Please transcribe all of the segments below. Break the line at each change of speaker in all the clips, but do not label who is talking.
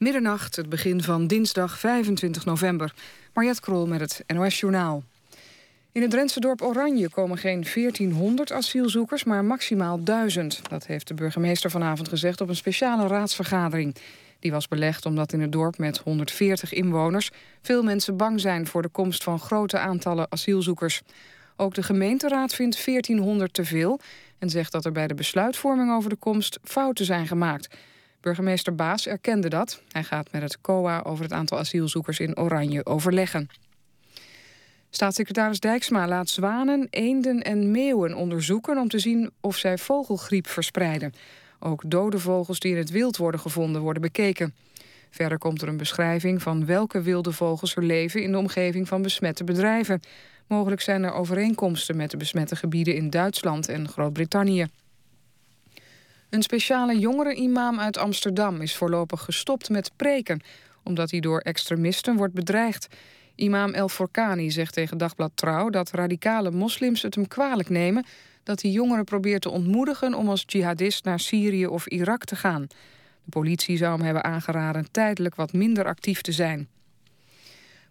Middernacht, het begin van dinsdag 25 november. Mariette Krol met het NOS Journaal. In het Drentse dorp Oranje komen geen 1400 asielzoekers, maar maximaal 1000. Dat heeft de burgemeester vanavond gezegd op een speciale raadsvergadering. Die was belegd omdat in het dorp met 140 inwoners... veel mensen bang zijn voor de komst van grote aantallen asielzoekers. Ook de gemeenteraad vindt 1400 te veel... en zegt dat er bij de besluitvorming over de komst fouten zijn gemaakt... Burgemeester Baas erkende dat. Hij gaat met het COA over het aantal asielzoekers in Oranje overleggen. Staatssecretaris Dijksma laat zwanen, eenden en meeuwen onderzoeken... om te zien of zij vogelgriep verspreiden. Ook dode vogels die in het wild worden gevonden worden bekeken. Verder komt er een beschrijving van welke wilde vogels er leven... in de omgeving van besmette bedrijven. Mogelijk zijn er overeenkomsten met de besmette gebieden in Duitsland en Groot-Brittannië. Een speciale jongere-imam uit Amsterdam is voorlopig gestopt met preken... omdat hij door extremisten wordt bedreigd. Imam El Forkani zegt tegen Dagblad Trouw dat radicale moslims het hem kwalijk nemen... dat hij jongeren probeert te ontmoedigen om als jihadist naar Syrië of Irak te gaan. De politie zou hem hebben aangeraden tijdelijk wat minder actief te zijn.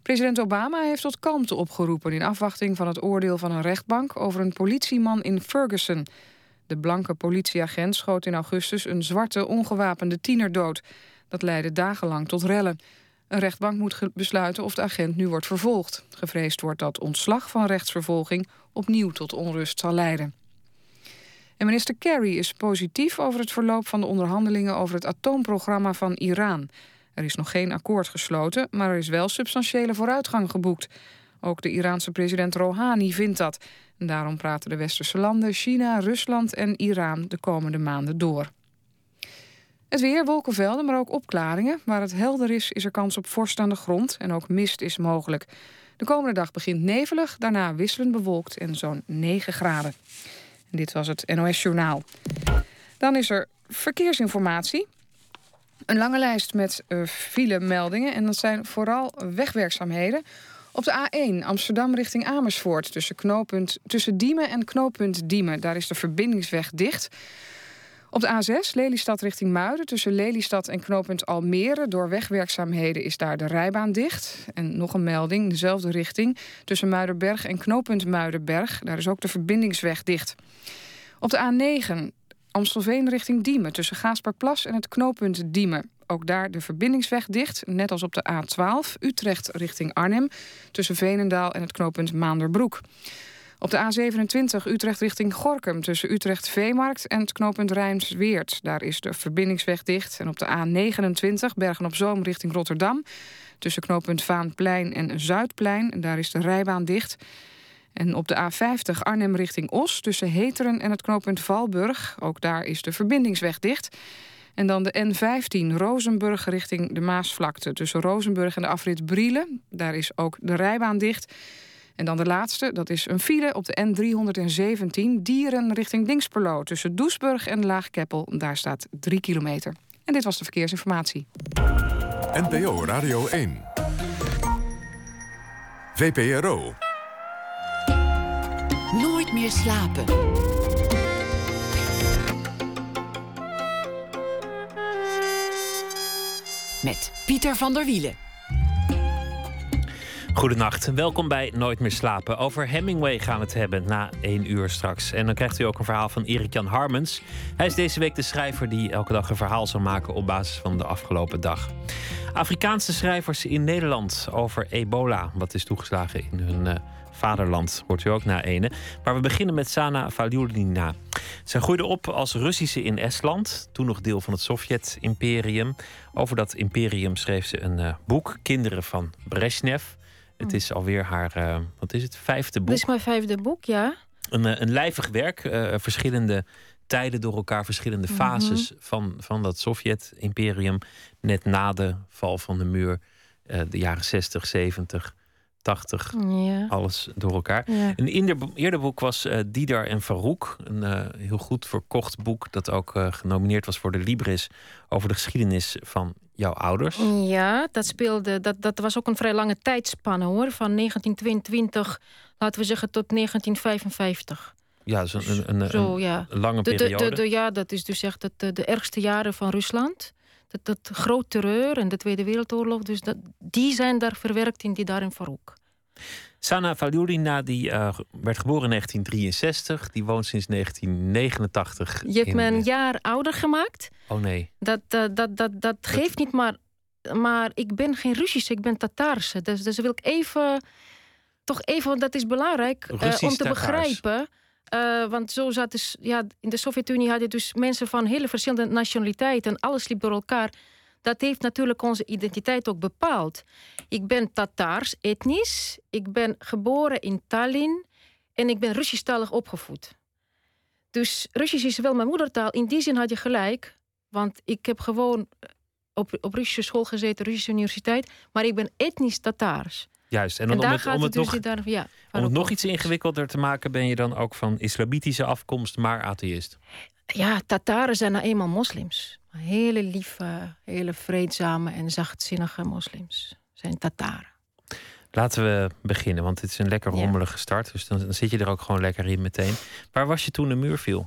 President Obama heeft tot kalmte opgeroepen in afwachting van het oordeel van een rechtbank over een politieman in Ferguson. De blanke politieagent schoot in augustus een zwarte ongewapende tiener dood. Dat leidde dagenlang tot rellen. Een rechtbank moet besluiten of de agent nu wordt vervolgd. Gevreesd wordt dat ontslag van rechtsvervolging opnieuw tot onrust zal leiden. En minister Kerry is positief over het verloop van de onderhandelingen over het atoomprogramma van Iran. Er is nog geen akkoord gesloten, maar er is wel substantiële vooruitgang geboekt. Ook de Iraanse president Rouhani vindt dat. Daarom praten de westerse landen, China, Rusland en Iran de komende maanden door. Het weer, wolkenvelden, maar ook opklaringen. Waar het helder is, is er kans op vorst aan de grond en ook mist is mogelijk. De komende dag begint nevelig, daarna wisselend bewolkt en zo'n 9 graden. En dit was het NOS Journaal. Dan is er verkeersinformatie. Een lange lijst met uh, file-meldingen en dat zijn vooral wegwerkzaamheden. Op de A1 Amsterdam richting Amersfoort tussen, knooppunt, tussen Diemen en knooppunt Diemen. Daar is de verbindingsweg dicht. Op de A6 Lelystad richting Muiden tussen Lelystad en knooppunt Almere. Door wegwerkzaamheden is daar de rijbaan dicht. En nog een melding, dezelfde richting. Tussen Muidenberg en knooppunt Muidenberg. Daar is ook de verbindingsweg dicht. Op de A9 Amstelveen richting Diemen tussen Gaasperplas en het knooppunt Diemen ook daar de verbindingsweg dicht. Net als op de A12 Utrecht richting Arnhem. Tussen Veenendaal en het knooppunt Maanderbroek. Op de A27 Utrecht richting Gorkum tussen Utrecht Veemarkt en het knooppunt Rijnsweert. Daar is de verbindingsweg dicht. En op de A29 Bergen op Zoom richting Rotterdam. Tussen knooppunt Vaanplein en Zuidplein. Daar is de rijbaan dicht. En op de A50 Arnhem richting Os tussen Heteren en het knooppunt Valburg. Ook daar is de verbindingsweg dicht. En dan de N15 Rozenburg richting de Maasvlakte. Tussen Rozenburg en de afrit Brielen. Daar is ook de rijbaan dicht. En dan de laatste, dat is een file op de N317 Dieren richting Dingsperlo. Tussen Doesburg en Laagkeppel. Daar staat 3 kilometer. En dit was de verkeersinformatie.
NPO Radio 1. VPRO.
Nooit meer slapen. Met Pieter van der Wielen.
Goedenacht, welkom bij Nooit meer slapen. Over Hemingway gaan we het hebben na één uur straks. En dan krijgt u ook een verhaal van Erik-Jan Harmens. Hij is deze week de schrijver die elke dag een verhaal zal maken op basis van de afgelopen dag. Afrikaanse schrijvers in Nederland over ebola, wat is toegeslagen in hun uh, vaderland, hoort u ook na ene. Maar we beginnen met Sana Valyulina. Zij groeide op als Russische in Estland, toen nog deel van het Sovjet-imperium. Over dat imperium schreef ze een uh, boek, Kinderen van Brezhnev. Het is alweer haar, uh, wat is het, vijfde boek.
Dit is mijn vijfde boek, ja.
Een, uh, een lijvig werk, verschillende tijden door elkaar, verschillende mhm. fases van, van dat Sovjet-imperium. Net na de val van de muur, de jaren 60, 70. 80. Ja. Alles door elkaar. Een eerder, eerder boek was uh, Didar en Farouk. Een uh, heel goed verkocht boek dat ook uh, genomineerd was voor de Libris over de geschiedenis van jouw ouders.
Ja, dat speelde. Dat, dat was ook een vrij lange tijdspanne hoor. Van 1922, laten we zeggen, tot 1955.
Ja, dus een, een, Zo, ja. een lange periode.
De, de, ja, dat is dus echt de, de ergste jaren van Rusland. dat, dat groot terreur en de Tweede Wereldoorlog. Dus dat, die zijn daar verwerkt in die in Farouk.
Sana Valulina die uh, werd geboren in 1963. Die woont sinds 1989.
Je hebt me een jaar ouder gemaakt.
Oh nee.
Dat, uh, dat, dat, dat geeft niet, maar, maar ik ben geen Russische, ik ben Tataarse. Dus, dus wil ik even, toch even, want dat is belangrijk uh, om te begrijpen. want zo zat dus, ja, in de Sovjet-Unie hadden dus mensen van hele verschillende nationaliteiten. En alles liep door elkaar dat heeft natuurlijk onze identiteit ook bepaald. Ik ben Tataars etnisch, ik ben geboren in Tallinn en ik ben Russisch-talig opgevoed. Dus Russisch is wel mijn moedertaal. In die zin had je gelijk, want ik heb gewoon op, op Russische school gezeten, Russische universiteit, maar ik ben etnisch Tataars.
Juist, en,
en
om
daar
het,
gaat
om
het, dus
nog,
daar, ja,
om het nog iets ingewikkelder te maken, ben je dan ook van islamitische afkomst, maar atheïst?
Ja, Tataren zijn nou eenmaal moslims. Hele lieve, hele vreedzame en zachtzinnige moslims zijn Tataren.
Laten we beginnen, want het is een lekker rommelige start. Dus dan, dan, zit je er ook gewoon lekker in meteen. Waar was je toen de muur viel?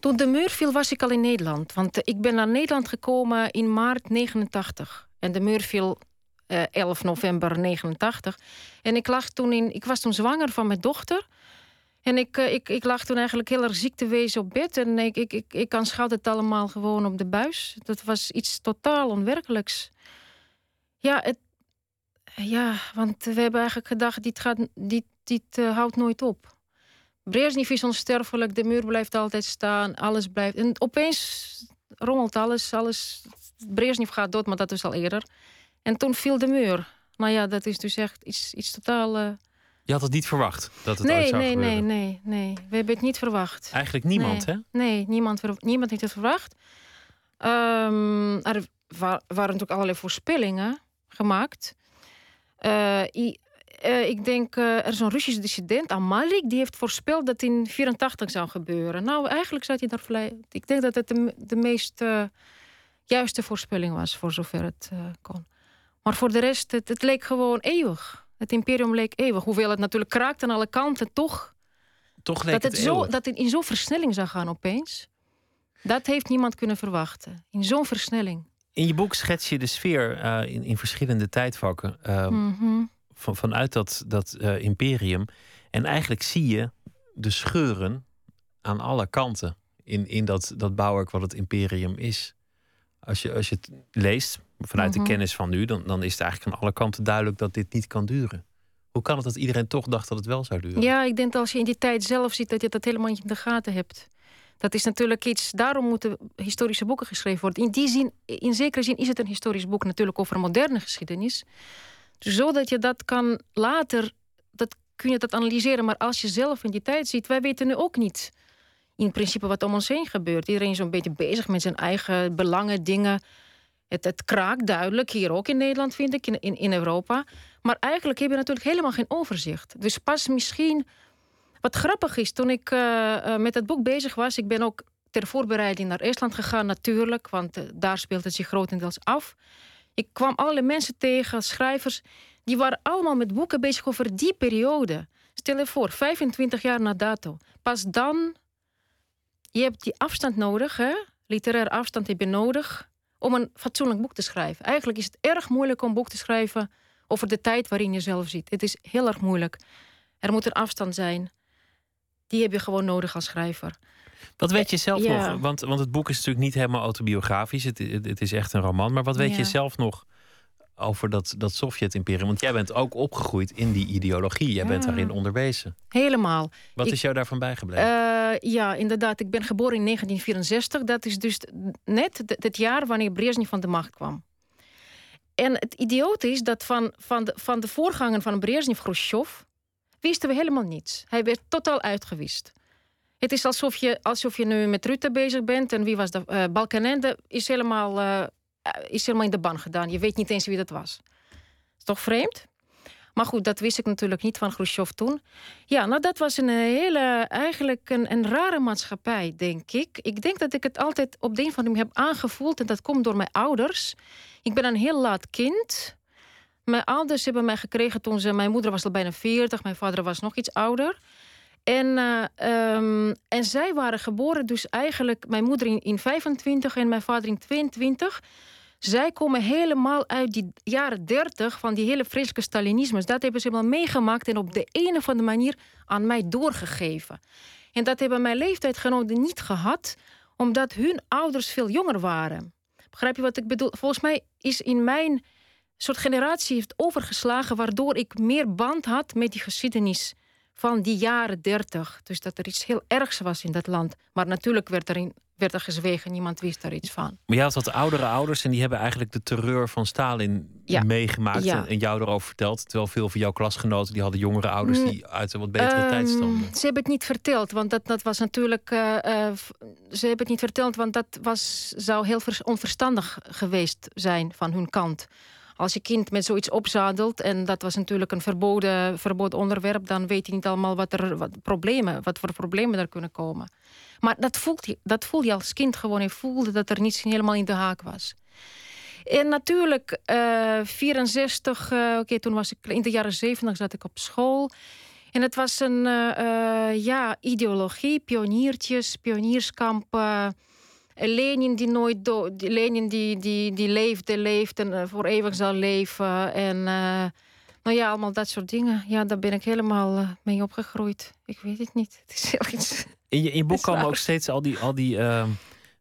Toen de muur viel was ik al in Nederland. Want ik ben naar Nederland gekomen in maart 89. En de muur viel uh, 11 november 89. En ik, lag toen in, ik was toen zwanger van mijn dochter. En ik, uh, ik, ik lag toen eigenlijk heel erg ziek te wezen op bed. En ik, ik, ik, ik aanschouwde het allemaal gewoon op de buis. Dat was iets totaal onwerkelijks. Ja, het, ja want we hebben eigenlijk gedacht, dit, gaat, dit, dit uh, houdt nooit op. Brezhnev is onsterfelijk, de muur blijft altijd staan, alles blijft... En opeens rommelt alles, alles... Brezhnev gaat dood, maar dat is al eerder. En toen viel de muur. Nou ja, dat is dus echt iets, iets totaal... Uh,
je had het niet verwacht dat het
nee,
ooit zou
nee,
gebeuren?
Nee, nee, nee. We hebben het niet verwacht.
Eigenlijk niemand,
nee.
hè?
Nee, niemand, niemand heeft het verwacht. Um, er wa waren natuurlijk allerlei voorspellingen gemaakt. Uh, i, uh, ik denk, uh, er is een Russisch dissident, Amalik, die heeft voorspeld dat in 84 zou gebeuren. Nou, eigenlijk zat hij daar vrij. Ik denk dat het de, de meest juiste voorspelling was, voor zover het kon. Maar voor de rest, het, het leek gewoon eeuwig. Het imperium leek eeuwig. Hoewel het natuurlijk kraakt aan alle kanten, toch.
Toch leek
dat het,
het
zo, dat het in zo'n versnelling zou gaan opeens. Dat heeft niemand kunnen verwachten. In zo'n versnelling.
In je boek schets je de sfeer uh, in, in, verschillende tijdvakken. Uh,
mm -hmm.
van, vanuit dat, dat uh, imperium. En eigenlijk zie je de scheuren aan alle kanten. In, in dat, dat bouwwerk wat het imperium is. Als je, als je het leest, vanuit
Mhm.
de kennis van nu, dan, dan is het eigenlijk aan alle kanten duidelijk dat dit niet kan duren. Hoe kan het dat iedereen toch dacht dat het wel zou duren?
Ja, ik denk dat als je in die tijd zelf ziet dat je dat helemaal niet in de gaten hebt. Dat is natuurlijk iets, daarom moeten historische boeken geschreven worden. In die zin, in zekere zin is het een historisch boek natuurlijk over moderne geschiedenis. Zodat je dat kan later, dat kun je dat analyseren. Maar als je zelf in die tijd ziet, wij weten nu ook niet in principe wat om ons heen gebeurt. Iedereen is zo'n beetje bezig met zijn eigen belangen, dingen. Het, kraakt duidelijk, hier ook in Nederland vind ik, in, in, Europa. Maar eigenlijk heb je natuurlijk helemaal geen overzicht. Dus pas misschien... Wat grappig is, toen ik uh, uh, met het boek bezig was... ik ben ook ter voorbereiding naar Estland gegaan natuurlijk... want uh, daar speelt het zich grotendeels af. Ik kwam allerlei mensen tegen, schrijvers... die waren allemaal met boeken bezig over die periode. Stel je voor, 25 jaar na dato. Pas dan... Je hebt die afstand nodig, hè? literaire afstand heb je nodig om een fatsoenlijk boek te schrijven. Eigenlijk is het erg moeilijk om een boek te schrijven over de tijd waarin je zelf zit. Het is heel erg moeilijk. Er moet een afstand zijn. Die heb je gewoon nodig als schrijver.
Wat weet je zelf
ja.
nog? Want, want het boek is natuurlijk niet helemaal autobiografisch. Het, het, het is echt een roman. Maar wat weet
Ja.
je zelf nog over dat, dat Sovjet-imperium? Want jij bent ook opgegroeid in die ideologie. Jij bent daarin onderwezen.
Helemaal.
Wat
Ik-
is jou daarvan bijgebleven?
Eh, ja, inderdaad. Ik ben geboren in 1964. Dat is dus net het- jaar wanneer Brezhnev van de macht kwam. En het idioot is dat van, van, de, van de voorganger van Brezhnev, Khrushchev, wisten we helemaal niets. Hij werd totaal uitgewist. Het is alsof je, alsof je nu met Rutte bezig bent. En wie was dat? Eh Balkenende is helemaal, eh, is helemaal in de ban gedaan. Je weet niet eens wie dat was. Is toch vreemd? Maar goed, dat wist ik natuurlijk niet van Khrushchev toen. Ja, nou dat was een hele, eigenlijk een, een rare maatschappij, denk ik. Ik denk dat ik het altijd op de een of andere manier heb aangevoeld. En dat komt door mijn ouders. Ik ben een heel laat kind. Mijn ouders hebben mij gekregen toen ze... Mijn moeder was al bijna 40, mijn vader was nog iets ouder. En, uh, um, en zij waren geboren, dus eigenlijk mijn moeder in, in 25 en mijn vader in 22. Zij komen helemaal uit die jaren 30 van die hele vreselijke Stalinisme. Dat hebben ze helemaal meegemaakt en op de een of andere manier aan mij doorgegeven. En dat hebben mijn leeftijdgenoten niet gehad, omdat hun ouders veel jonger waren. Begrijp je wat ik bedoel? Volgens mij is in mijn soort generatie heeft overgeslagen, waardoor ik meer band had met die geschiedenis van die jaren 30. Dus dat er iets heel ergs was in dat land. Maar natuurlijk werd er, in, werd er gezwegen, niemand wist daar iets van.
Maar je had wat oudere ouders en die hebben eigenlijk de terreur van Stalin meegemaakt en jou erover verteld. Terwijl veel van jouw klasgenoten die hadden jongere ouders mm. die uit een wat betere um, tijd stammen.
Ze hebben het niet verteld, want dat, dat was natuurlijk. Uh, uh, ze hebben het niet verteld, want dat was, zou heel onverstandig geweest zijn van hun kant als je kind met zoiets opzadelt, en dat was natuurlijk een verboden, verboden onderwerp, dan weet je niet allemaal wat er wat problemen, wat voor problemen er kunnen komen. Maar dat voelt dat voel je als kind gewoon. Je voelde dat er niets helemaal in de haak was. En natuurlijk, uh, 64, uh, oké, toen was ik in de jaren 70 zat ik op school. En het was een uh, ja, ideologie, pioniertjes, pionierskampen Lenin die nooit dood, Lenin die, die, die leefde, leeft en voor eeuwig zal leven. En nou ja, allemaal dat soort dingen. Ja, daar ben ik helemaal mee opgegroeid. Ik weet het niet. Het is heel iets.
In je, in je boek komen ook steeds al die, al die, ehm,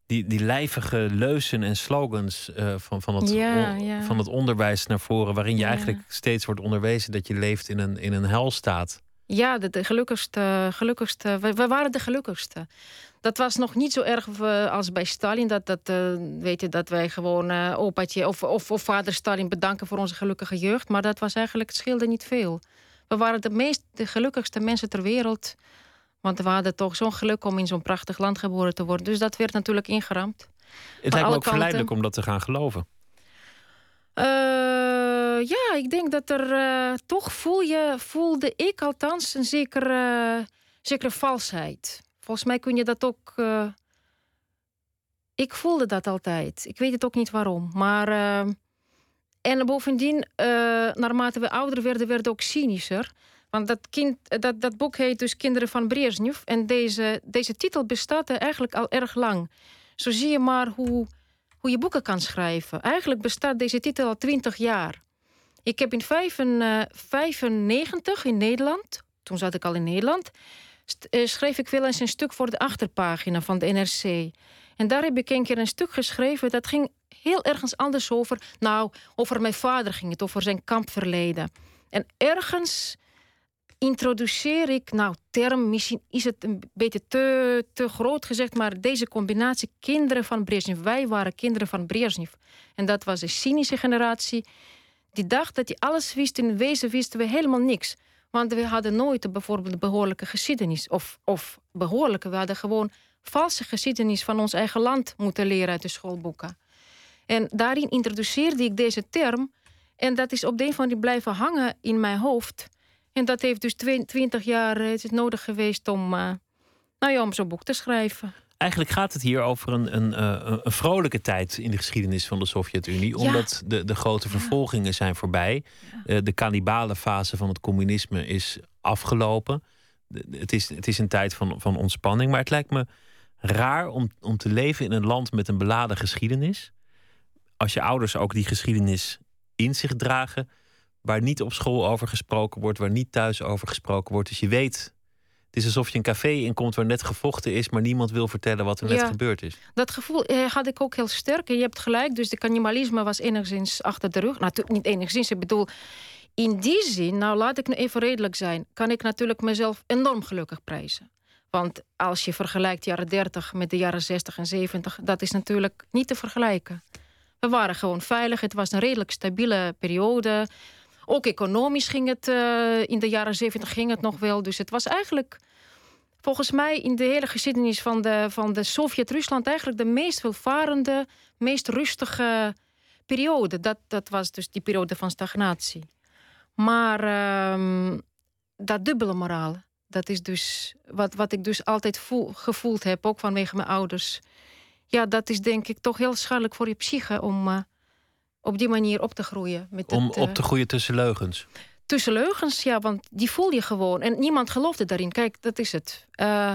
die, die lijvige leuzen en slogans van, van, het,
ja, ja.
van het onderwijs naar voren. Waarin je ja. eigenlijk steeds wordt onderwezen dat je leeft in een, in een helstaat.
Ja, de, de gelukkigste. gelukkigste we, we waren de gelukkigste dat was nog niet zo erg eh, als bij Stalin. Dat, dat, uh, weet je, dat wij gewoon uh, opaatje of, of, of, vader Stalin bedanken voor onze gelukkige jeugd. Maar dat was eigenlijk, het scheelde niet veel. We waren de meest de gelukkigste mensen ter wereld. Want we hadden toch zo'n geluk om in zo'n prachtig land geboren te worden. Dus dat werd natuurlijk ingeramd.
Het lijkt me ook verleidelijk om dat te gaan geloven.
ja, ik denk dat er toch voel je, voelde ik althans een zekere, zekere valsheid. Volgens mij kun je dat ook. Uh... Ik voelde dat altijd. Ik weet het ook niet waarom. Maar. En bovendien, naarmate we ouder werden, werden we ook cynischer. Want dat, kind, dat, dat boek heet dus Kinderen van Brezhnev. En deze, deze titel bestaat er eigenlijk al erg lang. Zo zie je maar hoe, hoe je boeken kan schrijven. Eigenlijk bestaat deze titel al twintig jaar. Ik heb in 1995 in Nederland, toen zat ik al in Nederland, eh, schreef ik wel eens een stuk voor de achterpagina van de NRC. En daar heb ik een keer een stuk geschreven dat ging heel ergens anders over. Nou, over mijn vader ging het, over zijn kampverleden. En ergens introduceer ik, nou, term, misschien is het een beetje te, te groot gezegd, maar deze combinatie kinderen van Brezhnev. Wij waren kinderen van Brezhnev. En dat was een cynische generatie die dacht dat hij alles wist. In wezen wisten we helemaal niks. Want we hadden nooit bijvoorbeeld behoorlijke geschiedenis. Of, of behoorlijke, we hadden gewoon valse geschiedenis van ons eigen land moeten leren uit de schoolboeken. En daarin introduceerde ik deze term. En dat is op de een of andere blijven hangen in mijn hoofd. En dat heeft dus 20 jaar eh, het is nodig geweest om, uh, nou ja, om zo'n boek te schrijven.
Eigenlijk gaat het hier over een, een, eh, een vrolijke tijd in de geschiedenis van de Sovjet-Unie. Omdat de, de grote vervolgingen zijn voorbij. De kannibale fase van het communisme is afgelopen. Het is, het is een tijd van, van ontspanning. Maar het lijkt me raar om, om te leven in een land met een beladen geschiedenis. Als je ouders ook die geschiedenis in zich dragen. Waar niet op school over gesproken wordt, waar niet thuis over gesproken wordt. Dus je weet het is alsof je een café inkomt waar net gevochten is, maar niemand wil vertellen wat er net gebeurd is.
Dat gevoel eh, had ik ook heel sterk. En je hebt gelijk, dus de cannibalisme was enigszins achter de rug. Natuurlijk niet enigszins, ik bedoel, in die zin, nou laat ik nu even redelijk zijn, kan ik natuurlijk mezelf enorm gelukkig prijzen. Want als je vergelijkt de jaren 30 met de jaren 60 en 70, dat is natuurlijk niet te vergelijken. We waren gewoon veilig, het was een redelijk stabiele periode. Ook economisch ging het, uh, in de jaren 70 ging het nog wel. Dus het was eigenlijk volgens mij in de hele geschiedenis van de, van de Sovjet-Rusland eigenlijk de meest welvarende, meest rustige periode. Dat, dat was dus die periode van stagnatie. Maar uh, dat dubbele moraal, dat is dus wat, wat ik dus altijd voel, gevoeld heb, ook vanwege mijn ouders. Ja, dat is denk ik toch heel schadelijk voor je psyche om uh, op die manier op te groeien.
Met om
het,
op te groeien tussen leugens?
tussen leugens, ja, want die voel je gewoon. En niemand geloofde daarin. Kijk, dat is het. Uh,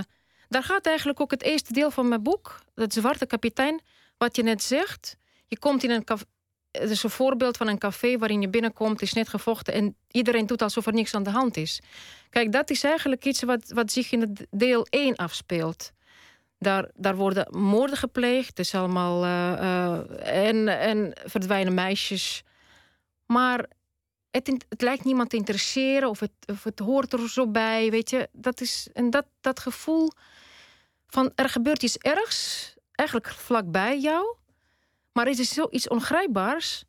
daar gaat eigenlijk ook het eerste deel van mijn boek, dat Zwarte Kapitein, wat je net zegt. Je komt in een café. Het is een voorbeeld van een café waarin je binnenkomt, is net gevochten en iedereen doet alsof er niks aan de hand is. Kijk, dat is eigenlijk iets wat, wat zich in het deel 1 afspeelt. Daar, daar worden moorden gepleegd, dus allemaal. Uh, uh, en, en verdwijnen meisjes. Maar het, het, lijkt niemand te interesseren of het, of het hoort er zo bij, weet je. Dat is, en dat, dat gevoel van er gebeurt iets ergs, eigenlijk vlakbij jou, maar het is zoiets ongrijpbaars.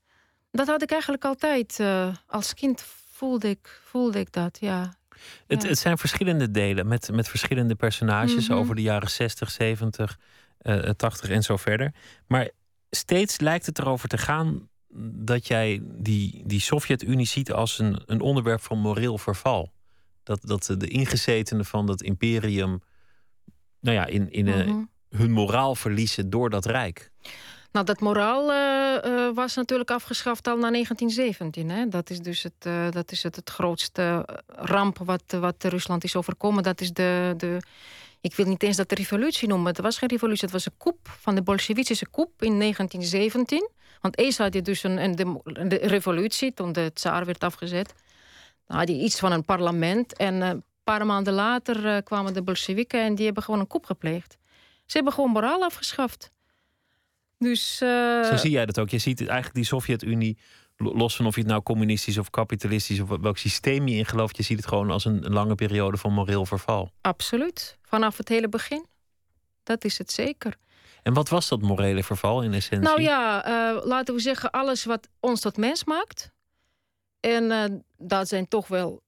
Dat had ik eigenlijk altijd. Uh, als kind voelde ik, voelde ik dat, ja.
Het, het zijn verschillende delen met, met verschillende personages
Mhm.
over de jaren 60, 70, eh 80 en zo verder. Maar steeds lijkt het erover te gaan dat jij die, die Sovjet-Unie ziet als een, een onderwerp van moreel verval. Dat, dat de ingezetenen van dat imperium nou ja, in, in eh,
Mhm.
hun moraal verliezen door dat rijk.
Nou, dat moraal eh, eh, was natuurlijk afgeschaft al na 1917. Hè? Dat is dus het, eh, dat is het, het grootste ramp wat, wat Rusland is overkomen. Dat is de, de, ik wil niet eens dat de revolutie noemen. Het was geen revolutie, het was een coup van de Bolsjewistische coup in 1917. Want eerst had je dus een, een, de revolutie toen de tsaar werd afgezet. Dan had je iets van een parlement. En een paar maanden later kwamen de Bolsjewieken en die hebben gewoon een coup gepleegd. Ze hebben gewoon moraal afgeschaft. Dus. eh,
Zo zie jij dat ook. Je ziet eigenlijk die Sovjet-Unie, lo- los van of je het nou communistisch of kapitalistisch of welk systeem je in gelooft, je ziet het gewoon als een, lange periode van moreel verval.
Absoluut. Vanaf het hele begin. Dat is het zeker.
En wat was dat morele verval in essentie?
Nou ja, eh, laten we zeggen, alles wat ons tot mens maakt. En eh, dat zijn toch wel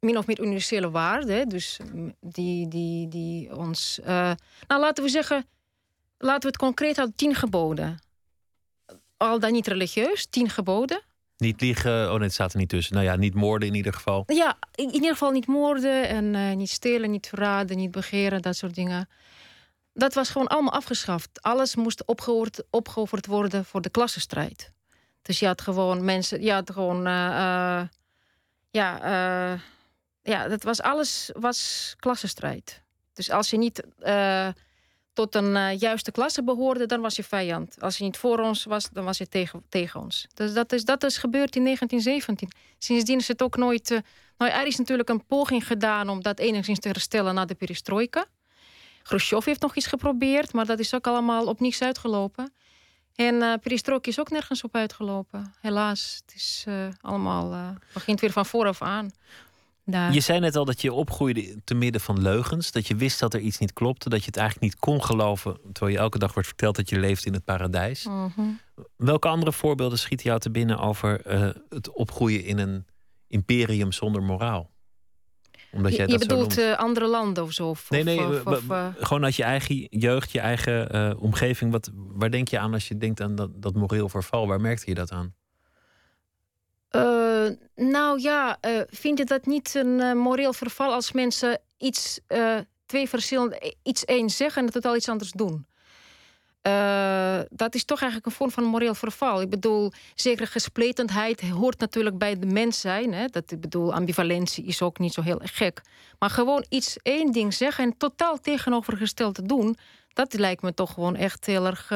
min of meer universele waarden. Dus mm, die, die, die ons. nou, laten we zeggen, laten we het concreet houden: tien geboden. Al dan niet religieus, tien geboden.
Niet liegen, oh nee, het staat er niet tussen. Nou ja, niet moorden in ieder geval.
Ja, in ieder geval niet moorden en eh, niet stelen, niet verraden, niet begeren, dat soort dingen. Dat was gewoon allemaal afgeschaft. Alles moest opgeofferd worden voor de klassenstrijd. Dus je had gewoon mensen, je had gewoon, eh, eh, ja, ja, dat was alles was klassenstrijd. Dus als je niet tot een eh, juiste klasse behoorde, dan was je vijand. Als je niet voor ons was, dan was je tegen, tegen ons. Dus dat is, dat is gebeurd in 1917. Sindsdien is het ook nooit. nou, er is natuurlijk een poging gedaan om dat enigszins te herstellen na de perestroika. Khrushchev heeft nog iets geprobeerd, maar dat is ook allemaal op niets uitgelopen. En perestroika is ook nergens op uitgelopen. Helaas, het is allemaal. begint weer van vooraf aan.
Je zei net al dat je opgroeide te midden van leugens. Dat je wist dat er iets niet klopte. Dat je het eigenlijk niet kon geloven. Terwijl je elke dag wordt verteld dat je leeft in het paradijs.
Mhm.
Welke andere voorbeelden schieten jou te binnen over eh, het opgroeien in een imperium zonder moraal? Omdat
Je,
jij
je
dat
bedoelt eh, andere landen of zo? Of,
Nee, nee,
of, eh,
gewoon uit je eigen jeugd, je eigen omgeving. Wat, waar denk je aan als je denkt aan dat, dat moreel verval? Waar merkte je dat aan?
Eh, nou ja, eh, vind je dat niet een eh, moreel verval als mensen iets, twee verschillende, iets één zeggen en totaal iets anders doen? Dat is toch eigenlijk een vorm van moreel verval. Ik bedoel, zekere gespletenheid hoort natuurlijk bij de mens zijn. Hè? Dat, ik bedoel, ambivalentie is ook niet zo heel gek. Maar gewoon iets, één ding zeggen en totaal tegenovergesteld te doen, dat lijkt me toch gewoon echt heel erg.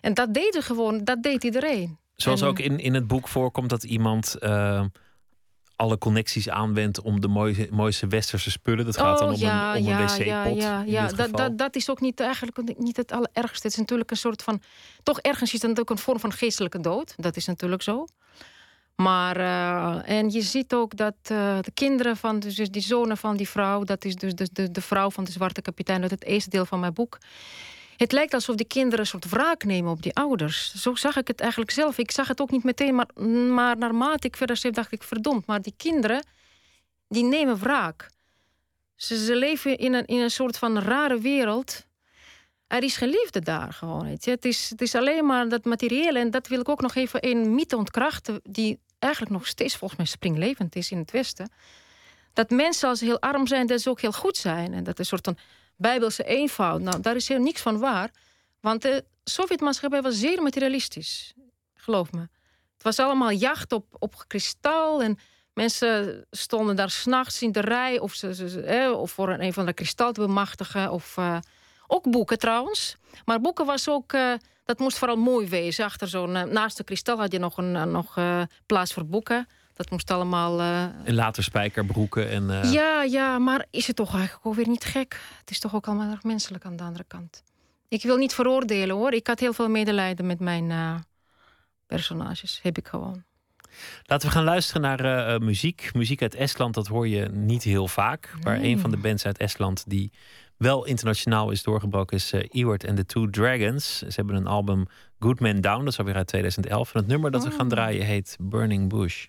en dat deed gewoon, dat deed iedereen.
Zoals
En-
ook in, in het boek voorkomt dat iemand eh, alle connecties aanwendt om de mooiste, mooiste westerse spullen. Dat gaat dan om een, om een wc-pot.
Oh, Ja, ja, ja. Dat, dat, dat is ook niet, eigenlijk niet het allerergste. Het is natuurlijk een soort van. Toch ergens is het ook een vorm van geestelijke dood. Dat is natuurlijk zo. Maar, eh, en je ziet ook dat eh, de kinderen van, dus die zonen van die vrouw, dat is dus de, de, de vrouw van de zwarte kapitein uit het eerste deel van mijn boek. Het lijkt alsof die kinderen een soort wraak nemen op die ouders. Zo zag ik het eigenlijk zelf. Ik zag het ook niet meteen, maar, maar naarmate ik verder schreef, dacht ik, verdomd. Maar die kinderen, die nemen wraak. Ze, leven in een, in een soort van rare wereld. Er is geen liefde daar gewoon. Weet. Het, is, het is alleen maar dat materiële. En dat wil ik ook nog even een mythe ontkrachten... die eigenlijk nog steeds volgens mij springlevend is in het Westen. Dat mensen als ze heel arm zijn, dat ze ook heel goed zijn. En dat een soort van bijbelse eenvoud. Nou, daar is heel niks van waar. Want de Sovjetmaatschappij was zeer materialistisch. Geloof me. Het was allemaal jacht op, op kristal en Mensen stonden daar s'nachts in de rij of, ze, of voor een, van de kristal te bemachtigen. Of, uh, ook boeken trouwens. Maar boeken was ook, uh, dat moest vooral mooi wezen. Achter zo'n, uh, naast de kristal had je nog, een, nog plaats voor boeken. Dat moest allemaal.
En later spijkerbroeken. En,
Ja, ja, maar is het toch eigenlijk ook weer niet gek? Het is toch ook allemaal erg menselijk aan de andere kant. Ik wil niet veroordelen hoor. Ik had heel veel medelijden met mijn personages. Heb ik gewoon.
Laten we gaan luisteren naar muziek. Muziek uit Estland, dat hoor je niet heel vaak. Maar een van de bands uit Estland die wel internationaal is doorgebroken is Ewart and the Two Dragons. Ze hebben een album Good Man Down, dat is alweer uit 2011. En het nummer dat we gaan draaien heet Burning Bush.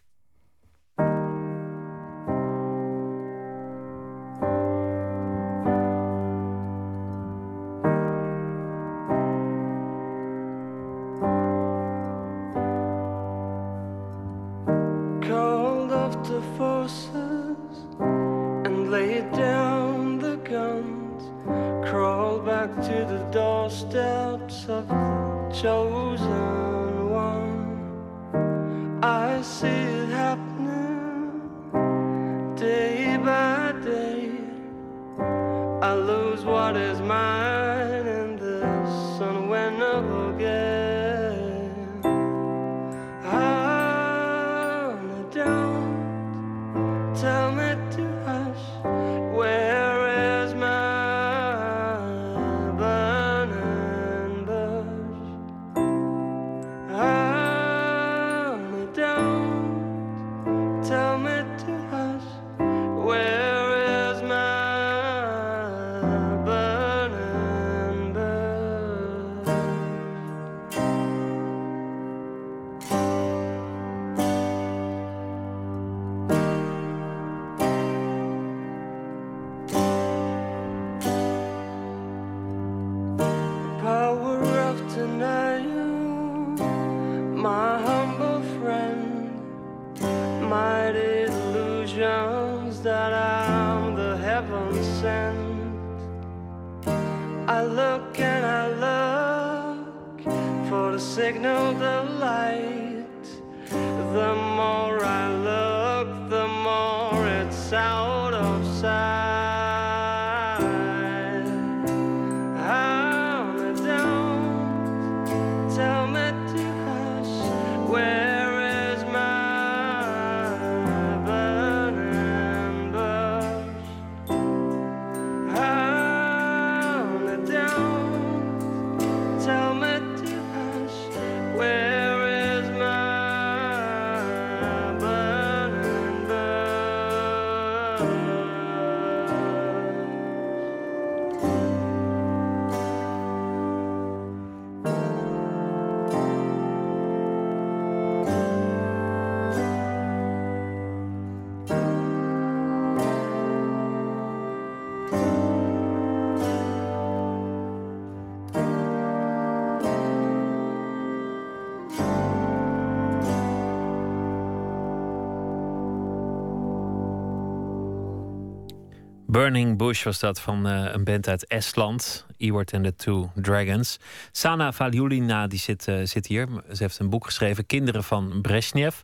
Burning Bush was dat van uh, een band uit Estland. Ewart and the Two Dragons. Sana Valjulina die zit, uh, zit hier. Ze heeft een boek geschreven, Kinderen van Brezhnev.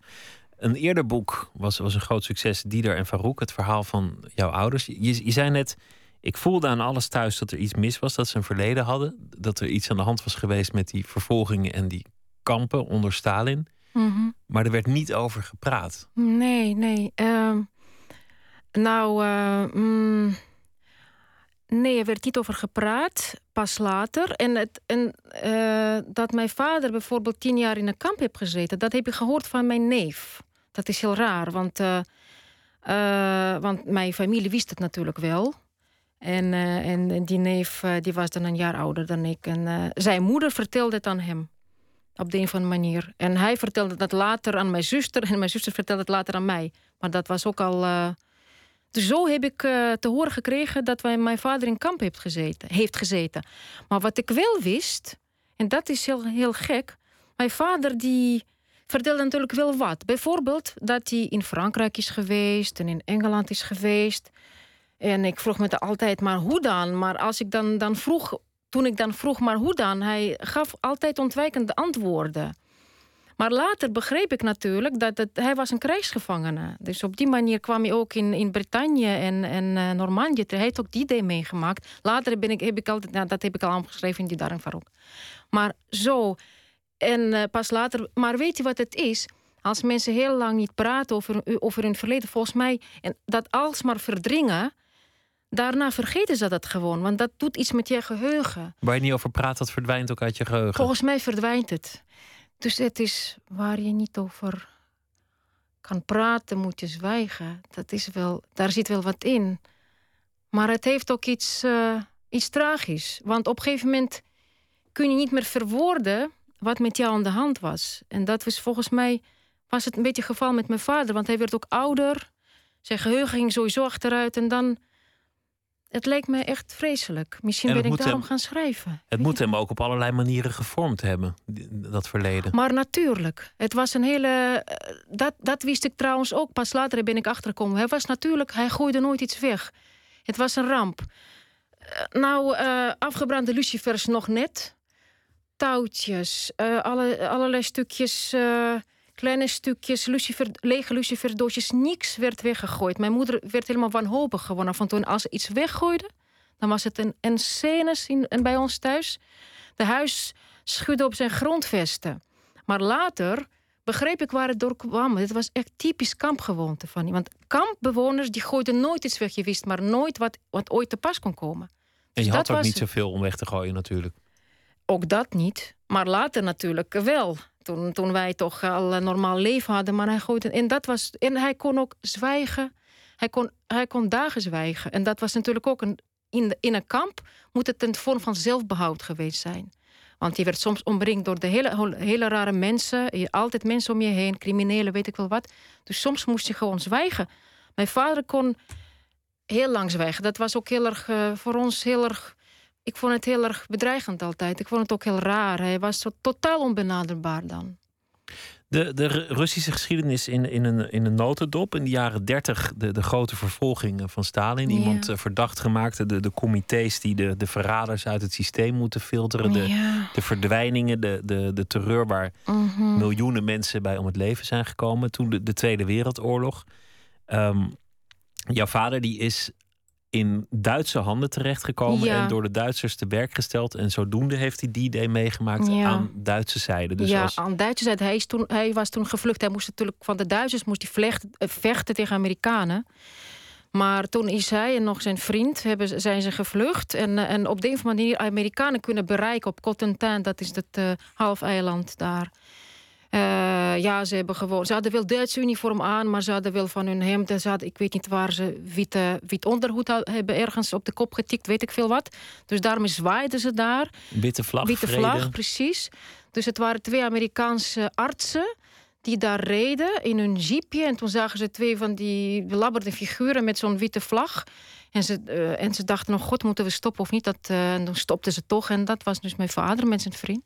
Een eerder boek was, was een groot succes, Dieder en Farouk. Het verhaal van jouw ouders. Je, je zei net, ik voelde aan alles thuis dat er iets mis was. Dat ze een verleden hadden. Dat er iets aan de hand was geweest met die vervolgingen en die kampen onder Stalin.
Mm -hmm.
Maar er werd niet over gepraat.
Nee, nee. Uh... Nou, uh, mm, nee, er werd niet over gepraat, pas later. En, het, en uh, dat mijn vader bijvoorbeeld tien jaar in een kamp heeft gezeten, dat heb ik gehoord van mijn neef. Dat is heel raar, want, uh, want mijn familie wist het natuurlijk wel. En, en die neef die was dan een jaar ouder dan ik. En zijn moeder vertelde het aan hem. Op de een of andere manier. En hij vertelde dat later aan mijn zuster. En mijn zuster vertelde het later aan mij. Maar dat was ook al dus zo heb ik uh, te horen gekregen dat mijn vader in kamp heeft gezeten, heeft gezeten. Maar wat ik wel wist, en dat is heel, heel gek... mijn vader die vertelde natuurlijk wel wat. Bijvoorbeeld dat hij in Frankrijk is geweest en in Engeland is geweest. En ik vroeg me altijd, maar hoe dan? Maar als ik dan, dan vroeg, toen ik dan vroeg, maar hoe dan? Hij gaf altijd ontwijkende antwoorden. Maar later begreep ik natuurlijk dat het, hij was een krijgsgevangene. Dus op die manier kwam hij ook in, in Bretagne en, en uh, Normandië. Hij heeft ook die day meegemaakt. Later ben ik, heb ik altijd, nou, dat heb ik al aangeschreven in die Darm ook. Maar zo. En uh, pas later. Maar weet je wat het is? Als mensen heel lang niet praten over, over hun verleden, volgens mij, en dat alsmaar verdringen, daarna vergeten ze dat gewoon. Want dat doet iets met je geheugen.
Waar je niet over praat, dat verdwijnt ook uit je geheugen.
Volgens mij verdwijnt het. Dus het is waar je niet over kan praten, moet je zwijgen. Dat is wel, daar zit wel wat in. Maar het heeft ook iets, uh, iets tragisch. Want op een gegeven moment kun je niet meer verwoorden wat met jou aan de hand was. En dat was volgens mij was het een beetje het geval met mijn vader. Want hij werd ook ouder. Zijn geheugen ging sowieso achteruit. En dan het leek me echt vreselijk. Misschien ben ik daarom gaan schrijven.
Het moet hem ook op allerlei manieren gevormd hebben, dat verleden.
Maar natuurlijk. Het was een hele. Eh, dat, dat wist ik trouwens ook. Pas later ben ik achtergekomen. Hij was natuurlijk. Hij gooide nooit iets weg. Het was een ramp. Eh, nou, uh, afgebrande lucifers nog net. Touwtjes. Uh, alle, allerlei stukjes kleine stukjes, lucifer, lege luciferdoosjes, niks werd weggegooid. Mijn moeder werd helemaal wanhopig geworden van toen. Als ze iets weggooide, dan was het een, een scène in, bij ons thuis. De huis schudde op zijn grondvesten. Maar later begreep ik waar het door kwam. Dit was echt typisch kampgewoonte van Want kampbewoners die gooiden nooit iets weg. Je wist maar nooit wat, wat ooit te pas kon komen.
En je dus had ook niet zoveel om weg te gooien natuurlijk.
Ook dat niet. Maar later natuurlijk wel. Toen, toen wij toch al een normaal leven hadden. Maar hij gooide. En, dat was, en hij kon ook zwijgen. Hij kon, hij kon dagen zwijgen. En dat was natuurlijk ook een. In, in een kamp moet het een vorm van zelfbehoud geweest zijn. Want je werd soms omringd door de hele, hele rare mensen. Altijd mensen om je heen, criminelen, weet ik wel wat. Dus soms moest je gewoon zwijgen. Mijn vader kon heel lang zwijgen. Dat was ook heel erg uh, voor ons heel erg ik vond het heel erg bedreigend altijd. Ik vond het ook heel raar. Hij was totaal onbenaderbaar dan.
De, de Russische geschiedenis in, in, een, in een notendop. In de jaren dertig de, de grote vervolging van Stalin. Iemand eh, verdacht gemaakt. De, de comité's die de, de verraders uit het systeem moeten filteren. De, de verdwijningen, de, de, de terreur waar mhm. miljoenen mensen bij om het leven zijn gekomen. Toen de, de Tweede Wereldoorlog. Um, jouw vader die is in Duitse handen terechtgekomen en door de Duitsers te werk gesteld. En zodoende heeft hij die idee meegemaakt aan Duitse zijde.
Dus ja, aan Duitse zijde. Hij, is toen, hij was toen gevlucht. Hij moest natuurlijk van de Duitsers moest hij vlecht, eh, vechten tegen Amerikanen. Maar toen is hij en nog zijn vriend hebben, zijn ze gevlucht. En, eh, en op de een of andere manier Amerikanen kunnen bereiken op Cotton dat is het uh, halfeiland daar. Uh, ja, ze hebben gewoon. Ze hadden wel Duitse uniform aan, maar ze hadden wel van hun hemd. Ze hadden, ik weet niet waar ze witte, wit onderhoed hebben ergens op de kop getikt, weet ik veel wat. Dus daarmee zwaaiden ze daar.
Witte vlag.
Witte vlag, precies. Dus het waren twee Amerikaanse artsen die daar reden in hun jeepje. En toen zagen ze twee van die belabberde figuren met zo'n witte vlag. En ze, uh, en ze dachten nog, god, moeten we stoppen of niet? Dat, uh, en toen stopten ze toch. En dat was dus mijn vader met zijn vriend.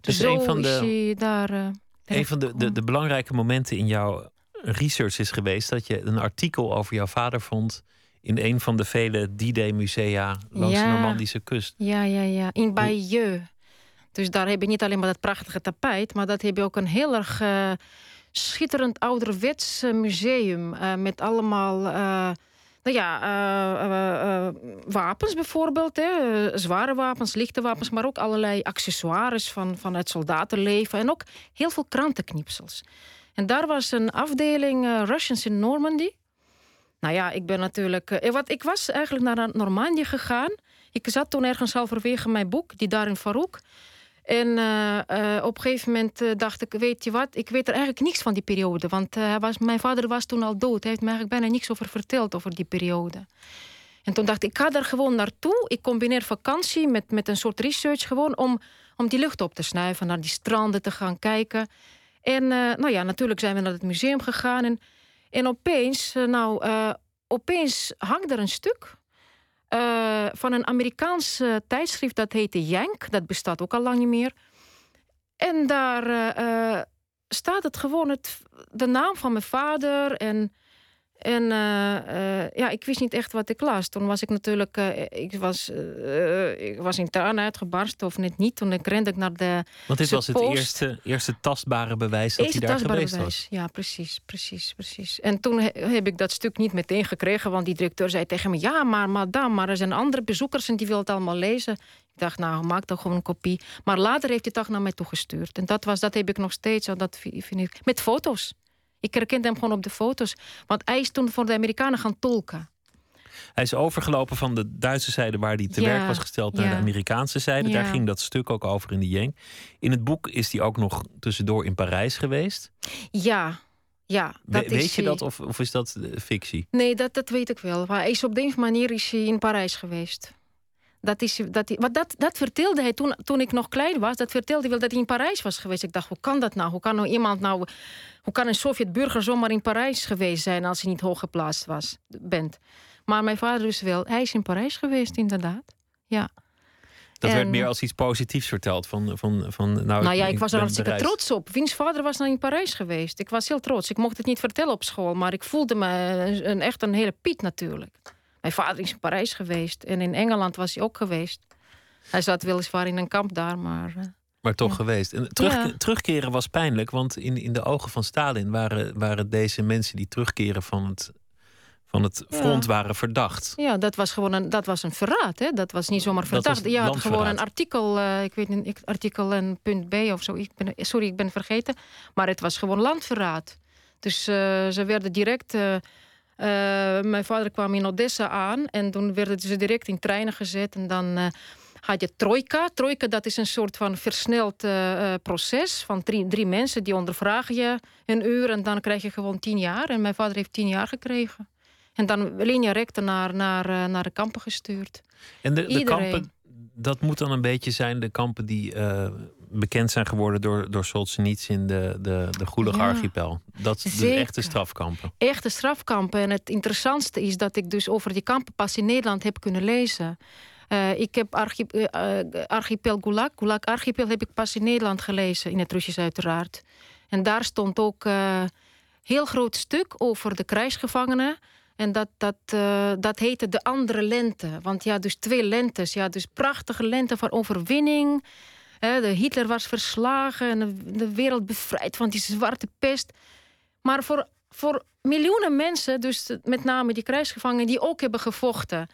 Dus, dus zo een van de... is hij daar...
Een van de, de, de, belangrijke momenten in jouw research is geweest dat je een artikel over jouw vader vond in een van de vele D-Day musea langs de Normandische kust.
Ja, ja, ja. In Bayeux. Dus daar heb je niet alleen maar dat prachtige tapijt, maar dat heb je ook een heel erg uh, schitterend ouderwets museum uh, met allemaal. Uh, nou ja, uh, uh, wapens bijvoorbeeld. Hè. Zware wapens, lichte wapens, maar ook allerlei accessoires van, van het soldatenleven. En ook heel veel krantenknipsels. En daar was een afdeling Russians in Normandy. Nou ja, ik ben natuurlijk. wat, ik was eigenlijk naar Normandië gegaan. Ik zat toen ergens halverwege mijn boek, die daar in Farouk. En uh, uh, op een gegeven moment uh, dacht ik, weet je wat, ik weet er eigenlijk niks van die periode. Want was, mijn vader was toen al dood. Hij heeft me eigenlijk bijna niks over verteld, over die periode. En toen dacht ik, ik ga daar gewoon naartoe. Ik combineer vakantie met, met een soort research gewoon om, om die lucht op te snuiven. Naar die stranden te gaan kijken. En nou ja, natuurlijk zijn we naar het museum gegaan. En, en opeens, nou, opeens hangt er een stuk uh, van een Amerikaans uh, tijdschrift dat heette Yank. Dat bestaat ook al lang niet meer. En daar uh, staat het gewoon het, de naam van mijn vader. En, En uh, uh, ja, ik wist niet echt wat ik las. Toen was ik natuurlijk, uh, ik, was, ik was in tranen uitgebarsten of net niet. Toen ik rende ik naar de.
Want dit was het eerste, eerste tastbare bewijs dat hij daar geweest bewijs. was.
Ja, precies, precies, precies. En toen heb ik dat stuk niet meteen gekregen, want die directeur zei tegen me: Ja, maar madame, maar er zijn andere bezoekers en die willen het allemaal lezen. Ik dacht, nou, maak dan gewoon een kopie. Maar later heeft hij toch naar mij toegestuurd. En dat, was, dat heb ik nog steeds, dat vind ik, met foto's. Ik herkende hem gewoon op de foto's. Want hij is toen voor de Amerikanen gaan tolken.
Hij is overgelopen van de Duitse zijde waar hij te werk was gesteld naar de Amerikaanse zijde. Daar ging dat stuk ook over in de Jenk. In het boek is hij ook nog tussendoor in Parijs geweest.
Ja, ja, dat
We, weet je dat of, of is dat fictie?
Nee, dat, dat weet ik wel. Maar hij is op deze manier is hij in Parijs geweest. Dat, is, dat, wat dat, dat vertelde hij toen, toen ik nog klein was. Dat vertelde hij wel dat hij in Parijs was geweest. Ik dacht, hoe kan dat nou? Hoe kan nou iemand nou... Hoe kan een Sovjet-burger zomaar in Parijs geweest zijn... als hij niet hooggeplaatst was, bent? Maar mijn vader dus wel. Hij is in Parijs geweest, inderdaad. Ja.
Dat werd meer als iets positiefs verteld. Van, van, van,
nou, nou ja, ik, was er hartstikke trots op. Wiens vader was nou in Parijs geweest? Ik was heel trots. Ik mocht het niet vertellen op school, maar ik voelde me een, echt een hele piet natuurlijk. Mijn vader is in Parijs geweest en in Engeland was hij ook geweest. Hij zat weliswaar in een kamp daar, maar. Uh,
maar toch geweest. En terug, terugkeren was pijnlijk, want in, in de ogen van Stalin waren, waren deze mensen die terugkeren van het, van het front waren verdacht.
Ja, dat was gewoon een, dat was een verraad. Hè? Dat was niet zomaar verdacht. Je had gewoon een artikel, uh, ik weet niet, artikel en punt B of zo. Ik ben, sorry, ik ben vergeten. Maar het was gewoon landverraad. Dus uh, ze werden direct uh, mijn vader kwam in Odessa aan en toen werden ze direct in treinen gezet. En dan uh, had je trojka. Trojka dat is een soort van versneld uh, proces van drie, drie mensen die ondervragen je een uur en dan krijg je gewoon tien jaar. En mijn vader heeft tien jaar gekregen. En dan linea recta naar, naar, naar de kampen gestuurd.
En de, de kampen, dat moet dan een beetje zijn de kampen die bekend zijn geworden door, door Solzhenitsyn, de, de, de ja, Archipel. Dat is de echte strafkampen.
Echte strafkampen. En het interessantste is dat ik dus over die kampen pas in Nederland heb kunnen lezen. Uh, ik heb archip, uh, Archipel Gulag, Gulag Archipel heb ik pas in Nederland gelezen, in het Russisch uiteraard. En daar stond ook uh, heel groot stuk over de krijgsgevangenen. En dat, dat, dat heette de andere lente. Want ja, dus twee lentes. Ja, dus prachtige lente van overwinning de Hitler was verslagen en de wereld bevrijd van die zwarte pest. Maar voor, voor miljoenen mensen, dus met name die krijgsgevangenen die ook hebben gevochten,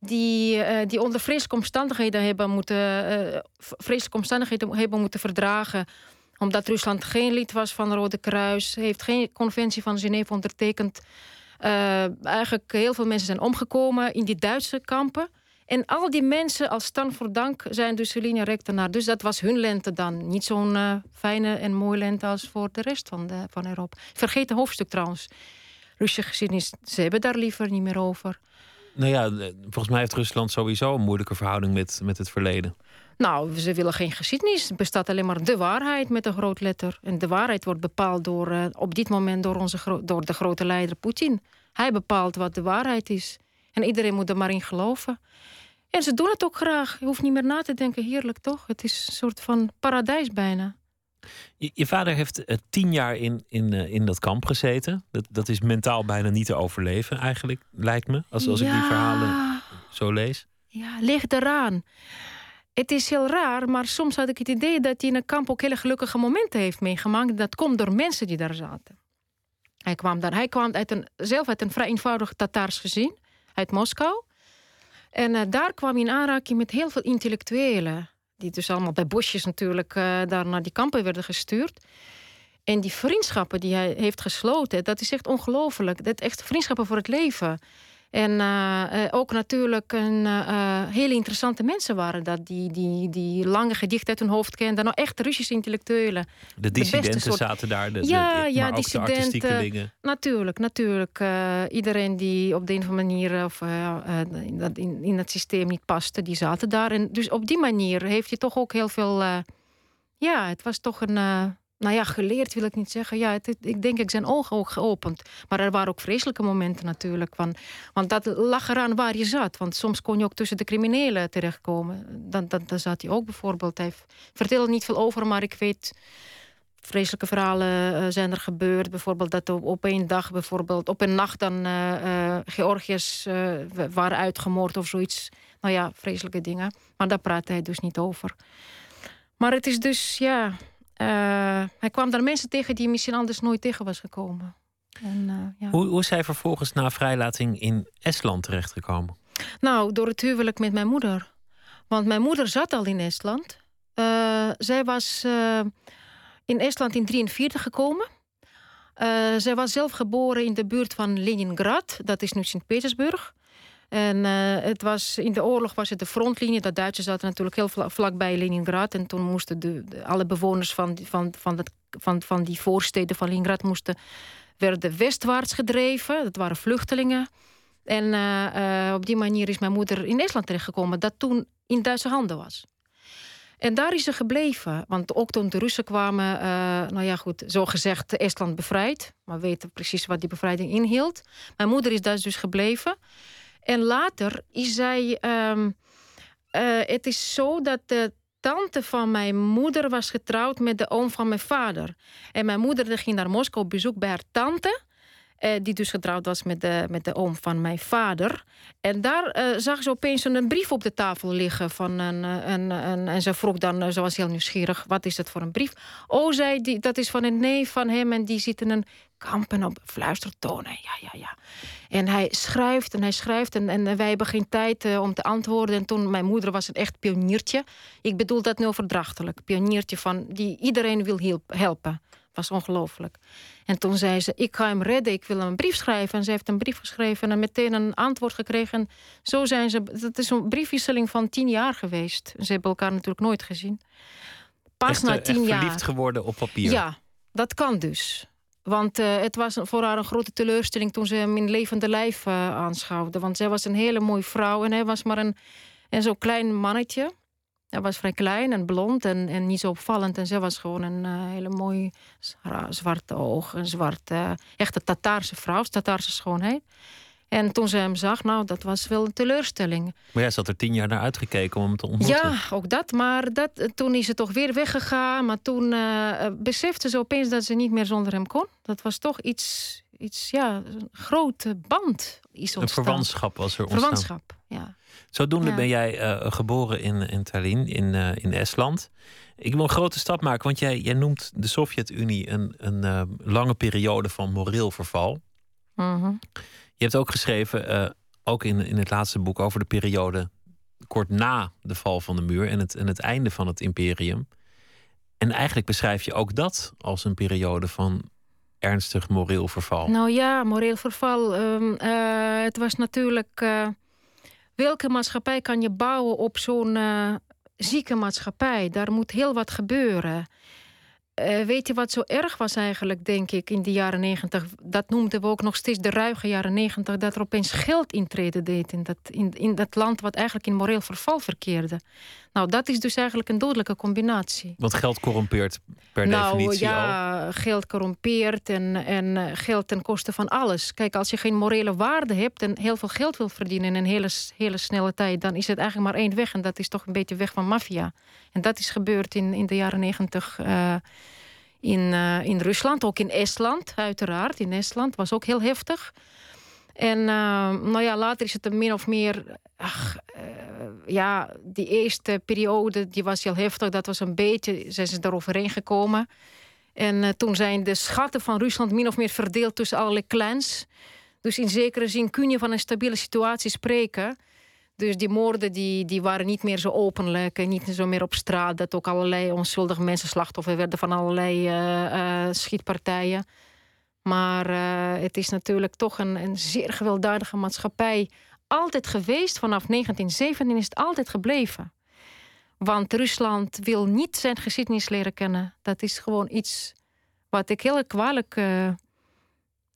die, uh, die onder vreselijke omstandigheden hebben moeten, uh, vreselijke omstandigheden hebben moeten verdragen omdat Rusland geen lid was van het Rode Kruis, heeft geen conventie van Genève ondertekend. Uh, eigenlijk heel veel mensen zijn omgekomen in die Duitse kampen. En al die mensen als stand voor dank zijn dus linea recta naar. Dus dat was hun lente dan. Niet zo'n uh, fijne en mooie lente als voor de rest van, de, van Europa. Vergeet een hoofdstuk trouwens. Russische geschiedenis, ze hebben daar liever niet meer over.
Nou ja, volgens mij heeft Rusland sowieso een moeilijke verhouding met, met het verleden.
Nou, ze willen geen geschiedenis. Er bestaat alleen maar de waarheid met een groot letter. En de waarheid wordt bepaald door, uh, op dit moment door, onze door de grote leider Poetin. Hij bepaalt wat de waarheid is. En iedereen moet er maar in geloven. En ze doen het ook graag. Je hoeft niet meer na te denken. Heerlijk toch? Het is een soort van paradijs bijna.
Je, je vader heeft uh, tien jaar in, in, uh, in dat kamp gezeten. Dat, dat is mentaal bijna niet te overleven, eigenlijk, lijkt me. Als, als ik die verhalen zo lees.
Ja, ligt eraan. Het is heel raar, maar soms had ik het idee dat hij in een kamp ook hele gelukkige momenten heeft meegemaakt. Dat komt door mensen die daar zaten. Hij kwam, daar, hij kwam uit een, zelf uit een vrij eenvoudig Tataars gezin, uit Moskou. En uh, daar kwam hij in aanraking met heel veel intellectuelen. Die dus allemaal bij bosjes natuurlijk uh, daar naar die kampen werden gestuurd. En die vriendschappen die hij heeft gesloten, dat is echt ongelooflijk. Dat echt vriendschappen voor het leven. En uh, ook natuurlijk een, uh, hele interessante mensen waren dat. Die, die, die lange gedichten uit hun hoofd kenden. Nou, echt Russische intellectueulen.
De dissidenten soort... zaten daar. De,
ja,
de,
ja,
dissidenten.
Natuurlijk, natuurlijk. iedereen die op de een of andere manier of, in, dat, in, in het systeem niet paste, die zaten daar. En dus op die manier heeft je toch ook heel veel... ja, het was toch een nou ja, geleerd wil ik niet zeggen. Ja, het, ik denk ik zijn ogen ook geopend. Maar er waren ook vreselijke momenten natuurlijk. Want dat lag eraan waar je zat. Want soms kon je ook tussen de criminelen terechtkomen. Dan, dan, zat hij ook bijvoorbeeld. Hij vertelde niet veel over, maar ik weet vreselijke verhalen zijn er gebeurd. Bijvoorbeeld dat op, één dag, bijvoorbeeld op een nacht dan Georgiërs waren uitgemoord of zoiets. Nou ja, vreselijke dingen. Maar daar praat hij dus niet over. Maar het is dus, ja... hij kwam daar mensen tegen die misschien anders nooit tegen was gekomen.
En, ja. hoe, hoe is hij vervolgens na vrijlating in Estland terechtgekomen?
Nou, door het huwelijk met mijn moeder. Want mijn moeder zat al in Estland. Uh, zij was uh, in Estland in 1943 gekomen. Uh, zij was zelf geboren in de buurt van Leningrad. Dat is nu Sint-Petersburg. En het was, in de oorlog was het de frontlinie. De Duitsers zaten natuurlijk heel vlak, vlakbij Leningrad. En toen moesten de, alle bewoners van, van, van, dat, van, van die voorsteden van Leningrad... Moesten, werden westwaarts gedreven. Dat waren vluchtelingen. En uh, op die manier is mijn moeder in Estland terechtgekomen, dat toen in Duitse handen was. En daar is ze gebleven. Want ook toen de Russen kwamen, uh, nou ja, goed, zo gezegd Estland bevrijd. Maar we weten precies wat die bevrijding inhield. Mijn moeder is daar dus gebleven. En later is zij. Um, uh, het is zo dat de tante van mijn moeder was getrouwd met de oom van mijn vader. En mijn moeder ging naar Moskou op bezoek bij haar tante. Eh, die dus getrouwd was met de, met de oom van mijn vader. En daar uh, zag ze opeens een brief op de tafel liggen. Van een, eh, een, een, en ze vroeg dan, ze was heel nieuwsgierig, wat is dat voor een brief? Oh, zei die, dat is van een neef van hem en die zit in een kampen op fluistertonen. Ja, ja, ja. En hij schrijft en hij schrijft en, en wij hebben geen tijd om te antwoorden. En toen, mijn moeder was een echt pioniertje. Ik bedoel dat nu overdrachtelijk. Pioniertje van die iedereen wil helpen was ongelooflijk. En toen zei ze, ik ga hem redden, ik wil hem een brief schrijven. En ze heeft een brief geschreven en meteen een antwoord gekregen. Zo zijn ze, het is een briefwisseling van tien jaar geweest. Ze hebben elkaar natuurlijk nooit gezien.
Pas echt, na eh, tien jaar. verliefd geworden op papier.
Ja, dat kan dus. Want uh, het was voor haar een grote teleurstelling toen ze hem in levende lijf uh, aanschouwde. Want zij was een hele mooie vrouw en hij was maar een, een zo'n klein mannetje. Hij was vrij klein en blond en, en niet zo opvallend. En ze was gewoon een uh, hele mooie zwarte ogen. Een zwarte, echte Tataarse vrouw, Tataarse schoonheid. En toen ze hem zag, nou, dat was wel een teleurstelling.
Maar jij zat er tien jaar naar uitgekeken om hem te ontmoeten.
Ja, ook dat. Maar dat, toen is ze toch weer weggegaan. Maar toen uh, besefte ze opeens dat ze niet meer zonder hem kon. Dat was toch iets, iets ja, een grote band. Is
een verwantschap was er ontstaan.
Verwantschap, ja.
Zodoende ben jij uh, geboren in, in Tallinn, in, uh, in Estland. Ik wil een grote stap maken, want jij, jij noemt de Sovjet-Unie een, een uh, lange periode van moreel verval.
Mm
Je hebt ook geschreven, ook in, in het laatste boek, over de periode kort na de val van de muur en het, en het einde van het imperium. En eigenlijk beschrijf je ook dat als een periode van ernstig moreel verval.
Nou ja, moreel verval. Um, het was natuurlijk welke maatschappij kan je bouwen op zo'n uh, zieke maatschappij? Daar moet heel wat gebeuren. Uh, weet je wat zo erg was eigenlijk, denk ik, in de jaren negentig? Dat noemden we ook nog steeds de ruige jaren negentig... dat er opeens geld intreden deed in dat, in, in dat land... wat eigenlijk in moreel verval verkeerde. Nou, dat is dus eigenlijk een dodelijke combinatie.
Want geld corrompeert per
nou,
definitie
ja, geld corrompeert en, en eh, geld ten koste van alles. Kijk, als je geen morele waarde hebt... en heel veel geld wil verdienen in een hele, hele snelle tijd... dan is het eigenlijk maar één weg en dat is toch een beetje weg van maffia. En dat is gebeurd in, in de jaren negentig... Uh, in, uh, in Rusland, ook in Estland, uiteraard. In Estland was ook heel heftig. En uh, nou ja, later is het min of meer. Ach, uh, ja, die eerste periode die was heel heftig. Dat was een beetje. Zijn ze eroverheen gekomen. En toen zijn de schatten van Rusland min of meer verdeeld tussen allerlei clans. Dus in zekere zin kun je van een stabiele situatie spreken. Dus die moorden die, die waren niet meer zo openlijk en niet zo meer op straat. Dat ook allerlei onschuldige mensen slachtoffer werden van allerlei uh, schietpartijen. Maar uh, het is natuurlijk toch een, een zeer gewelddadige maatschappij. Altijd geweest, vanaf 1917 is het altijd gebleven. Want Rusland wil niet zijn geschiedenis leren kennen. Dat is gewoon iets wat ik heel kwalijk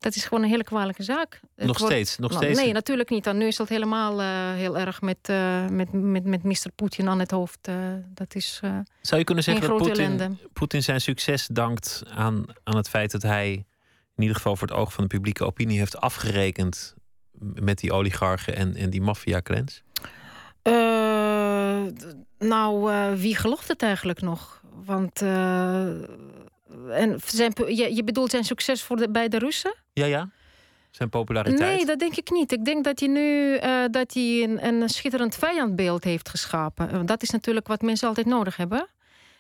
dat is gewoon een hele kwalijke zaak.
Nog steeds? Nog nou, steeds?
Nee, natuurlijk niet. Dan nu is dat helemaal uh, heel erg met, uh, met, met, met Mr. Poetin aan het hoofd. Uh, dat is
Zou je kunnen zeggen dat Poetin, Poetin zijn succes dankt aan, aan het feit dat hij in ieder geval voor het oog van de publieke opinie heeft afgerekend met die oligarchen en, en die maffia-clans?
nou, wie gelooft het eigenlijk nog? Want en zijn, je, je bedoelt zijn succes voor de, bij de Russen?
Ja, ja. Zijn populariteit?
Nee, dat denk ik niet. Ik denk dat hij nu uh, dat hij een, een schitterend vijandbeeld heeft geschapen. Dat is natuurlijk wat mensen altijd nodig hebben.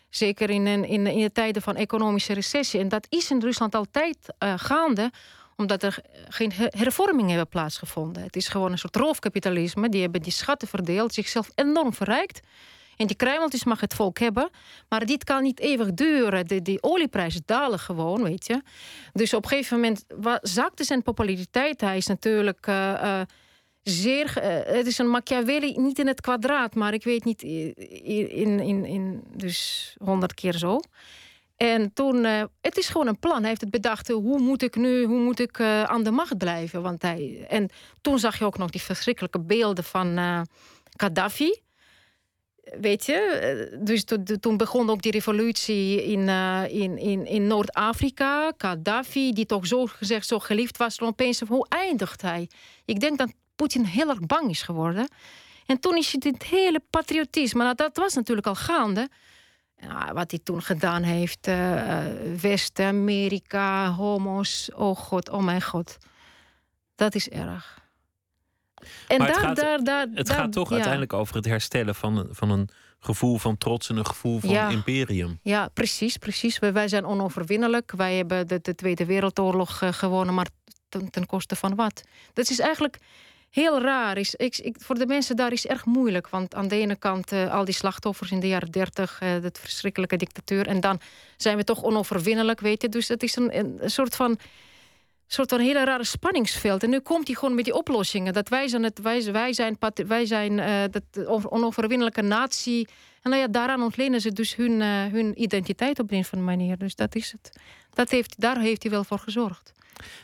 Zeker in, in, in de tijden van economische recessie. En dat is in Rusland altijd uh, gaande omdat er geen hervormingen hebben plaatsgevonden. Het is gewoon een soort roofkapitalisme. Die hebben die schatten verdeeld, zichzelf enorm verrijkt. En die kruimeltjes mag het volk hebben. Maar dit kan niet eeuwig duren. De, die olieprijzen dalen gewoon, weet je. Dus op een gegeven moment zakte zijn populariteit. Hij is natuurlijk... Uh, zeer. Uh, het is een Machiavelli, niet in het kwadraat, maar ik weet niet in, in, in, dus honderd keer zo. En toen, het is gewoon een plan. Hij heeft het bedacht, hoe moet ik nu, hoe moet ik aan de macht blijven? Want hij, en toen zag je ook nog die verschrikkelijke beelden van Gaddafi. Weet je, dus toen begon ook die revolutie in, in, in, in Noord-Afrika. Gaddafi, die toch zo gezegd zo geliefd was, opeens, hoe eindigt hij? Ik denk dat Poetin heel erg bang is geworden. En toen is dit hele patriotisme, nou, dat was natuurlijk al gaande wat hij toen gedaan heeft. Uh, West-Amerika, homo's. Oh god, oh mijn god. Dat is erg.
En daar, het gaat, daar, daar, het gaat toch uiteindelijk over het herstellen van, van een gevoel van trots en een gevoel van imperium.
Ja, precies, precies. Wij, zijn onoverwinnelijk. Wij hebben de, de Tweede Wereldoorlog uh, gewonnen, maar ten, ten koste van wat? Dat is eigenlijk heel raar is. Ik, ik, voor de mensen daar is erg moeilijk. Want aan de ene kant uh, al die slachtoffers in de jaren dertig, uh, dat verschrikkelijke dictatuur. En dan zijn we toch onoverwinnelijk, weet je. Dus het is een, een soort van soort van hele rare spanningsveld. En nu komt hij gewoon met die oplossingen. Dat wij zijn, het, wij, wij zijn, wij zijn uh, dat onoverwinnelijke natie. En nou ja, daaraan ontlenen ze dus hun, uh, hun identiteit op een of andere manier. Dus dat is het. Dat heeft, daar heeft hij wel voor gezorgd.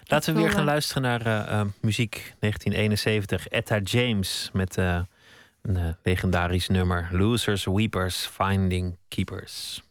Laten we weer gaan luisteren naar uh, muziek 1971. Etta James met een legendarisch nummer. Losers, Weepers, Finding Keepers.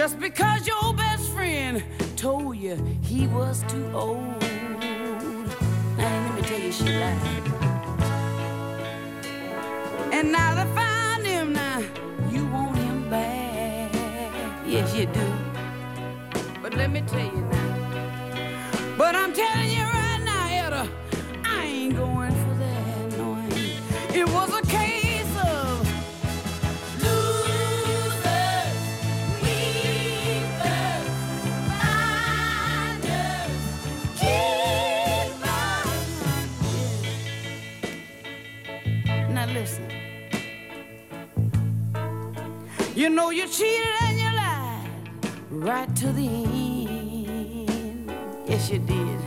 Just because your best friend told you he was too old. Now, let me tell you, she lied. And now to find him, now you want him back. Yes, you do. But let me tell you now. But I'm telling you right now, Etta, I ain't going for that. No, it was a case You know you cheated and you lied right to the end. Yes, you did.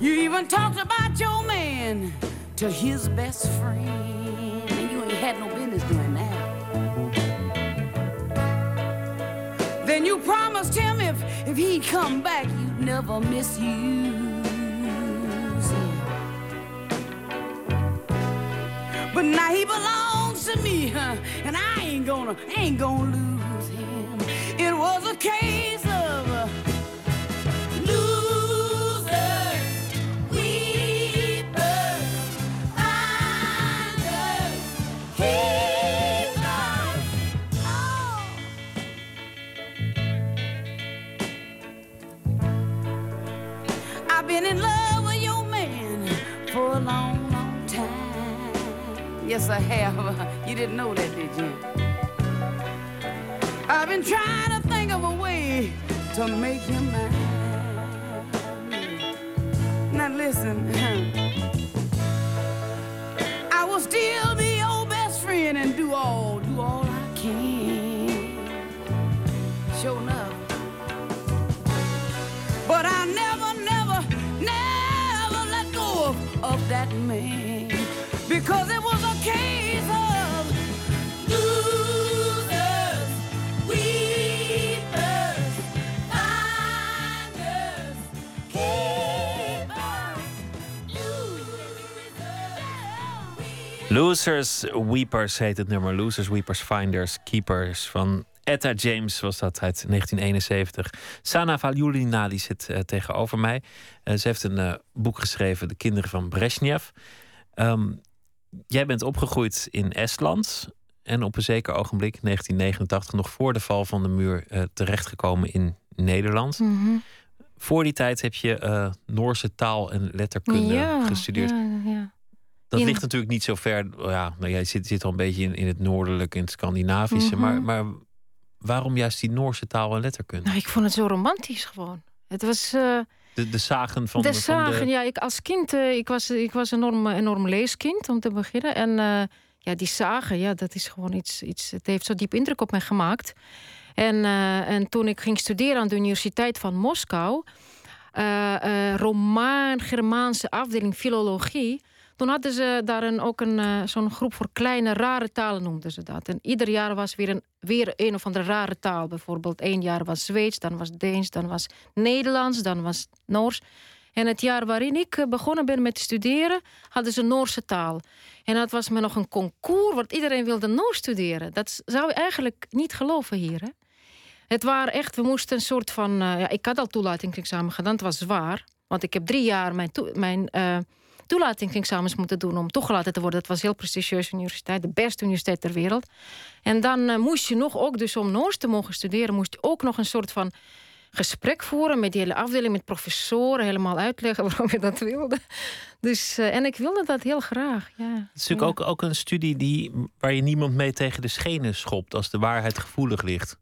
You even talked about your man to his best friend, and you ain't had no business doing that. Then you promised him if if he'd come back, you'd never misuse him. But now he belongs to me, huh? and I ain't gonna, ain't gonna lose him. It was a case Yes, I have. You didn't know that, did you? I've been trying to think of a way to make him mine. Now listen, I will still be your best friend and do all, do all I can. Sure enough. Losers, Weepers
heet het nummer. Losers, Weepers, Finders, Keepers van Etta James was dat uit 1971. Sana Valjulina die zit uh, tegenover mij. Uh, ze heeft een uh, boek geschreven, De Kinderen van Brezhnev. Um, jij bent opgegroeid in Estland en op een zeker ogenblik, 1989, nog voor de val van de muur, terechtgekomen in Nederland.
Mm -hmm.
Voor die tijd heb je Noorse taal en letterkunde
ja,
gestudeerd.
Ja, ja.
Dat
In-
ligt natuurlijk niet zo ver. Ja, nou, jij zit, zit al een beetje in, in het noordelijke, in het Scandinavische.
Mhm.
maar, maar waarom juist die Noorse taal en letterkunde?
Nou, ik vond het zo romantisch gewoon. Het was... eh,
De, de zagen van
de
de, van
zagen,
de-
ja, ik als kind, eh, ik was, ik was een enorm, enorm leeskind om te beginnen. En eh, ja, die zagen, ja, dat is gewoon iets, iets, het heeft zo diep indruk op mij gemaakt. En, en toen ik ging studeren aan de Universiteit van Moskou, Romaan-Germaanse afdeling filologie, toen hadden ze daar ook een, eh, zo'n groep voor kleine rare talen, noemden ze dat. En ieder jaar was weer een, weer een of andere rare taal. Bijvoorbeeld één jaar was Zweeds, dan was Deens, dan was Nederlands, dan was Noors. En het jaar waarin ik eh, begonnen ben met studeren, hadden ze Noorse taal. En dat was me nog een concours, want iedereen wilde Noors studeren. Dat zou je eigenlijk niet geloven hier. Hè? Het waren echt, we moesten een soort van. eh, ja, ik had al toelatingsexamen gedaan, het was zwaar. Want ik heb drie jaar mijn, mijn toelatingsexamens moeten doen om toegelaten te worden. Dat was een heel prestigieuze universiteit, de beste universiteit ter wereld. En dan eh, moest je nog ook, dus om Noors te mogen studeren, moest je ook nog een soort van gesprek voeren met die hele afdeling, met professoren, helemaal uitleggen waarom je dat wilde. Dus, eh, en ik wilde dat heel graag. Ja.
Het is natuurlijk ook, ook een studie die, waar je niemand mee tegen de schenen schopt als de waarheid gevoelig ligt.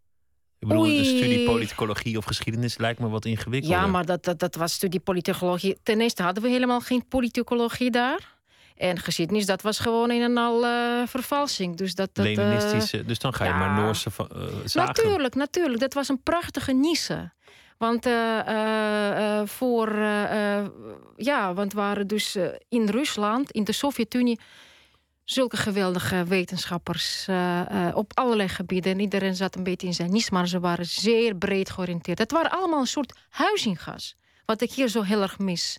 Ik bedoel,
Oei.
een studie politicologie of geschiedenis lijkt me wat ingewikkelder.
Ja, maar dat, dat, dat was studie politicologie. Ten eerste hadden we helemaal geen politicologie daar. En geschiedenis, dat was gewoon een en al eh, vervalsing. Dus dat, dat, eh,
Leninistische, dus dan ga je
ja.
maar Noorse zagen.
Natuurlijk, natuurlijk. Dat was een prachtige niche. Want voor, ja, want waren dus in Rusland, in de Sovjet-Unie, zulke geweldige wetenschappers eh, eh, op allerlei gebieden. En iedereen zat een beetje in zijn niche, maar ze waren zeer breed georiënteerd. Het waren allemaal een soort huizingas, wat ik hier zo heel erg mis.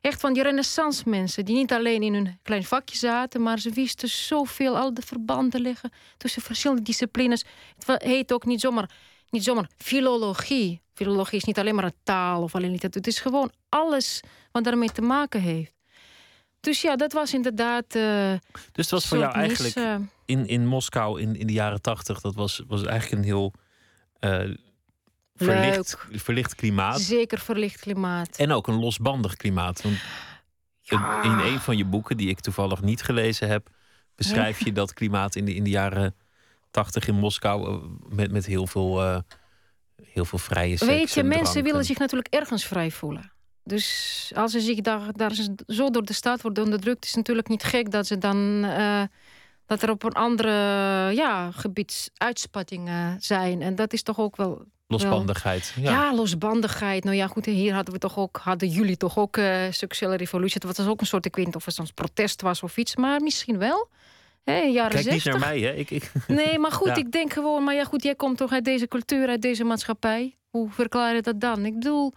Echt van die renaissance mensen die niet alleen in hun klein vakje zaten, maar ze wisten zoveel, al de verbanden leggen tussen verschillende disciplines. Het heet ook niet zomaar, niet zomaar filologie. Filologie is niet alleen maar een taal of alleen literatuur. Het is gewoon alles wat daarmee te maken heeft. Dus ja, dat was inderdaad. eh
Dus het was voor jou eigenlijk
eh,
in, in Moskou in, in de jaren tachtig, dat was, was eigenlijk een heel eh, verlicht, verlicht klimaat.
zeker verlicht klimaat.
En ook een losbandig klimaat. Want
Ja.
in een van je boeken, die ik toevallig niet gelezen heb, beschrijf je dat klimaat in de, in de jaren tachtig in Moskou met, met heel veel, heel veel vrije seks.
Weet je,
en
mensen willen
en-
zich natuurlijk ergens vrij voelen. Dus als ze zich daar, daar zo door de staat worden onderdrukt, is het natuurlijk niet gek dat ze dan. eh, dat er op een andere ja, gebied uitspattingen zijn. En dat is toch ook wel.
Losbandigheid. Ja.
Ja. losbandigheid. Nou ja, goed, hier hadden we toch ook, hadden jullie toch ook eh seksuele revolutie. Dat was ook een soort, ik weet niet of het soms protest was of iets, maar misschien wel. Jaren
Kijk niet
60.
naar mij, hè? Ik, ik,
Nee, maar goed,
Ja.
ik denk gewoon, maar ja, goed, jij komt toch uit deze cultuur, uit deze maatschappij. Hoe verklaar je dat dan? Ik bedoel,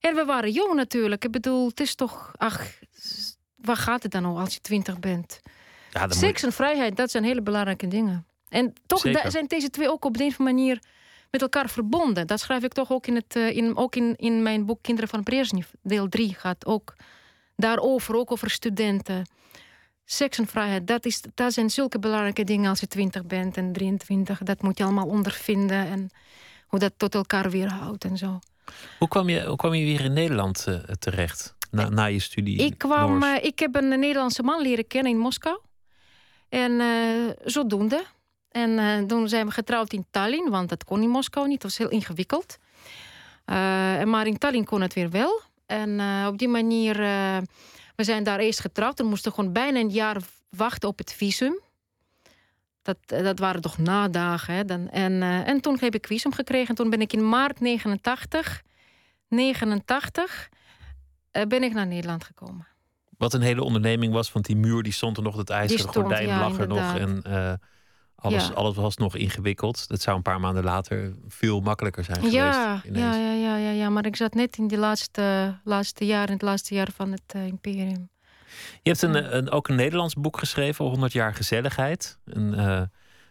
en we waren jong natuurlijk. Ik bedoel, het is toch, ach, waar gaat het dan over als je twintig bent?
ja, dan moet-
Seks en vrijheid, dat zijn hele belangrijke dingen. En toch zijn deze twee ook op de een of andere manier met elkaar verbonden. Dat schrijf ik toch ook in, het, eh, in, ook in, in mijn boek Kinderen van Brezhnev. Deel 3 gaat ook daarover, ook over studenten. Seks en vrijheid, dat, is, dat zijn zulke belangrijke dingen als je 20 bent en 23. Dat moet je allemaal ondervinden en hoe dat tot elkaar weerhoudt en zo.
Hoe, kwam je, hoe kwam je weer in Nederland eh, terecht? Na, na je studie?
Ik, kwam, eh, ik heb een Nederlandse man leren kennen in Moskou. En eh, zodoende. En toen zijn we getrouwd in Tallinn, want dat kon in Moskou niet. Dat was heel ingewikkeld. Maar in Tallinn kon het weer wel. En op die manier, we zijn daar eerst getrouwd. We moesten gewoon bijna een jaar wachten op het visum. Dat, eh, dat waren toch nadagen. Hè? Dan, en, eh, en toen heb ik visum gekregen. En toen ben ik in maart 89, 89 eh, ben ik naar Nederland gekomen.
Wat een hele onderneming was, want die muur die stond er nog, het ijzeren
stond,
gordijn
ja,
lag er nog. En alles,
Ja.
alles was nog ingewikkeld. Dat zou een paar maanden later veel makkelijker zijn geweest.
Ja, ja, ja, ja, ja, ja, maar ik zat net in die laatste, laatste jaar, in het laatste jaar van het imperium.
Je hebt een, een, ook een Nederlands boek geschreven, 100 jaar gezelligheid. Een uh,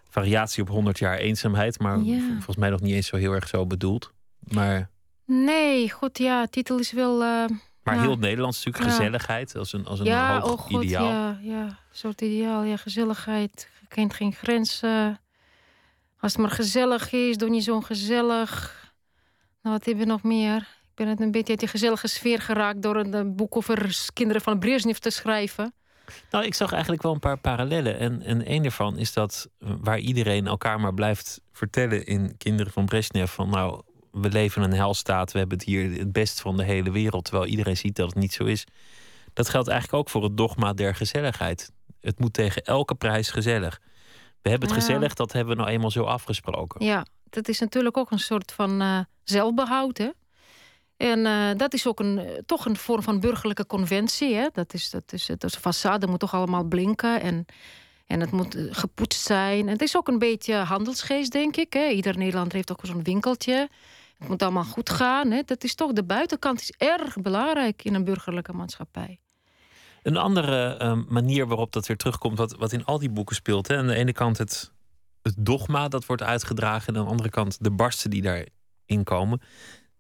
variatie op 100 jaar eenzaamheid, maar
Ja.
volgens mij nog niet eens zo heel erg zo bedoeld. Maar,
Nee, goed, ja, titel is wel... eh,
maar
Ja.
heel Nederlands natuurlijk, gezelligheid als een, als een
ja,
hoog
oh god,
ideaal.
ja, ja, een soort ideaal, ja, gezelligheid. Kent geen grenzen. Als het maar gezellig is, doe niet zo gezellig. Nou, wat hebben we nog meer? Ben het een beetje uit die gezellige sfeer geraakt door een, boek over kinderen van Brezhnev te schrijven.
Nou, ik zag eigenlijk wel een paar parallellen. En, en een daarvan is dat waar iedereen elkaar maar blijft vertellen in Kinderen van Brezhnev: van nou, we leven in een helstaat, we hebben het hier het best van de hele wereld, terwijl iedereen ziet dat het niet zo is. Dat geldt eigenlijk ook voor het dogma der gezelligheid. Het moet tegen elke prijs gezellig. We hebben het
Ja.
gezellig, dat hebben we nou eenmaal zo afgesproken.
Ja, dat is natuurlijk ook een soort van eh, zelfbehoud. Hè? En eh, dat is ook een, eh, toch een vorm van burgerlijke conventie. Hè? Dat is, dat is, dat is façade moet toch allemaal blinken en, en het moet eh, gepoetst zijn. En het is ook een beetje handelsgeest, denk ik. Hè? Ieder Nederlander heeft ook zo'n winkeltje. Het moet allemaal goed gaan. Hè? Dat is toch, de buitenkant is erg belangrijk in een burgerlijke maatschappij.
Een andere eh, manier waarop dat weer terugkomt, wat, wat in al die boeken speelt. Hè? Aan de ene kant het, het dogma dat wordt uitgedragen, en aan de andere kant de barsten die daarin komen.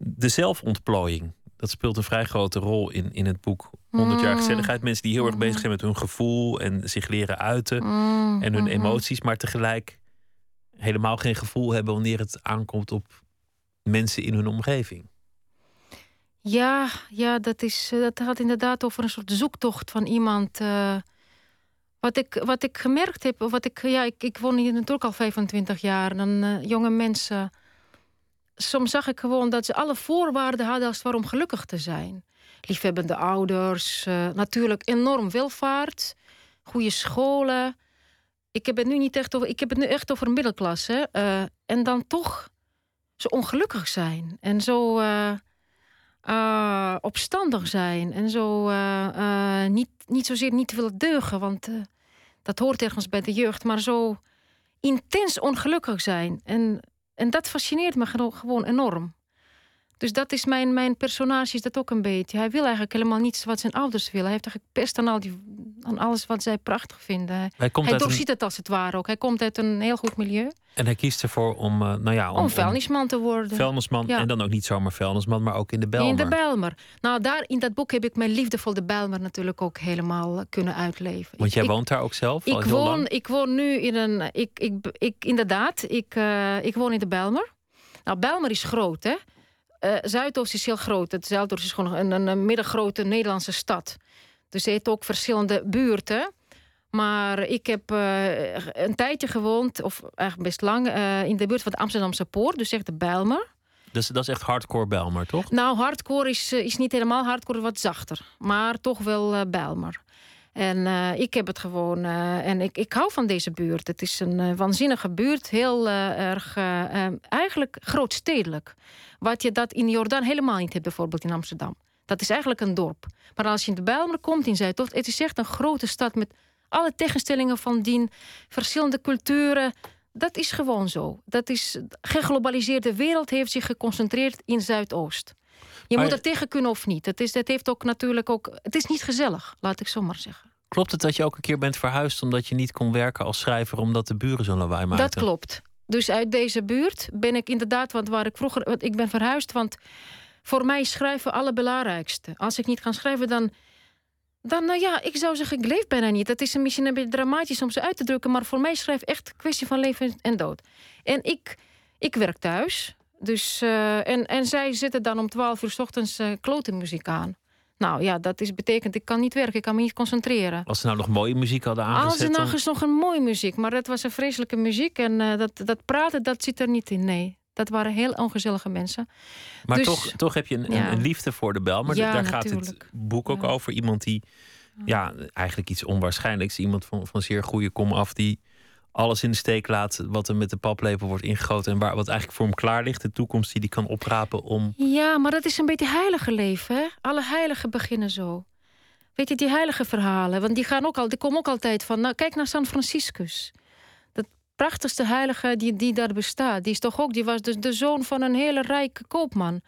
De zelfontplooiing, dat speelt een vrij grote rol in, in het boek 100 jaar
Mm.
gezelligheid. Mensen die heel erg bezig zijn met hun gevoel en zich leren uiten
Mm,
en hun emoties, maar tegelijk helemaal geen gevoel hebben wanneer het aankomt op mensen in hun omgeving.
Ja, ja dat, is, eh, dat gaat inderdaad over een soort zoektocht van iemand. eh, wat, ik, wat ik gemerkt heb, wat ik, ja, ik, ik woon hier natuurlijk al 25 jaar. En dan eh, jonge mensen. Soms zag ik gewoon dat ze alle voorwaarden hadden als het ware om gelukkig te zijn. Liefhebbende ouders, eh, natuurlijk enorm welvaart, goede scholen. Ik heb het nu niet echt over, ik heb het nu echt over middelklasse. eh, en dan toch zo ongelukkig zijn. En zo. eh, opstandig zijn en zo niet, niet zozeer niet willen deugen, want dat hoort ergens bij de jeugd, maar zo intens ongelukkig zijn. En, en dat fascineert me gewoon enorm. Dus dat is mijn, mijn personage, is dat ook een beetje. Hij wil eigenlijk helemaal niets wat zijn ouders willen. Hij heeft eigenlijk pest aan, al die, aan alles wat zij prachtig vinden.
Hij komt
hij
uit een-
doorziet het als het ware ook. Hij komt uit een heel goed milieu.
en hij kiest ervoor om, eh, nou ja, om,
Om vuilnisman te worden.
vuilnisman
Ja.
en dan ook niet zomaar vuilnisman, maar ook in de Belmer.
In de Bijlmer. Nou, daar in dat boek heb ik mijn liefde voor de Bijlmer natuurlijk ook helemaal eh, kunnen uitleven.
Want jij
ik,
woont daar ook zelf al
ik
heel
woon,
lang.
ik woon nu in een. Ik, ik, ik, inderdaad, ik, eh, ik woon in de Bijlmer. Nou, Bijlmer is groot, hè? Eh, Zuidoost is heel groot. Het Zuidoost is gewoon een, een, middengrote Nederlandse stad. Dus het heeft ook verschillende buurten. Maar ik heb eh, een tijdje gewoond, of eigenlijk best lang, eh, in de buurt van de Amsterdamse Poort. Dus echt de Bijlmer.
Dus dat is echt hardcore Belmer, toch?
Nou, hardcore is, is niet helemaal hardcore, wat zachter. Maar toch wel eh Bijlmer. En eh, ik heb het gewoon. eh, en ik, ik hou van deze buurt. Het is een eh, waanzinnige buurt. Heel erg. eh, eh, eigenlijk grootstedelijk. Wat je dat in Jordaan helemaal niet hebt, bijvoorbeeld in Amsterdam. Dat is eigenlijk een dorp. Maar als je in de Bijlmer komt, in Zuidoost, het is echt een grote stad met alle tegenstellingen van dien, verschillende culturen. Dat is gewoon zo. Dat is, geglobaliseerde wereld heeft zich geconcentreerd in Zuidoost. Je moet er tegen kunnen of niet. Het, is, het heeft ook natuurlijk ook. Het is niet gezellig, laat ik zo maar zeggen.
Klopt het dat je ook een keer bent verhuisd omdat je niet kon werken als schrijver omdat de buren zo'n lawaai maakten?
Dat klopt. Dus uit deze buurt ben ik inderdaad, want waar ik vroeger, want ik ben verhuisd, want voor mij schrijven allerbelangrijkste. Als ik niet kan schrijven, dan, dan nou ja, ik zou zeggen, ik leef bijna niet. Dat is misschien een beetje dramatisch om ze uit te drukken, maar voor mij is schrijven echt een kwestie van leven en dood. En ik, ik werk thuis, dus, eh, en, en zij zitten dan om 12 uur s ochtends eh klote muziek aan. Nou ja, dat is, betekent, ik kan niet werken, ik kan me niet concentreren.
Als ze nou nog mooie muziek hadden
Als
aangezet,
er
dan...
nog eens nog een mooie muziek, maar dat was een vreselijke muziek. En eh, dat, dat praten, dat zit er niet in. Nee, dat waren heel ongezellige mensen.
maar
dus-
toch, toch heb je een, een-
ja.
een liefde voor de Bel. Maar
Ja,
daar gaat het boek ook
Ja.
over. Iemand die, ja, eigenlijk iets onwaarschijnlijks. Iemand van, van zeer goede kom af die alles in de steek laat wat er met de paplepel wordt ingegoten. En waar, wat eigenlijk voor hem klaar ligt. De toekomst die hij kan oprapen om...
Ja, maar dat is een beetje heilige leven. Hè? Alle heiligen beginnen zo. Weet je, die heilige verhalen, want die, gaan ook al, die komen ook altijd van... Nou, kijk naar San Franciscus. Dat prachtigste heilige die, die daar bestaat. Die, is toch ook, die was dus de zoon van een hele rijke koopman.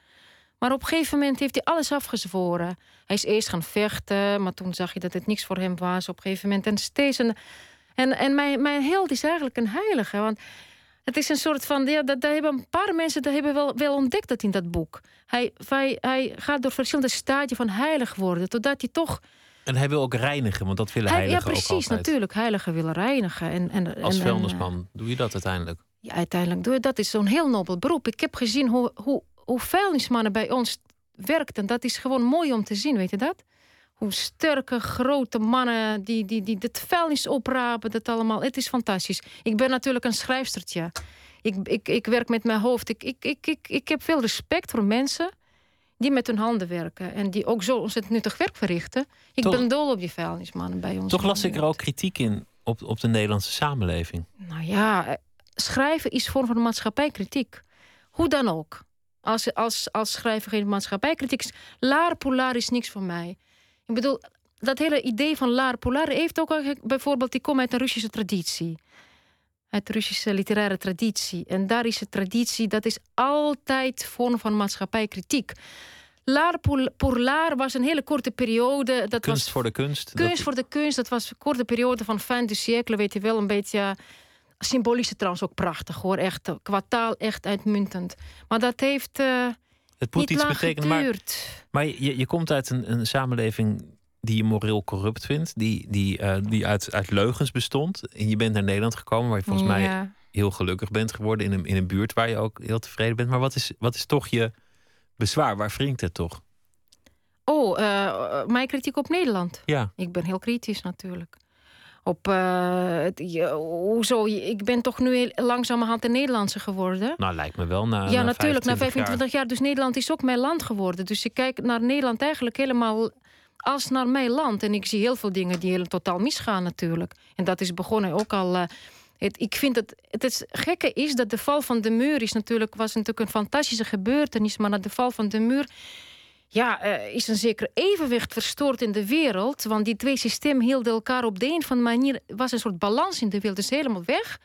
Maar op een gegeven moment heeft hij alles afgezworen. Hij is eerst gaan vechten, maar toen zag je dat het niks voor hem was op een gegeven moment. En steeds een. En, en mijn, mijn held is eigenlijk een heilige. Want het is een soort van. Ja, dat, dat hebben een paar mensen dat hebben wel, wel ontdekt dat in dat boek. Hij, hij, hij gaat door verschillende stadia van heilig worden, totdat hij toch.
En hij wil ook reinigen, want dat willen
Hij,
heiligen
ja, precies,
ook altijd.
natuurlijk. Heiligen willen reinigen. En, en,
Als
en, en,
vuilnisman doe je dat uiteindelijk.
ja, uiteindelijk doe je dat. is zo'n heel nobel beroep. Ik heb gezien hoe, hoe, hoe vuilnismannen bij ons werkten. Dat is gewoon mooi om te zien, weet je dat? Hoe sterke, grote mannen die, die, die het vuilnis oprapen, dat allemaal. Het is fantastisch. Ik ben natuurlijk een schrijfstertje. Ik, ik, ik werk met mijn hoofd. Ik, ik, ik, ik, ik heb veel respect voor mensen die met hun handen werken. En die ook zo ontzettend nuttig werk verrichten. Ik
Toch-
ben dol op die vuilnismannen bij ons.
Toch las ik er ook kritiek in op, op de Nederlandse samenleving.
nou ja, schrijven is vorm van maatschappijkritiek. Hoe dan ook. Als, als, als schrijver geen maatschappijkritiek is. Laar polar is niks voor mij. Ik bedoel, dat hele idee van laar polar heeft ook bijvoorbeeld... die komt uit een Russische traditie. Uit de Russische literaire traditie. En daar is de traditie, dat is altijd vorm van maatschappijkritiek. Laar pour, laar was een hele korte periode. Dat
Kunst
was
voor de kunst.
Kunst
dat-
voor de kunst, dat was een korte periode van fin du siècle, weet je wel, een beetje symbolisch trouwens ook prachtig hoor, echt eh, qua taal echt uitmuntend. Maar dat heeft eh,
het moet
niet
iets betekenen. Maar, maar je, je komt uit een, een samenleving die je moreel corrupt vindt. Die, die, eh, die uit, uit leugens bestond. En je bent naar Nederland gekomen waar je volgens mij
Ja.
heel gelukkig bent geworden. In een, in een buurt waar je ook heel tevreden bent. Maar wat is, wat is toch je bezwaar? Waar wringt het toch?
Oh, eh, mijn kritiek op Nederland.
Ja,
Ik ben heel kritisch natuurlijk. Op, eh, het, je- hoezo, ik ben toch nu langzamerhand een Nederlandse geworden.
nou lijkt me wel. Na,
ja, natuurlijk, na
25
25 jaar. Dus Nederland is ook mijn land geworden. Dus ik kijk naar Nederland eigenlijk helemaal als naar mijn land. En ik zie heel veel dingen die heel totaal misgaan natuurlijk. En dat is begonnen ook al... eh, het, ik vind het, het gekke is dat de val van de muur is natuurlijk, was natuurlijk een fantastische gebeurtenis. Maar na de val van de muur ja, eh, is een zeker evenwicht verstoord in de wereld. Want die twee systemen hielden elkaar op de een of andere manier... was een soort balans in de wereld, dus helemaal weg.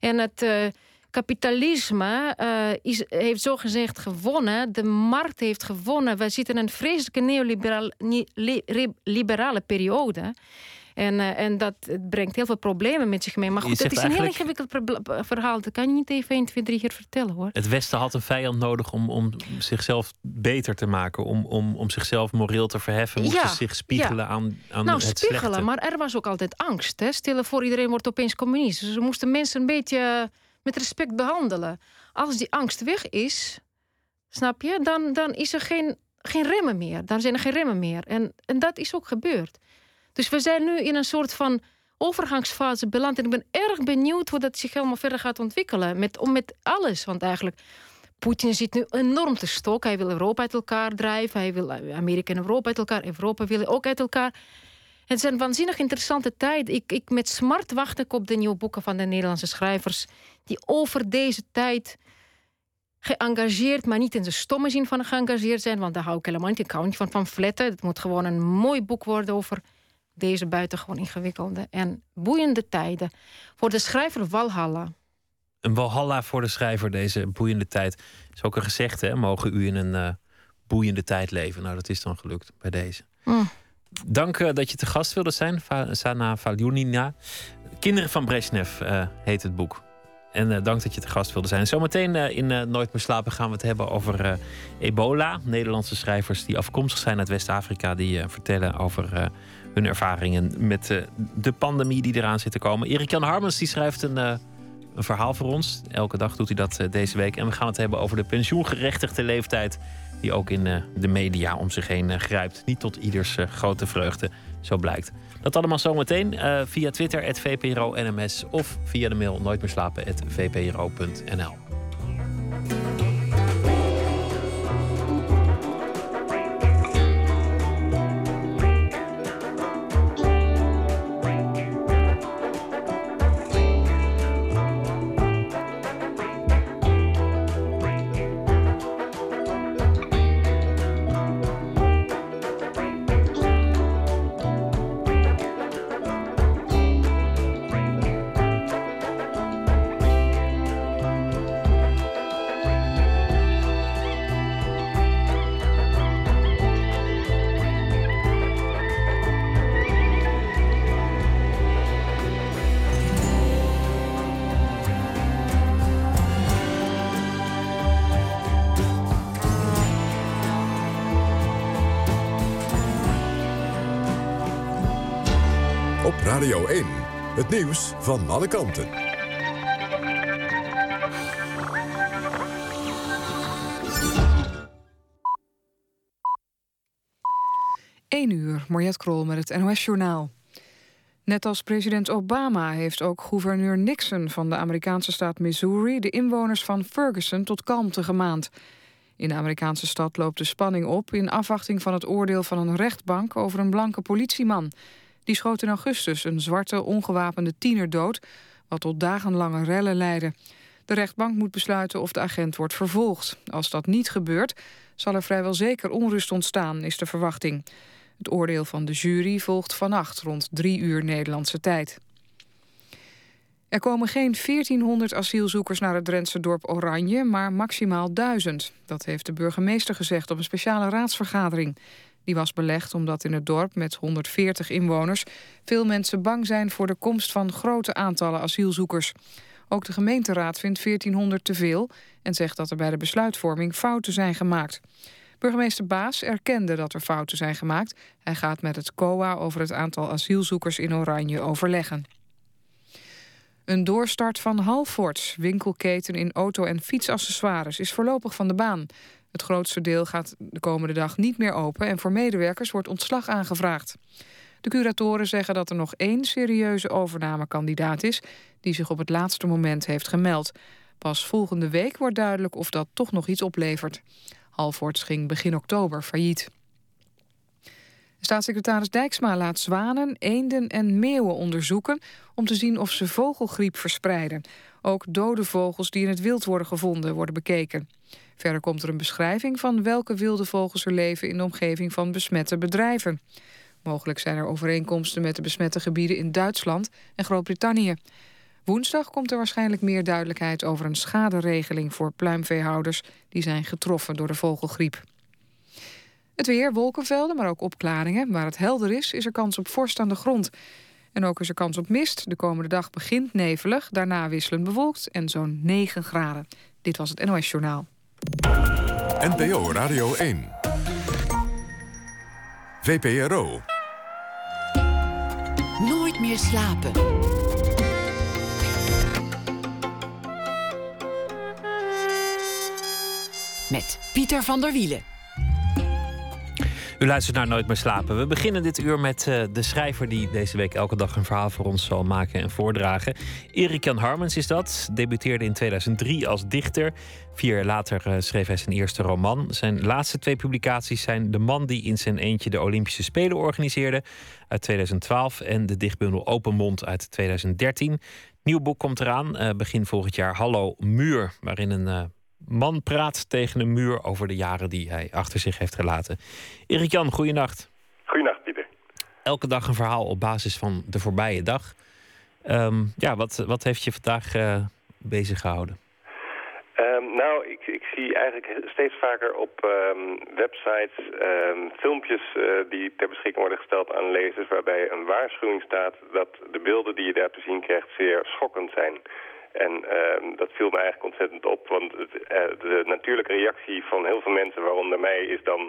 En het eh, kapitalisme eh, is, heeft zogezegd gewonnen. De markt heeft gewonnen. We zitten in een vreselijke neoliberale liberale periode. En, eh, en dat brengt heel veel problemen met zich mee. Maar goed, het is een heel ingewikkeld proble- verhaal. Dat kan je niet even 1, 2, 3 keer vertellen hoor.
Het Westen had een vijand nodig om, om zichzelf beter te maken. Om, om, om zichzelf moreel te verheffen. Moesten
Ja,
ze zich spiegelen aan, aan
Nou,
het
spiegelen,
slechte.
maar er was ook altijd angst. Hè? Stel voor, iedereen wordt opeens communist. Dus we moesten mensen een beetje eh, met respect behandelen. Als die angst weg is, snap je, dan, dan is er geen, geen remmen meer. Dan zijn er geen remmen meer. En, en dat is ook gebeurd. Dus we zijn nu in een soort van overgangsfase beland. En ik ben erg benieuwd hoe dat zich helemaal verder gaat ontwikkelen. Met, met alles. Want eigenlijk, Poetin zit nu enorm te stok. Hij wil Europa uit elkaar drijven. Hij wil Amerika en Europa uit elkaar. Europa wil ook uit elkaar. Het zijn waanzinnig interessante tijden. Ik, ik met smart wacht ik op de nieuwe boeken van de Nederlandse schrijvers. Die over deze tijd geëngageerd, maar niet in de stomme zin van geëngageerd zijn. Want daar hou ik helemaal niet. Ik hou niet van pamfletten. Het moet gewoon een mooi boek worden over deze buitengewoon ingewikkelde en boeiende tijden. Voor de schrijver Walhalla.
Een walhalla voor de schrijver deze boeiende tijd. Is ook een gezegde, hè? mogen u in een eh, boeiende tijd leven. Nou, dat is dan gelukt bij deze.
Mm.
Dank eh, dat je te gast wilde zijn, Va- Sana Valjunina. Kinderen van Brezhnev eh, heet het boek. En dank dat je te gast wilde zijn. Zometeen in Nooit meer slapen gaan we het hebben over ebola. Nederlandse schrijvers die afkomstig zijn uit West-Afrika... die vertellen over hun ervaringen met eh, de pandemie die eraan zit te komen. Erik-Jan Harmens die schrijft een, eh, een verhaal voor ons. Elke dag doet hij dat eh, deze week. En we gaan het hebben over de pensioengerechtigde leeftijd... die ook in de media om zich heen grijpt. Niet tot ieders grote vreugde, zo blijkt. Dat allemaal zometeen via Twitter, het VPRO NMS... of via de mail nooitmeerslapen.vpro.nl.
Het nieuws van alle kanten.
1 uur, Mariette Krol met het NOS-journaal. Net als president Obama heeft ook gouverneur Nixon van de Amerikaanse staat Missouri... de inwoners van Ferguson tot kalmte gemaand. In de Amerikaanse stad loopt de spanning op... in afwachting van het oordeel van een rechtbank over een blanke politieman. Die schoot in augustus een zwarte, ongewapende tiener dood... wat tot dagenlange rellen leidde. De rechtbank moet besluiten of de agent wordt vervolgd. Als dat niet gebeurt, zal er vrijwel zeker onrust ontstaan, is de verwachting. Het oordeel van de jury volgt vannacht rond drie uur Nederlandse tijd. Er komen geen 1400 asielzoekers naar het Drentse dorp Oranje, maar maximaal 1000. Dat heeft de burgemeester gezegd op een speciale raadsvergadering. Die was belegd omdat in het dorp met 140 inwoners... veel mensen bang zijn voor de komst van grote aantallen asielzoekers. Ook de gemeenteraad vindt 1400 te veel... en zegt dat er bij de besluitvorming fouten zijn gemaakt. Burgemeester Baas erkende dat er fouten zijn gemaakt. Hij gaat met het COA over het aantal asielzoekers in Oranje overleggen. Een doorstart van Halfords, winkelketen in auto- en fietsaccessoires, is voorlopig van de baan. Het grootste deel gaat de komende dag niet meer open en voor medewerkers wordt ontslag aangevraagd. De curatoren zeggen dat er nog één serieuze overnamekandidaat is die zich op het laatste moment heeft gemeld. Pas volgende week wordt duidelijk of dat toch nog iets oplevert. Halfords ging begin oktober failliet. Staatssecretaris Dijksma laat zwanen, eenden en meeuwen onderzoeken... om te zien of ze vogelgriep verspreiden. Ook dode vogels die in het wild worden gevonden worden bekeken. Verder komt er een beschrijving van welke wilde vogels er leven... in de omgeving van besmette bedrijven. Mogelijk zijn er overeenkomsten met de besmette gebieden in Duitsland en Groot-Brittannië. Woensdag komt er waarschijnlijk meer duidelijkheid over een schaderegeling voor pluimveehouders die zijn getroffen door de vogelgriep. Het weer, wolkenvelden, maar ook opklaringen. Waar het helder is, is er kans op vorst aan de grond. En ook is er kans op mist. De komende dag begint nevelig, daarna wisselend bewolkt en zo'n 9 graden. Dit was het NOS Journaal.
NPO Radio 1. VPRO.
Nooit meer slapen. met Pieter van der Wielen.
U luistert naar Nooit meer slapen. We beginnen dit uur met uh, de schrijver die deze week elke dag een verhaal voor ons zal maken en voordragen. Erik Jan Harmens is dat. Debuteerde in 2003 als dichter. Vier jaar later uh, schreef hij zijn eerste roman. Zijn laatste twee publicaties zijn De man die in zijn eentje de Olympische Spelen organiseerde uit 2012 en de dichtbundel Open Mond uit 2013. Nieuw boek komt eraan, uh, begin volgend jaar Hallo Muur, waarin een man praat tegen een muur over de jaren die hij achter zich heeft gelaten. Erik Jan, goeienacht.
Goeienacht, Pieter.
Elke dag een verhaal op basis van de voorbije dag. Um, ja, wat, wat heeft je vandaag uh, bezig gehouden?
Um, nou, ik, ik, zie eigenlijk steeds vaker op um, websites filmpjes uh, die ter beschikking worden gesteld aan lezers... waarbij een waarschuwing staat dat de beelden die je daar te zien krijgt zeer schokkend zijn. En uh, dat viel me eigenlijk ontzettend op, want het, uh, de natuurlijke reactie van heel veel mensen, waaronder mij, is dan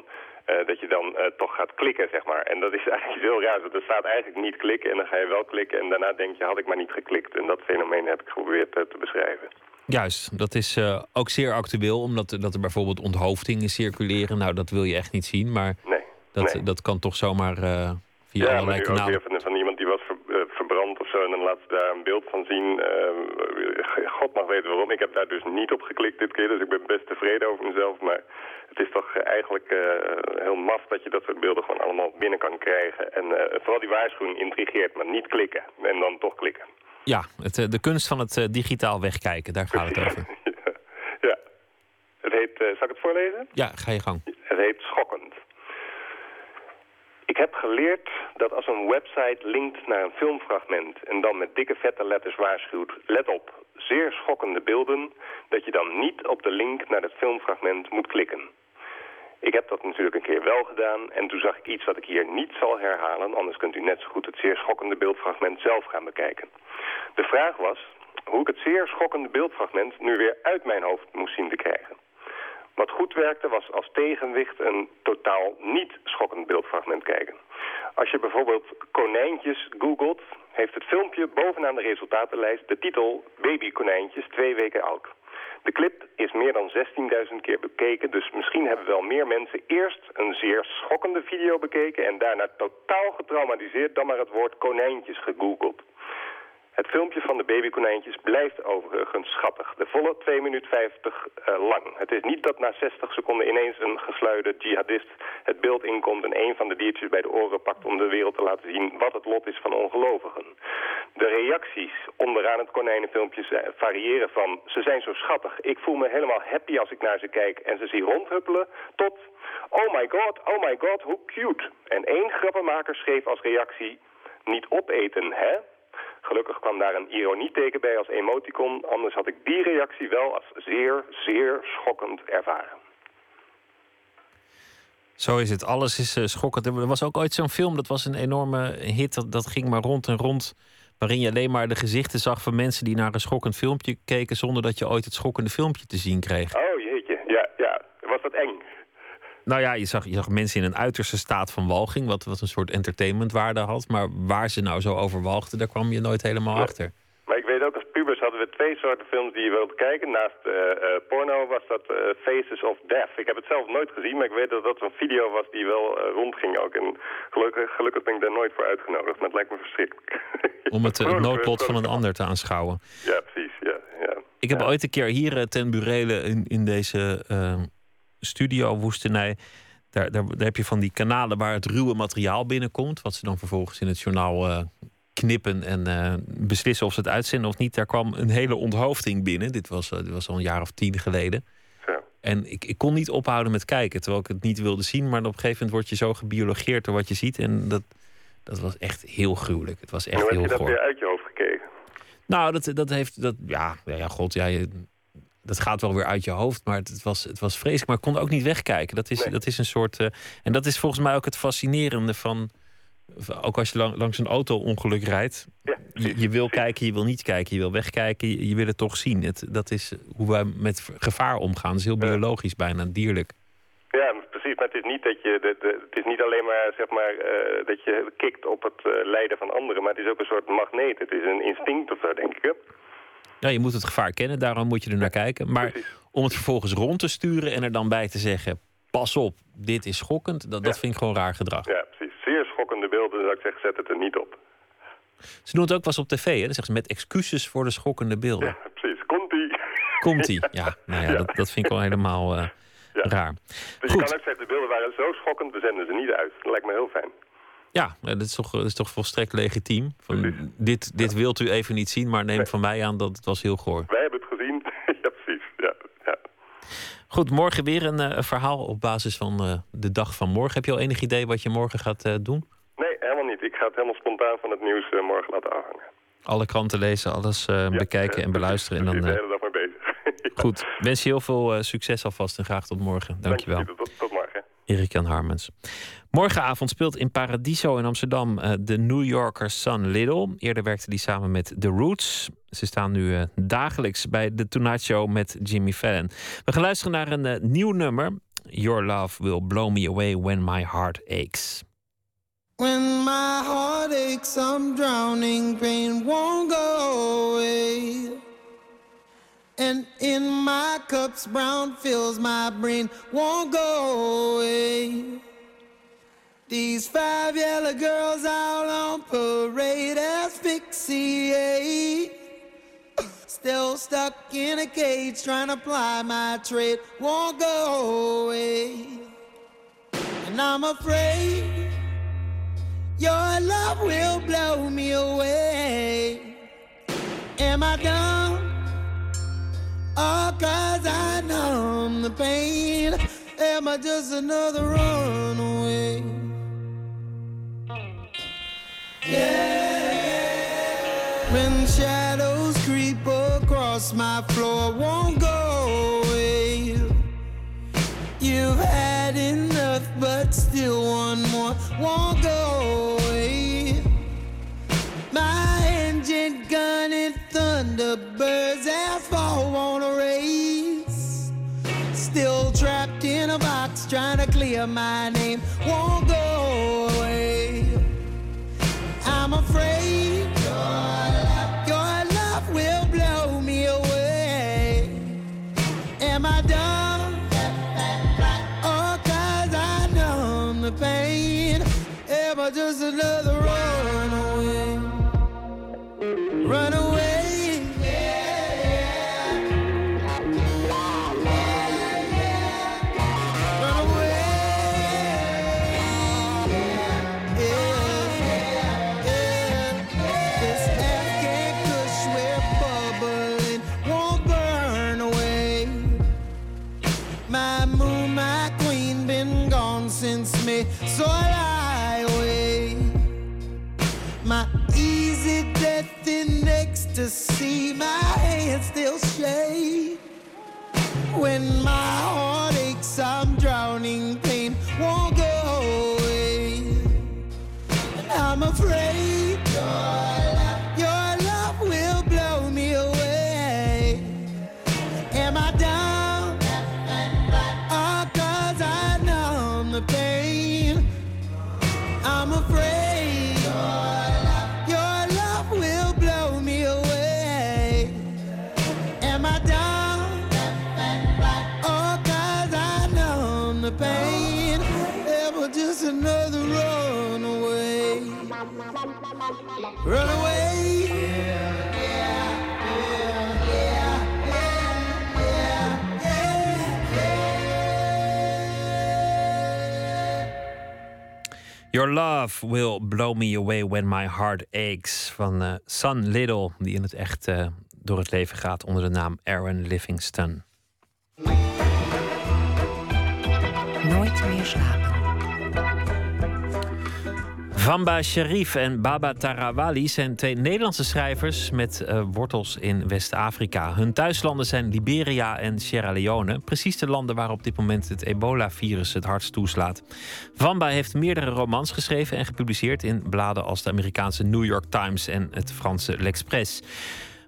uh, dat je dan uh, toch gaat klikken, zeg maar. En dat is eigenlijk heel raar. Er staat eigenlijk niet klikken en dan ga je wel klikken en daarna denk je, had ik maar niet geklikt. En dat fenomeen heb ik geprobeerd te beschrijven.
Juist, dat is ook zeer actueel, omdat dat er bijvoorbeeld onthoofdingen circuleren. Nou, dat wil je echt niet zien, maar
nee,
dat,
nee.
dat kan toch zomaar via
ja,
allerlei kanalen.
Ja, van, van iemand die was ver, verbrand of zo en dan laat ze daar een beeld van zien God mag weten waarom. Ik heb daar dus niet op geklikt dit keer, dus ik ben best tevreden over mezelf. Maar het is toch eigenlijk uh, heel maf dat je dat soort beelden gewoon allemaal binnen kan krijgen. En uh, vooral die waarschuwing intrigeert, maar niet klikken. En dan toch klikken.
Ja, het, de kunst van het digitaal wegkijken, daar gaat het over.
ja. Het heet, zal ik het voorlezen?
Ja, ga je gang.
Het heet Schokkend. Ik heb geleerd dat als een website linkt naar een filmfragment en dan met dikke vette letters waarschuwt, let op, zeer schokkende beelden, dat je dan niet op de link naar het filmfragment moet klikken. Ik heb dat natuurlijk een keer wel gedaan en toen zag ik iets wat ik hier niet zal herhalen, anders kunt u net zo goed het zeer schokkende beeldfragment zelf gaan bekijken. De vraag was hoe ik het zeer schokkende beeldfragment nu weer uit mijn hoofd moest zien te krijgen. Wat goed werkte was als tegenwicht een totaal niet schokkend beeldfragment kijken. Als je bijvoorbeeld konijntjes googelt, heeft het filmpje bovenaan de resultatenlijst de titel Babykonijntjes twee weken oud. De clip is meer dan 16.000 keer bekeken, dus misschien hebben wel meer mensen eerst een zeer schokkende video bekeken en daarna totaal getraumatiseerd dan maar het woord konijntjes gegoogeld. Het filmpje van de babykonijntjes blijft overigens schattig. De volle 2 minuten 50 uh, lang. Het is niet dat na 60 seconden ineens een gesluide jihadist het beeld inkomt... en een van de diertjes bij de oren pakt om de wereld te laten zien wat het lot is van ongelovigen. De reacties onderaan het konijnenfilmpje variëren van... ze zijn zo schattig, ik voel me helemaal happy als ik naar ze kijk en ze zie rondhuppelen... tot oh my god, oh my god, hoe cute. En één grappenmaker schreef als reactie... niet opeten, hè? Gelukkig kwam daar een ironieteken bij als emoticon. Anders had ik die reactie wel als zeer, zeer schokkend ervaren.
Zo is het. Alles is uh, schokkend. Er was ook ooit zo'n film, dat was een enorme hit. Dat, dat ging maar rond en rond. Waarin je alleen maar de gezichten zag van mensen die naar een schokkend filmpje keken. zonder dat je ooit het schokkende filmpje te zien kreeg.
Oh jeetje, ja, ja. Was dat eng?
Nou ja, je zag, je zag mensen in een uiterste staat van walging, wat, wat een soort entertainmentwaarde had. Maar waar ze nou zo over walgden, daar kwam je nooit helemaal achter.
Maar ik weet ook, als pubers hadden we twee soorten films die je wilde kijken. Naast uh, uh, porno was dat uh, Faces of Death. Ik heb het zelf nooit gezien, maar ik weet dat dat zo'n video was die wel rondging ook. En gelukkig, gelukkig ben ik daar nooit voor uitgenodigd, maar het lijkt me verschrikkelijk.
Om het, het noodlot van een ander te aanschouwen.
Ja, precies. Ja, ja.
Ik heb
ja.
ooit een keer hier ten burele in, in deze studio-woestenij. Daar, daar, daar, heb je van die kanalen waar het ruwe materiaal binnenkomt. Wat ze dan vervolgens in het journaal uh, knippen en uh, beslissen of ze het uitzenden of niet. Daar kwam een hele onthoofding binnen. Dit was, uh, dit was al een jaar of tien geleden.
Ja.
En ik, ik kon niet ophouden met kijken, terwijl ik het niet wilde zien. Maar op een gegeven moment word je zo gebiologeerd door wat je ziet. En dat, dat was echt heel gruwelijk. Het was echt
Hoe
heel
heb je dat
goor.
weer uit je hoofd gekeken?
Nou, dat, dat heeft. Dat, ja, ja, god, ja, je, dat gaat wel weer uit je hoofd, maar het, het, was, het was vreselijk. Maar ik kon ook niet wegkijken. Dat is,
Nee.
dat is een soort. eh, en dat is volgens mij ook het fascinerende van. Ook als je lang- langs een auto-ongeluk rijdt.
Ja,
Je, wil kijken, je wil niet kijken, je wil wegkijken, je, je wil het toch zien. Het, dat is hoe wij met gevaar omgaan. Dat is heel biologisch, bijna dierlijk.
Ja, precies. Maar het is niet dat je, de, de- het is niet alleen maar zeg maar eh, dat je kikt op het eh, lijden van anderen, maar het is ook een soort magneet. Het is een instinct of zo, denk ik.
Ja, je moet het gevaar kennen, daarom moet je er naar kijken. Maar
Precies.
om het vervolgens rond te sturen en er dan bij te zeggen: pas op, dit is schokkend, dat, dat vind ik gewoon raar gedrag.
Ja, precies. Zeer schokkende beelden, zou ik zeggen, zet het er niet op.
Ze doen het ook wel eens op tv, hè? Dan zeggen ze met excuses voor de schokkende beelden.
Ja, precies. Komt-ie.
Komt-ie? Ja, nou ja,
Ja.
Dat, dat vind ik wel helemaal eh, raar.
Dus je
Goed.
kan ook zeggen, de beelden waren zo schokkend, we zenden ze niet uit. Dat lijkt me heel fijn.
Ja, eh, dat is toch, dat is toch volstrekt legitiem. Van, dit, dit wilt u even niet zien, maar neem
Nee.
van mij aan dat het was heel goor.
Wij hebben het gezien. ja, precies. Ja, ja.
Goed, morgen weer een eh, verhaal op basis van eh, de dag van morgen. Heb je al enig idee wat je morgen gaat eh, doen?
Nee, helemaal niet. Ik ga het helemaal spontaan van het nieuws eh, morgen laten afhangen.
Alle kranten lezen, alles eh,
Ja,
bekijken
eh,
en beluisteren. En dan,
de
eh,
hele dag mee bezig.
Goed, wens je heel veel eh, succes alvast en graag tot morgen. Dankjewel.
Dank je, Tot, tot morgen.
Erik Jan Harmens. Morgenavond speelt in Paradiso in Amsterdam eh, de New Yorker Sun Little. Eerder werkte die samen met The Roots. Ze staan nu eh, dagelijks bij de Tonight Show met Jimmy Fallon. We gaan luisteren naar een eh, nieuw nummer. Your love will blow me away when my heart aches.
When my heart aches, I'm drowning, pain won't go away. And in my cups, brown fills my brain, won't go away. These five yellow girls out on parade asphyxiate. Still stuck in a cage, trying to ply my trade, won't go away. And I'm afraid. Your love will blow me away. Am I dumb? Or cause I numb the pain? Am I just another runaway? Yeah. When shadows creep across my floor, won't go away. You've had enough, but still one more won't go the birds as fall want to race. Still trapped in a box, trying to clear my name. Won't go still shake. When my Runaway.
Your Love Will Blow Me Away When My Heart Aches van eh Son Little, die in het echt eh, door het leven gaat onder de naam Aaron Livingston.
Nooit meer slapen.
Vamba Sharif en Baba Tarawali zijn twee Nederlandse schrijvers met eh, wortels in West-Afrika. Hun thuislanden zijn Liberia en Sierra Leone, precies de landen waar op dit moment het ebola-virus het hardst toeslaat. Vamba heeft meerdere romans geschreven en gepubliceerd in bladen als de Amerikaanse New York Times en het Franse L'Express.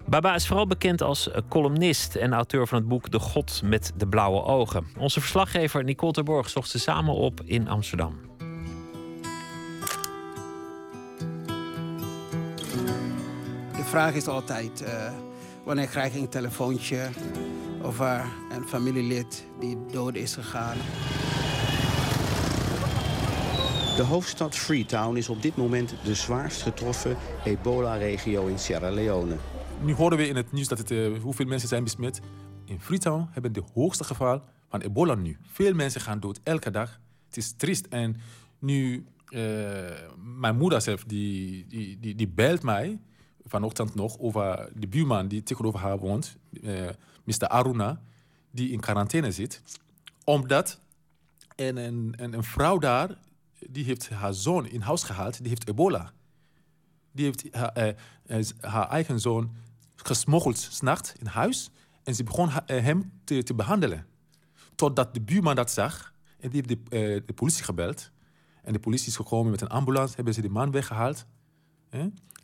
Baba is vooral bekend als eh, columnist en auteur van het boek De God met de Blauwe Ogen. Onze verslaggever Nicole Terborg zocht ze samen op in Amsterdam.
Vraag is altijd, eh, wanneer krijg ik een telefoontje over een familielid die dood is gegaan?
De hoofdstad Freetown is op dit moment de zwaarst getroffen ebola-regio in Sierra Leone.
Nu horen we in het nieuws dat het, eh, hoeveel mensen zijn besmet. In Freetown hebben we de hoogste geval van ebola nu. Veel mensen gaan dood elke dag. Het is triest. En nu, eh, mijn moeder zelf, die, die, die, die belt mij vanochtend nog over de buurman die tegenover haar woont, eh, Mr. Aruna, die in quarantaine zit. Omdat en een, een, een vrouw daar, die heeft haar zoon in huis gehaald, die heeft ebola. Die heeft haar, eh, eh, haar eigen zoon gesmokkeld s'nachts in huis. En ze begon hem te, te behandelen. Totdat de buurman dat zag. En die heeft de, de politie gebeld. En de politie is gekomen met een ambulance. Hebben ze de man weggehaald.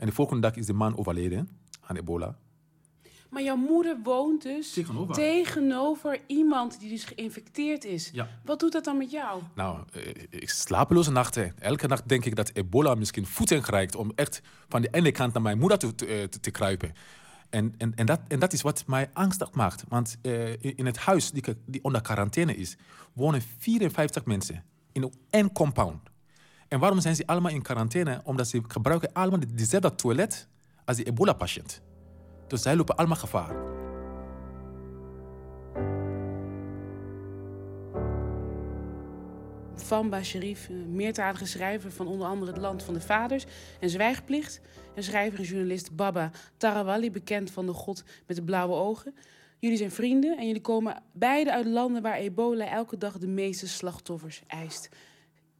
En de volgende dag is de man overleden aan ebola.
Maar jouw moeder woont dus
Tegenover.
tegenover iemand die dus geïnfecteerd is.
Ja.
Wat doet dat dan met jou?
Nou, eh, ik slapeloze nachten. Elke nacht denk ik dat ebola misschien voedsel krijgt om echt van de ene kant naar mijn moeder te, te, eh, te- te kruipen. En, en, en, dat, en dat is wat mij angstig maakt. Want eh, in in het huis die, die onder quarantaine is, wonen 54 mensen in één compound. En waarom zijn ze allemaal in quarantaine? Omdat ze gebruiken allemaal de- dezelfde toilet als de ebola-patiënt. Dus zij lopen allemaal gevaar.
Famba Sharif, een meertalige schrijver van onder andere Het Land van de Vaders en Zwijgplicht. En schrijver en journalist Baba Tarawali, bekend van de God met de blauwe ogen. Jullie zijn vrienden en jullie komen beide uit landen waar ebola elke dag de meeste slachtoffers eist.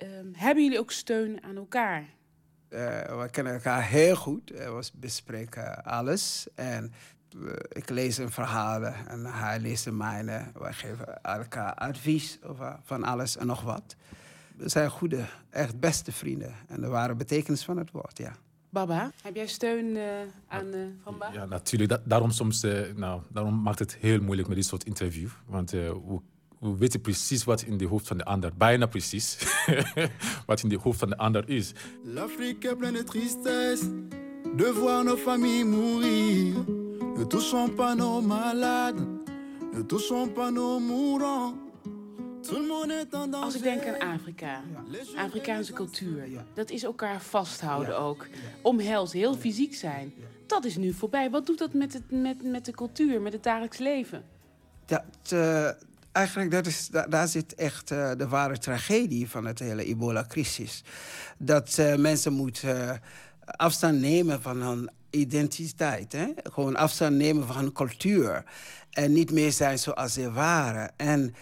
Ehm, hebben jullie ook steun aan elkaar?
Eh, we kennen elkaar heel goed. Eh, we bespreken alles. En eh, ik lees een verhalen en hij leest de mijne. Wij geven elkaar advies over van alles en nog wat. We zijn goede, echt beste vrienden. En de ware betekenis van het woord, ja.
Baba, heb jij steun eh, aan eh Famba?
Ja, natuurlijk. Da- daarom, soms, eh, nou, daarom maakt het heel moeilijk met dit soort interview. Want eh, we, we weten precies wat in de hoofd van de ander, bijna precies, wat in de hoofd van de ander is.
L'Afrique est pleine de tristesse de voir nos familles mourir. Ne touchons pas nos malades, ne touchons pas nos mourants.
Als ik denk aan Afrika, Afrikaanse cultuur, dat is elkaar vasthouden ook. Omhelzen, heel fysiek zijn. Dat is nu voorbij. Wat doet dat met, het, met, met de cultuur, met het dagelijks leven?
Dat, eh, eigenlijk dat is, da- daar zit echt eh, de ware tragedie van het hele ebola-crisis. Dat eh, mensen moeten eh, afstand nemen van hun identiteit. Hè? Gewoon afstand nemen van hun cultuur. En niet meer zijn zoals ze waren. En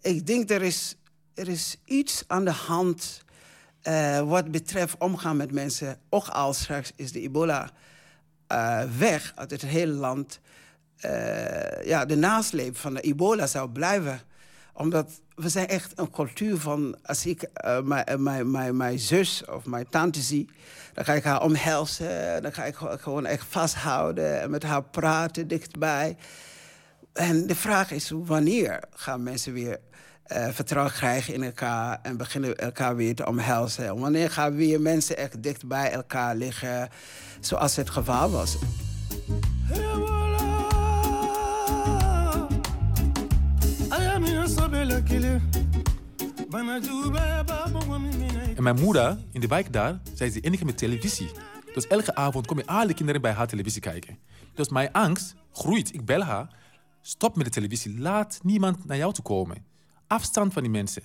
ik denk er is, er is iets aan de hand eh, wat betreft omgaan met mensen. Ook al straks is de ebola weg uit het hele land. Eh, ja, de nasleep van de ebola zou blijven. Omdat we zijn echt een cultuur van... Als ik eh, mijn- eh, mijn- mijn- mijn zus of mijn tante zie... dan ga ik haar omhelzen. Dan ga ik gewoon- echt vasthouden en met haar praten dichtbij. En de vraag is, wanneer gaan mensen weer vertrouwen krijgen in elkaar... en beginnen elkaar weer te omhelzen? Wanneer gaan weer mensen echt dicht bij elkaar liggen... zoals het geval was?
En mijn moeder in de wijk daar, zij is de enige met televisie. Dus elke avond komen alle kinderen bij haar televisie kijken. Dus mijn angst groeit. Ik bel haar. Stop met de televisie. Laat niemand naar jou toe komen. Afstand van die mensen.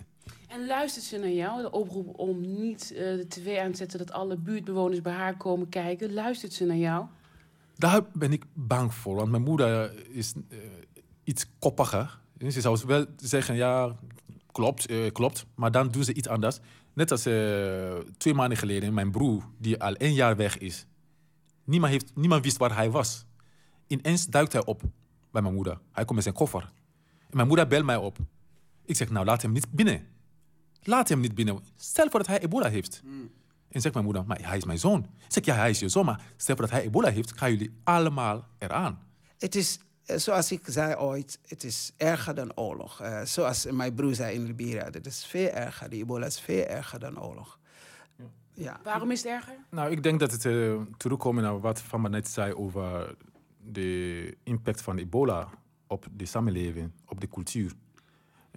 En luistert ze naar jou, de oproep om niet eh, de tv aan te zetten... dat alle buurtbewoners bij haar komen kijken? Luistert ze naar jou?
Daar ben ik bang voor. Want mijn moeder is eh, iets koppiger. Ze zou wel zeggen, ja, klopt, eh, klopt. Maar dan doen ze iets anders. Net als eh, twee maanden geleden, mijn broer, die al één jaar weg is. Niemand, heeft, niemand wist waar hij was. Ineens duikt hij op bij mijn moeder. Hij komt met zijn koffer. En mijn moeder belt mij op. Ik zeg, nou, laat hem niet binnen. Laat hem niet binnen. Stel voor dat hij ebola heeft. En zegt mijn moeder, maar hij is mijn zoon. Ik zeg, ja, hij is je zoon, maar stel voor dat hij ebola heeft, gaan jullie allemaal eraan.
Het is, zoals ik zei ooit, het is erger dan oorlog. Eh, zoals mijn broer zei in Liberia, het is veel erger. De ebola is veel erger dan oorlog. Ja.
Waarom is het erger?
Nou, ik denk dat het uh, terugkomen naar wat Van net zei over de impact van ebola op de samenleving, op de cultuur.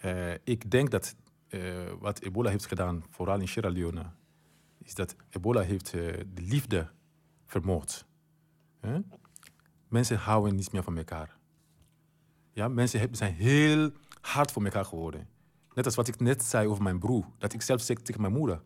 Uh, ik denk dat uh, wat ebola heeft gedaan, vooral in Sierra Leone, is dat ebola heeft uh, de liefde vermoord. Huh? Mensen houden niet meer van elkaar. Ja, mensen zijn heel hard voor elkaar geworden. Net als wat ik net zei over mijn broer. Dat ik zelf zeg tegen mijn moeder,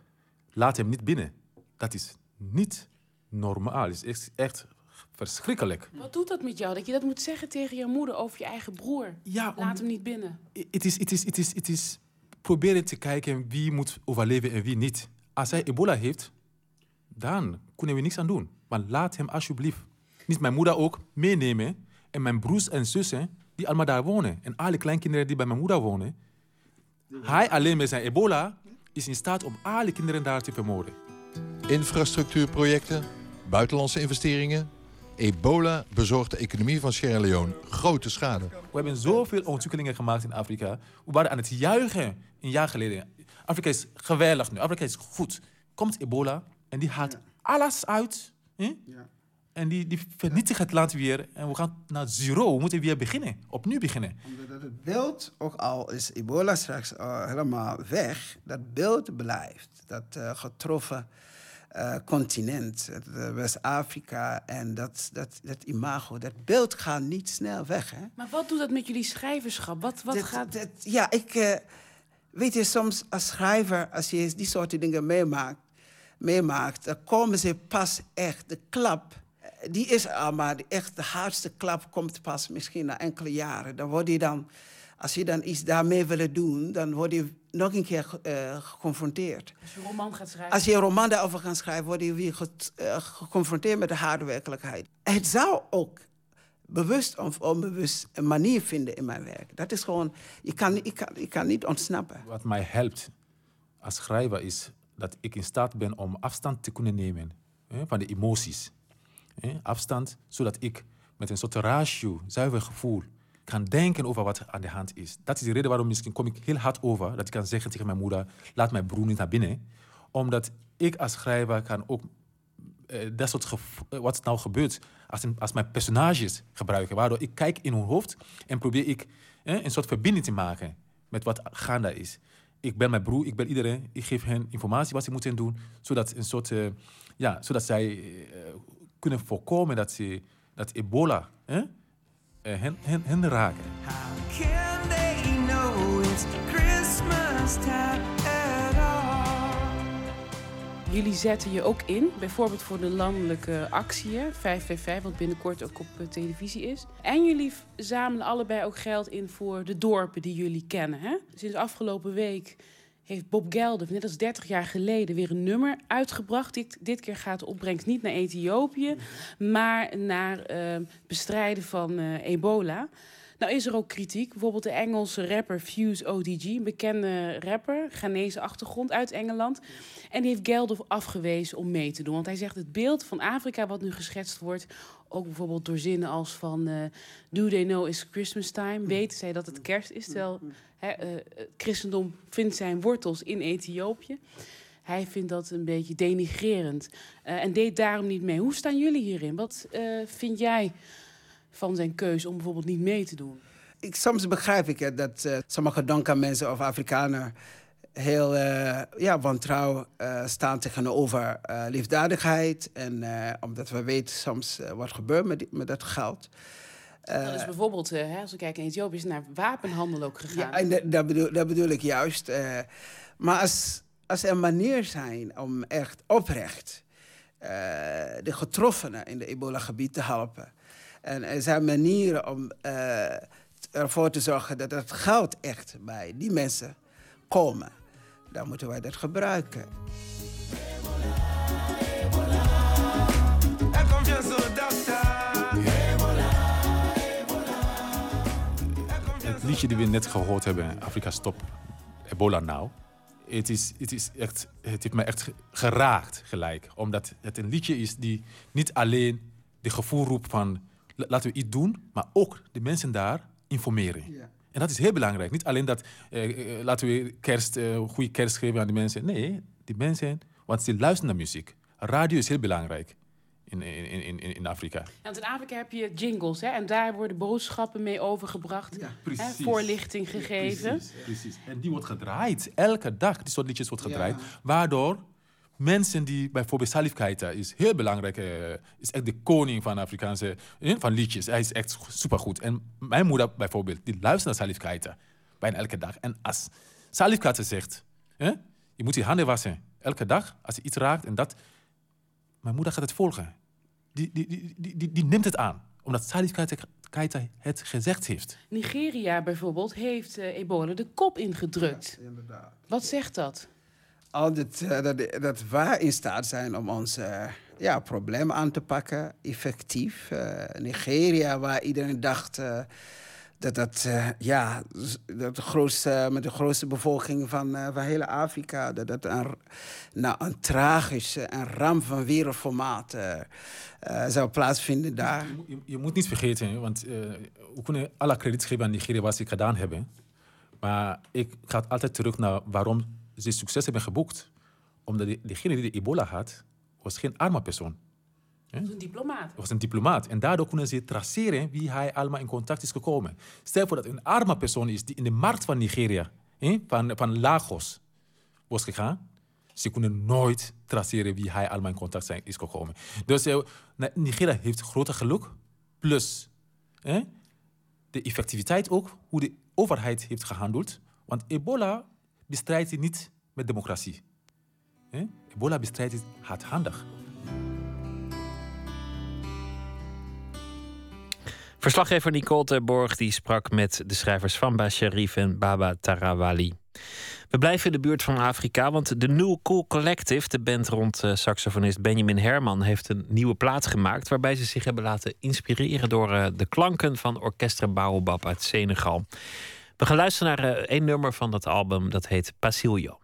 laat hem niet binnen. Dat is niet normaal. Het is echt, echt verschrikkelijk.
Wat doet dat met jou? Dat je dat moet zeggen tegen je moeder over je eigen broer.
Ja,
Laat hem niet binnen.
Het is, het is, het is, het is proberen te kijken wie moet overleven en wie niet. Als hij ebola heeft, dan kunnen we niks aan doen. Maar laat hem alsjeblieft. Niet mijn moeder ook meenemen. En mijn broers en zussen die allemaal daar wonen. En alle kleinkinderen die bij mijn moeder wonen. Hij alleen met zijn ebola is in staat om alle kinderen daar te vermoorden.
Infrastructuurprojecten, buitenlandse investeringen. Ebola bezorgt de economie van Sierra Leone grote schade.
We hebben zoveel ontwikkelingen gemaakt in Afrika. We waren aan het juichen een jaar geleden. Afrika is geweldig nu. Afrika is goed. Komt ebola en die haalt alles uit. Hè?
Ja.
En die, die vernietigt het land weer. En we gaan naar zero. We moeten weer beginnen. Opnieuw beginnen.
Omdat het beeld, ook al is ebola straks uh, helemaal weg, dat beeld blijft. Dat uh, getroffen uh, continent, West-Afrika en dat, dat, dat imago, dat beeld gaat niet snel weg. Hè?
Maar wat doet dat met jullie schrijverschap? Wat, wat
dat,
gaat...
Dat, ja, ik... weet je, soms als schrijver, als je die soort dingen meemaakt, meemaakt dan komen ze pas echt, de klap die is al, maar echt de hardste klap komt pas misschien na enkele jaren. Dan word je dan, als je dan iets daarmee wil doen, dan word je nog een keer uh, geconfronteerd.
Als je een roman gaat schrijven?
Als je een roman daarover gaat schrijven, word je weer ge uh, geconfronteerd met de harde werkelijkheid. Het zou ook bewust of onbewust een manier vinden in mijn werk. Dat is gewoon, je kan, je kan, je kan niet ontsnappen.
Wat mij helpt als schrijver is dat ik in staat ben om afstand te kunnen nemen hè, van de emoties. Afstand, zodat ik met een soort ratio, zuiver gevoel, kan denken over wat aan de hand is. Dat is de reden waarom misschien kom ik heel hard over. Dat ik kan zeggen tegen mijn moeder, laat mijn broer niet naar binnen. Omdat ik als schrijver kan ook eh, dat soort eh, wat nou gebeurt als, als mijn personages gebruiken. Waardoor ik kijk in hun hoofd en probeer ik eh, een soort verbinding te maken met wat gaande is. Ik ben mijn broer, ik ben iedereen. Ik geef hen informatie wat ze moeten doen, zodat, een soort, eh, ja, zodat zij eh, kunnen voorkomen dat, ze, dat ebola eh, eh, hen, hen, hen raken.
Jullie zetten je ook in, bijvoorbeeld voor de landelijke actie, hè, 555, wat binnenkort ook op eh, televisie is. En jullie zamelen allebei ook geld in voor de dorpen die jullie kennen. Hè? Sinds afgelopen week heeft Bob Geldof, net als 30 jaar geleden, weer een nummer uitgebracht. Dit, dit keer gaat de opbrengst niet naar Ethiopië, maar naar eh, bestrijden van eh, ebola. Nou is er ook kritiek. Bijvoorbeeld de Engelse rapper Fuse ODG, een bekende rapper, Ghanese achtergrond uit Engeland. En die heeft Geldof afgewezen om mee te doen. Want hij zegt het beeld van Afrika wat nu geschetst wordt... ook bijvoorbeeld door zinnen als van... eh, Do they know it's Christmas time? Weten zij dat het kerst is? Terwijl hè, eh, het christendom vindt zijn wortels in Ethiopië. Hij vindt dat een beetje denigrerend. eh, en deed daarom niet mee. Hoe staan jullie hierin? Wat vind jij van zijn keuze om bijvoorbeeld niet mee te doen?
Ik, soms begrijp ik dat eh, sommige donker mensen of Afrikanen heel uh, ja, wantrouw uh, staan tegenover uh, liefdadigheid. En omdat we weten soms wat gebeurt met, die, met dat geld.
dat is bijvoorbeeld, hè, als we kijken in Ethiopië, is naar wapenhandel ook gegaan.
Ja, en dat, dat, bedoel, dat bedoel ik juist. maar als, als er manier zijn om echt oprecht de getroffenen in de ebola-gebied te helpen. En er zijn manieren om ervoor te zorgen dat het geld echt bij die mensen komen. Dan moeten wij dat gebruiken.
Het liedje die we net gehoord hebben, Afrika Stop Ebola Now. Het, is, het, is echt, het heeft me echt geraakt gelijk. Omdat het een liedje is die niet alleen de gevoel roept van laten we iets doen, maar ook de mensen daar informeren. Ja. En dat is heel belangrijk. Niet alleen dat eh, eh, laten we kerst, eh, goede kerst geven aan de mensen. Nee, die mensen, want ze luisteren naar muziek. Radio is heel belangrijk in, in, in, in Afrika.
Want in Afrika heb je jingles hè, en daar worden boodschappen mee overgebracht. Ja, hè, voorlichting gegeven.
Precies, precies. En die wordt gedraaid. Elke dag die soort liedjes wordt gedraaid. Ja. Waardoor mensen die bijvoorbeeld Salif Keita is heel belangrijk, uh, is echt de koning van Afrikaanse uh, van liedjes. Hij is echt supergoed. En mijn moeder bijvoorbeeld, die luistert naar Salif Keita bijna elke dag. En als Salif Keita zegt, uh, je moet je handen wassen elke dag als je iets raakt en dat, mijn moeder gaat het volgen. Die, die, die, die, die, die neemt het aan, omdat Salif Keita, Keita het gezegd heeft.
Nigeria bijvoorbeeld heeft ebola de kop ingedrukt.
Ja, inderdaad.
Wat zegt dat?
Altijd dat, dat wij in staat zijn om onze uh, ja, problemen aan te pakken, effectief. Uh, Nigeria, waar iedereen dacht dat dat, ja, dat de grootste, met de grootste bevolking van, van heel Afrika, dat dat een, nou, een tragische een ramp van wereldformaat zou plaatsvinden daar.
Je, moet niet vergeten, want we kunnen alle krediet geven aan Nigeria wat ze gedaan hebben. Maar ik ga altijd terug naar waarom ze succes hebben geboekt. Omdat die, degene die de ebola had, was geen arme persoon.
Was een diplomaat.
was een diplomaat. En daardoor kunnen ze traceren wie hij allemaal in contact is gekomen. Stel voor dat een arme persoon is die in de markt van Nigeria, van, van Lagos, was gegaan. Ze kunnen nooit traceren wie hij allemaal in contact zijn, is gekomen. Dus uh, Nigeria heeft grote geluk. Plus eh, de effectiviteit ook, hoe de overheid heeft gehandeld. Want ebola bestrijdt het niet met democratie. Eh? Ebola bestrijdt het hardhandig.
Verslaggever Nicole Terborg die sprak met de schrijvers Famba Sharif en Baba Tarawali. We blijven in de buurt van Afrika, want de New Cool Collective, de band rond uh, saxofonist Benjamin Herman, heeft een nieuwe plaat gemaakt waarbij ze zich hebben laten inspireren door uh, de klanken van Orchestra Baobab uit Senegal. We gaan luisteren naar uh, één nummer van dat album, dat heet Pasilio.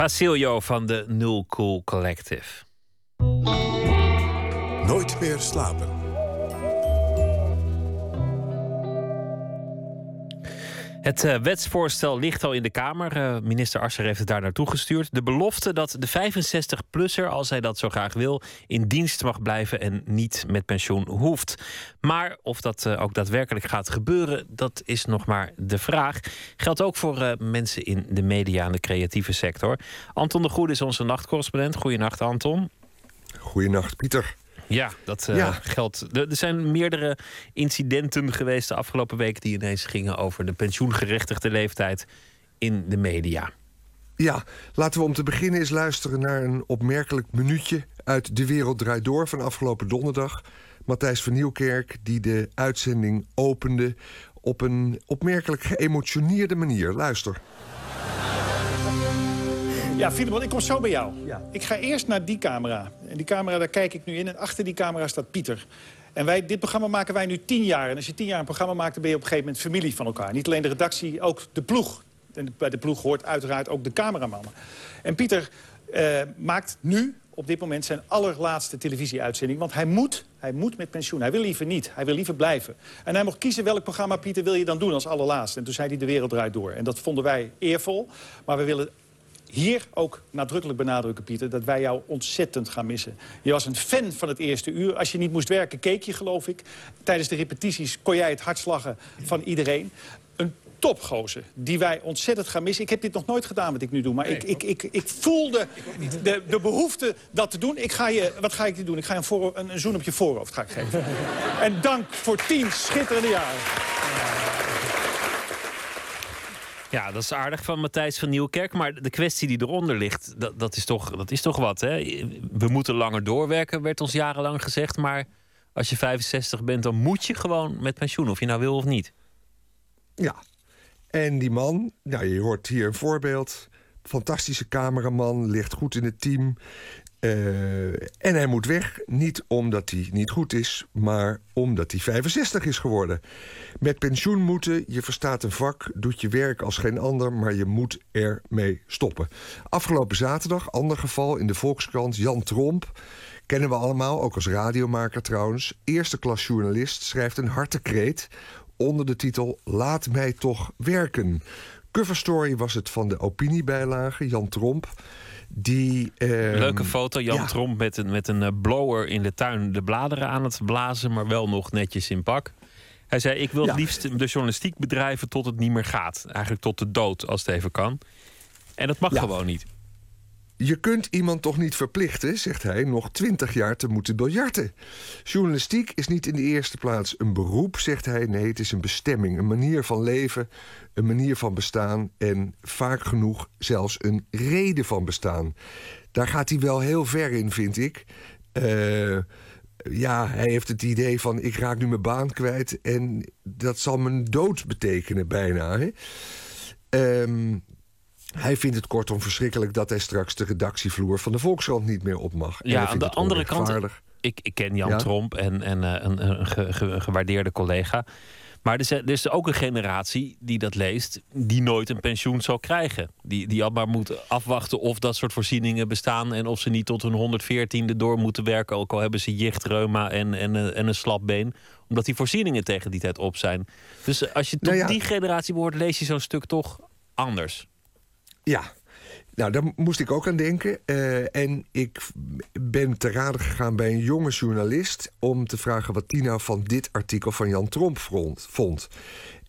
Pasilio van de Null Cool Collective.
Nooit meer slapen.
Het uh, wetsvoorstel ligt al in de Kamer. Uh, minister Ascher heeft het daar naartoe gestuurd. De belofte dat de 65-plusser, als hij dat zo graag wil, in dienst mag blijven en niet met pensioen hoeft. Maar of dat uh, ook daadwerkelijk gaat gebeuren, dat is nog maar de vraag. Geldt ook voor mensen in de media en de creatieve sector. Anton de Goede is onze nachtcorrespondent. Goedenacht, Anton.
Goedenacht, Pieter.
Ja, dat uh, ja. geldt. Er, zijn meerdere incidenten geweest de afgelopen week die ineens gingen over de pensioengerechtigde leeftijd in de media.
Ja, laten we om te beginnen eens luisteren naar een opmerkelijk minuutje uit De Wereld Draait Door van afgelopen donderdag. Matthijs van Nieuwkerk, die de uitzending opende op een opmerkelijk geëmotioneerde manier. Luister.
Ja, Filemon, ik kom zo bij jou. Ja. Ik ga eerst naar die camera. En die camera, daar kijk ik nu in. En achter die camera staat Pieter. En wij, dit programma maken wij nu tien jaar. En als je tien jaar een programma maakt, dan ben je op een gegeven moment familie van elkaar. Niet alleen de redactie, ook de ploeg. En bij de ploeg hoort uiteraard ook de cameramannen. En Pieter uh, maakt nu op dit moment zijn allerlaatste televisieuitzending. Want hij moet, hij moet met pensioen. Hij wil liever niet. Hij wil liever blijven. En hij mocht kiezen welk programma, Pieter, wil je dan doen als allerlaatste. En toen zei hij De Wereld Draait Door. En dat vonden wij eervol. Maar we willen hier ook nadrukkelijk benadrukken, Pieter... dat wij jou ontzettend gaan missen. Je was een fan van het eerste uur. Als je niet moest werken, keek je, geloof ik. Tijdens de repetities kon jij het hartslagen van iedereen. Een topgozer die wij ontzettend gaan missen. Ik heb dit nog nooit gedaan wat ik nu doe, maar ik, ik, ik, ik voelde de, de behoefte dat te doen. Ik ga je, wat ga ik je doen? Ik ga je een, voor, een, een zoen op je voorhoofd ga ik geven. en dank voor tien schitterende jaren.
Ja, dat is aardig van Matthijs van Nieuwkerk. Maar de kwestie die eronder ligt, dat, dat, is, toch, dat is toch wat. Hè? We moeten langer doorwerken, werd ons jarenlang gezegd. Maar als je 65 bent, dan moet je gewoon met pensioen. Of je nou wil of niet.
Ja, en die man, nou, je hoort hier een voorbeeld. Fantastische cameraman, ligt goed in het team. Uh, en hij moet weg, niet omdat hij niet goed is, maar omdat hij 65 is geworden. Met pensioen moeten, je verstaat een vak, doet je werk als geen ander, maar je moet ermee stoppen. Afgelopen zaterdag, ander geval in de Volkskrant, Jan Tromp. Kennen we allemaal, ook als radiomaker trouwens. Eerste klas journalist schrijft een hartekreet onder de titel Laat mij toch werken. Coverstory was het van de opiniebijlage, Jan Tromp. Die, uh,
Leuke foto, Jan Tromp met een, met een eh, blower in de tuin de bladeren aan het blazen, maar wel nog netjes in pak. Hij zei: Ik wil het liefst de journalistiek bedrijven tot het niet meer gaat. Eigenlijk tot de dood, als het even kan. En dat mag gewoon niet.
Je kunt iemand toch niet verplichten, zegt hij, nog twintig jaar te moeten biljarten. Journalistiek is niet in de eerste plaats een beroep, zegt hij. Nee, het is een bestemming, een manier van leven, een manier van bestaan en vaak genoeg zelfs een reden van bestaan. Daar gaat hij wel heel ver in, vind ik. Uh, ja, hij heeft het idee van ik raak nu mijn baan kwijt en dat zal mijn dood betekenen bijna. Um, hij vindt het kortom verschrikkelijk dat hij straks de redactievloer van de Volkskrant niet meer op mag.
Ja, aan de andere kant, ik, ik ken Jan Tromp en, en uh, een, een, gewaardeerde collega. Maar er is, er is, ook een generatie die dat leest, die nooit een pensioen zal krijgen. Die, die al maar moet afwachten of dat soort voorzieningen bestaan en of ze niet tot hun 114e door moeten werken, ook al hebben ze jicht, reuma en, en, eh, en een slapbeen. Omdat die voorzieningen tegen die tijd op zijn. Dus als je tot nou die generatie behoort, lees je zo'n stuk toch anders.
Ja, nou, daar moest ik ook aan denken. Uh, en ik ben te raden gegaan bij een jonge journalist... om te vragen wat nou van dit artikel van Jan Tromp vond.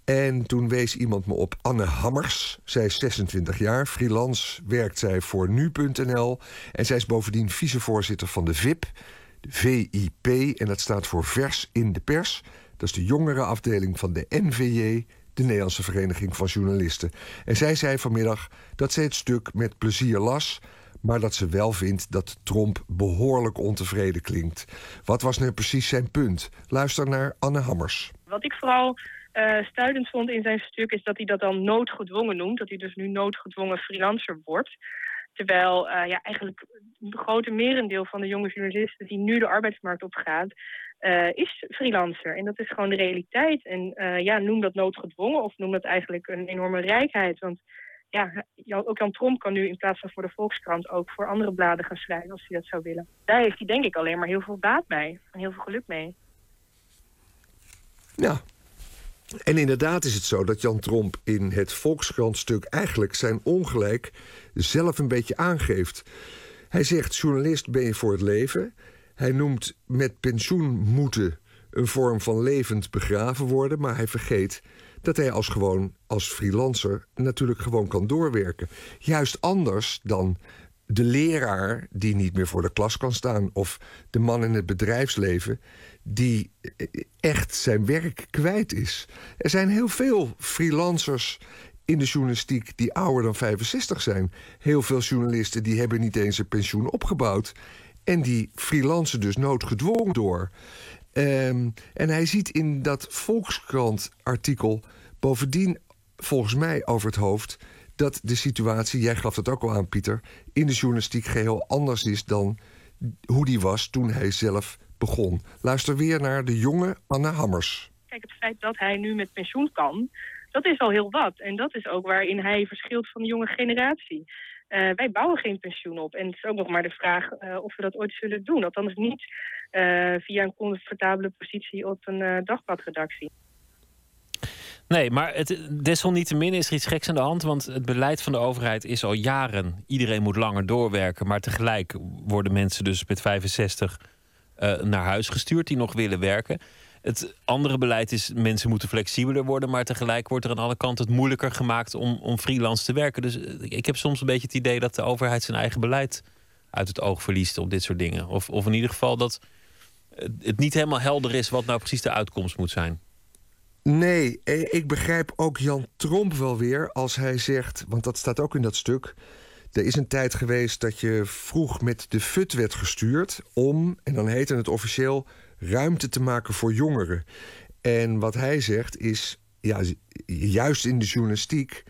En toen wees iemand me op Anne Hammers. Zij is 26 jaar, freelance werkt zij voor nu.nl... en zij is bovendien vicevoorzitter van de VIP, de VIP... en dat staat voor Vers in de Pers. Dat is de jongere afdeling van de NVJ de Nederlandse Vereniging van Journalisten. En zij zei vanmiddag dat ze het stuk met plezier las, maar dat ze wel vindt dat Tromp behoorlijk ontevreden klinkt. Wat was nu precies zijn punt? Luister naar Anne Hammers.
Wat ik vooral uh, stuitend vond in zijn stuk is dat hij dat dan noodgedwongen noemt. Dat hij dus nu noodgedwongen freelancer wordt. Terwijl uh, ja, eigenlijk het grote merendeel van de jonge journalisten die nu de arbeidsmarkt opgaat, uh, is freelancer. En dat is gewoon de realiteit. En uh, ja, noem dat noodgedwongen of noem dat eigenlijk een enorme rijkheid. Want ja, ook Jan Tromp kan nu in plaats van voor de Volkskrant ook voor andere bladen gaan schrijven als hij dat zou willen. Daar heeft hij denk ik alleen maar heel veel baat bij en heel veel geluk mee.
Ja. En inderdaad is het zo dat Jan Tromp in het Volkskrant-stuk eigenlijk zijn ongelijk zelf een beetje aangeeft. Hij zegt: journalist ben je voor het leven. Hij noemt met pensioen moeten een vorm van levend begraven worden, maar hij vergeet dat hij als gewoon als freelancer natuurlijk gewoon kan doorwerken. Juist anders dan de leraar die niet meer voor de klas kan staan of de man in het bedrijfsleven die echt zijn werk kwijt is. Er zijn heel veel freelancers in de journalistiek die ouder dan 65 zijn. Heel veel journalisten die hebben niet eens een pensioen opgebouwd en die freelancen dus noodgedwongen door. Ehm, en hij ziet in dat Volkskrant-artikel bovendien volgens mij over het hoofd dat de situatie, jij gaf het ook al aan, Pieter, in de journalistiek geheel anders is dan hoe die was toen hij zelf begon. Luister weer naar de jonge Anne Hammers.
Kijk, het feit dat hij nu met pensioen kan, dat is al heel wat. En dat is ook waarin hij verschilt van de jonge generatie. Uh, wij bouwen geen pensioen op. En het is ook nog maar de vraag uh, of we dat ooit zullen doen. Althans niet uh, via een comfortabele positie op een dagbladredactie.
Nee, maar het, desalniettemin is er iets geks aan de hand. Want het beleid van de overheid is al jaren... iedereen moet langer doorwerken. Maar tegelijk worden mensen dus met 65 naar huis gestuurd... die nog willen werken. Het andere beleid is mensen moeten flexibeler worden, maar tegelijk wordt er aan alle kanten het moeilijker gemaakt om, om freelance te werken. Dus eh, ik heb soms een beetje het idee dat de overheid zijn eigen beleid uit het oog verliest op dit soort dingen. Of, of in ieder geval dat het niet helemaal helder is wat nou precies de uitkomst moet zijn.
Nee, eh, ik begrijp ook Jan Tromp wel weer als hij zegt, want dat staat ook in dat stuk. Er is een tijd geweest dat je vroeg met de FUT werd gestuurd om, en dan heette het officieel, ruimte te maken voor jongeren. En wat hij zegt is, ja, juist in de journalistiek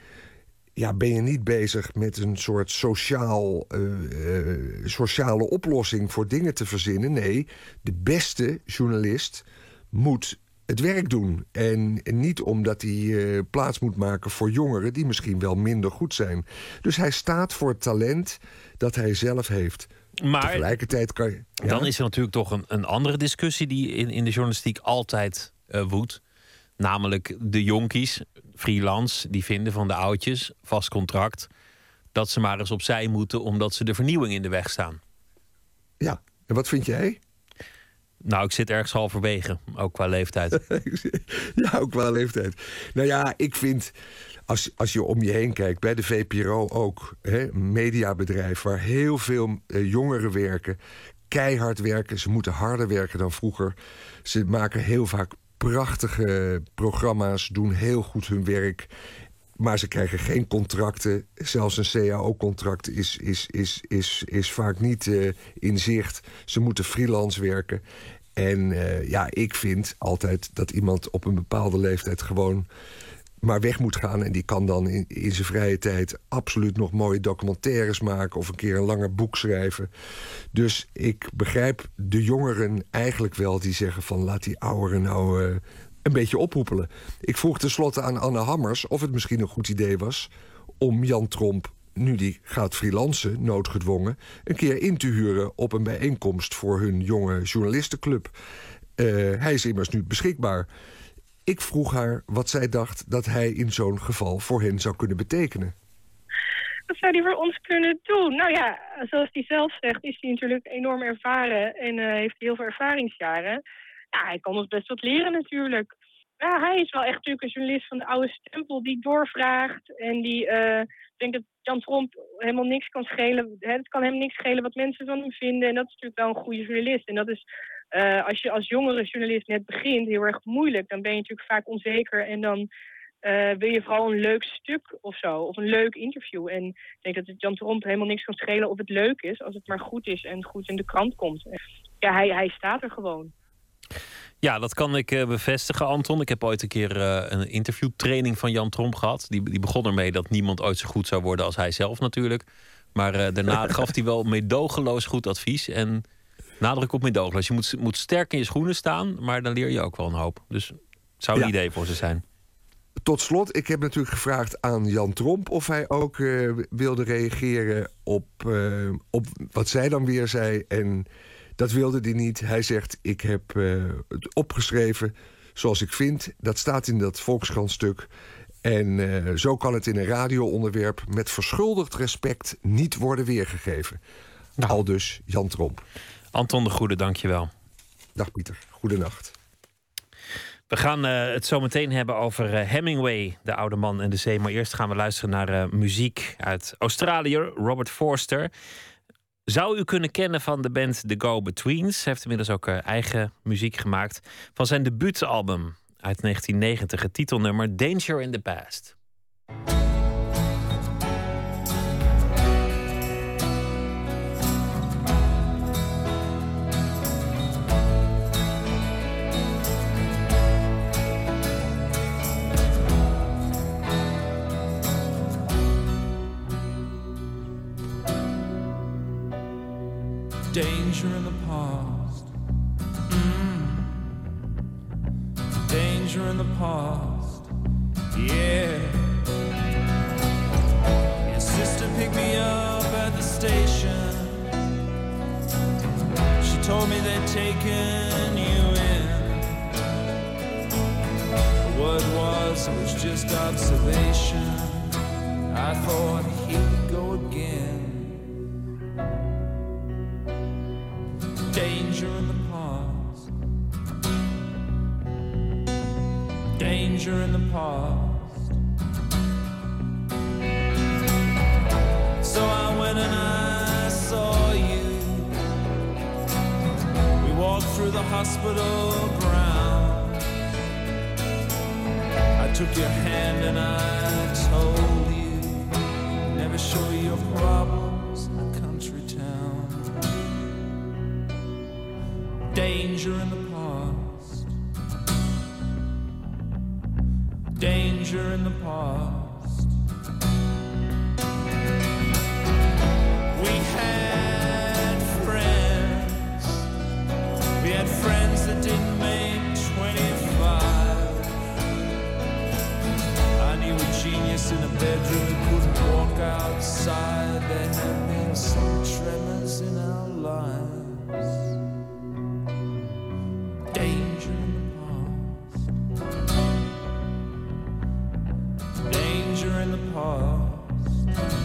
ja, ben je niet bezig met een soort sociaal, uh, sociale oplossing voor dingen te verzinnen. Nee, de beste journalist moet het werk doen. En niet omdat hij uh, plaats moet maken voor jongeren die misschien wel minder goed zijn. Dus hij staat voor het talent dat hij zelf heeft.
Maar
tegelijkertijd kan je.
Dan is er natuurlijk toch een, een andere discussie die in, in de journalistiek altijd uh, woedt. Namelijk de jonkies, freelance, die vinden van de oudjes, vast contract, dat ze maar eens opzij moeten omdat ze de vernieuwing in de weg staan.
Ja, en wat vind jij?
Nou, ik zit ergens halverwege, ook qua leeftijd.
ja, ook qua leeftijd. Nou ja, ik vind als, als je om je heen kijkt, bij de VPRO ook, een mediabedrijf waar heel veel eh, jongeren werken, keihard werken. Ze moeten harder werken dan vroeger. Ze maken heel vaak prachtige programma's, doen heel goed hun werk. Maar ze krijgen geen contracten. Zelfs een CAO-contract is, is, is, is, is vaak niet uh, in zicht. Ze moeten freelance werken. En uh, ja, ik vind altijd dat iemand op een bepaalde leeftijd gewoon maar weg moet gaan. En die kan dan in, in zijn vrije tijd absoluut nog mooie documentaires maken of een keer een langer boek schrijven. Dus ik begrijp de jongeren eigenlijk wel die zeggen van laat die ouderen nou uh, een beetje ophoepelen. Ik vroeg tenslotte aan Anne Hammers of het misschien een goed idee was om Jan Tromp nu die gaat freelancen, noodgedwongen, een keer in te huren op een bijeenkomst voor hun jonge journalistenclub. Uh, hij is immers nu beschikbaar. Ik vroeg haar wat zij dacht dat hij in zo'n geval voor hen zou kunnen betekenen.
Wat zou hij voor ons kunnen doen? Nou ja, zoals hij zelf zegt, is hij natuurlijk enorm ervaren en uh, heeft heel veel ervaringsjaren. Ja, hij kan ons best wat leren natuurlijk. Ja, hij is wel echt natuurlijk een journalist van de oude stempel die doorvraagt. En die, uh, ik denk dat Jan Tromp helemaal niks kan schelen. Het kan hem niks schelen wat mensen van hem vinden. En dat is natuurlijk wel een goede journalist. En dat is uh, als je als jongere journalist net begint, heel erg moeilijk. Dan ben je natuurlijk vaak onzeker en dan uh, wil je vooral een leuk stuk of zo, of een leuk interview. En ik denk dat het Jan Tromp helemaal niks kan schelen of het leuk is, als het maar goed is en goed in de krant komt. Ja, hij, hij staat er gewoon.
Ja, dat kan ik uh, bevestigen, Anton. Ik heb ooit een keer uh, een interviewtraining van Jan Tromp gehad. Die, die begon ermee dat niemand ooit zo goed zou worden als hij zelf natuurlijk. Maar daarna gaf hij wel meedogenloos goed advies. En Nadruk op meedogenloos. Je moet, moet sterk in je schoenen staan, maar dan leer je ook wel een hoop. Dus het zou een idee voor ze zijn.
tot slot, ik heb natuurlijk gevraagd aan Jan Tromp of hij ook eh, wilde reageren op, eh, op wat zij dan weer zei. En dat wilde hij niet. Hij zegt: Ik heb eh, het opgeschreven zoals ik vind. Dat staat in dat Volkskrant-stuk. En eh, zo kan het in een radioonderwerp met verschuldigd respect niet worden weergegeven. Al dus Jan Tromp.
Anton de Goede, dankjewel.
Dag Pieter, goedenacht.
We gaan eh, het zo meteen hebben over eh, Hemingway, de oude man en de zee. Maar eerst gaan we luisteren naar eh, muziek uit Australië, Robert Forster. Zou u kunnen kennen van de band The Go-Betweens. Hij heeft inmiddels ook eigen muziek gemaakt. Van zijn debuutalbum uit 1990, het titelnummer Danger in the Past.
Danger in the past. Mm. Danger in the past. Yeah. Your sister picked me up at the station. She told me they'd taken you in. Word was it was just observation. I thought we go again. Danger in the past. Danger in the past. So I went and I saw you. We walked through the hospital grounds. I took your hand and I told you never show your problems Danger in the past. Danger in the past. We had friends. We had friends that didn't make 25. I knew a genius in a bedroom who couldn't walk outside. There had been some tremors in our lives. In the past.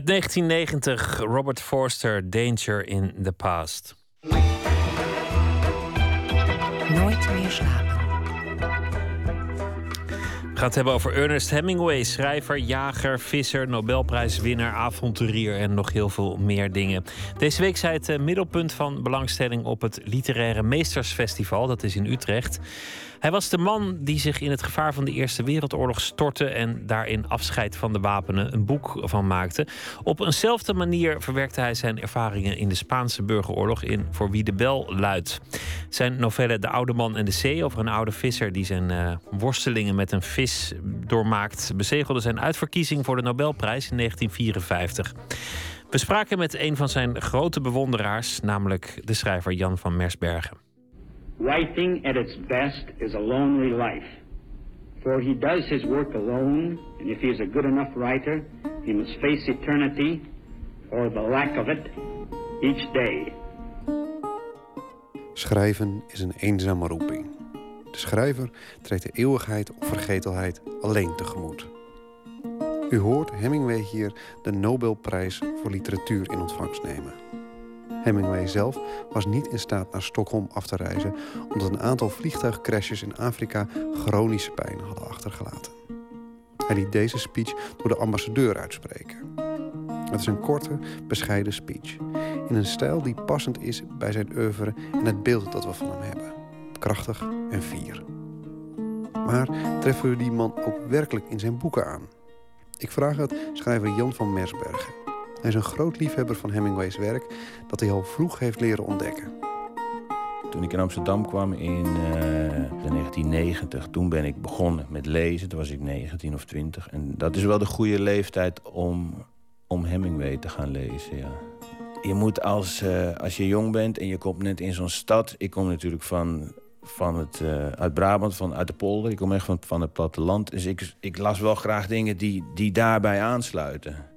Uit 1990, Robert Forster, Danger in the Past.
Nooit meer slapen.
We gaan het hebben over Ernest Hemingway, schrijver, jager, visser, Nobelprijswinnaar, avonturier en nog heel veel meer dingen. Deze week zei het eh, middelpunt van belangstelling op het Literaire Meestersfestival, dat is in Utrecht. Hij was de man die zich in het gevaar van de Eerste Wereldoorlog stortte en daarin afscheid van de wapenen een boek van maakte. Op eenzelfde manier verwerkte hij zijn ervaringen in de Spaanse burgeroorlog in Voor wie de bel luidt. Zijn novelle De Oude Man en de Zee over een oude visser die zijn eh, worstelingen met een vis doormaakt, bezegelde zijn uitverkiezing voor de Nobelprijs in 1954. We spraken met een van zijn grote bewonderaars, namelijk de schrijver Jan van Mersbergen.
Writing at its best is a lonely life, for he does his work alone, and if he is a good enough writer, he must face eternity or the lack of it each day.
Schrijven is een eenzame roeping. De schrijver treedt de eeuwigheid of vergetelheid alleen tegemoet. U hoort Hemingway hier de Nobelprijs voor literatuur in ontvangst nemen. Hemingway zelf was niet in staat naar Stockholm af te reizen omdat een aantal vliegtuigcrashes in Afrika chronische pijn hadden achtergelaten. Hij liet deze speech door de ambassadeur uitspreken. Het is een korte, bescheiden speech. In een stijl die passend is bij zijn oeuvre en het beeld dat we van hem hebben. Krachtig en fier. Maar treffen we die man ook werkelijk in zijn boeken aan? Ik vraag het schrijver Jan van Mersbergen. Hij is een groot liefhebber van Hemingway's werk dat hij al vroeg heeft leren ontdekken.
Toen ik in Amsterdam kwam in eh, 1990, toen ben ik begonnen met lezen. Toen was ik 19 of 20. En dat is wel de goede leeftijd om, om Hemingway te gaan lezen, ja. Je moet als, eh, als je jong bent en je komt net in zo'n stad... Ik kom natuurlijk van, van het, eh, uit Brabant, van, uit de polder. Ik kom echt van, van het platteland. Dus ik, ik las wel graag dingen die, die daarbij aansluiten.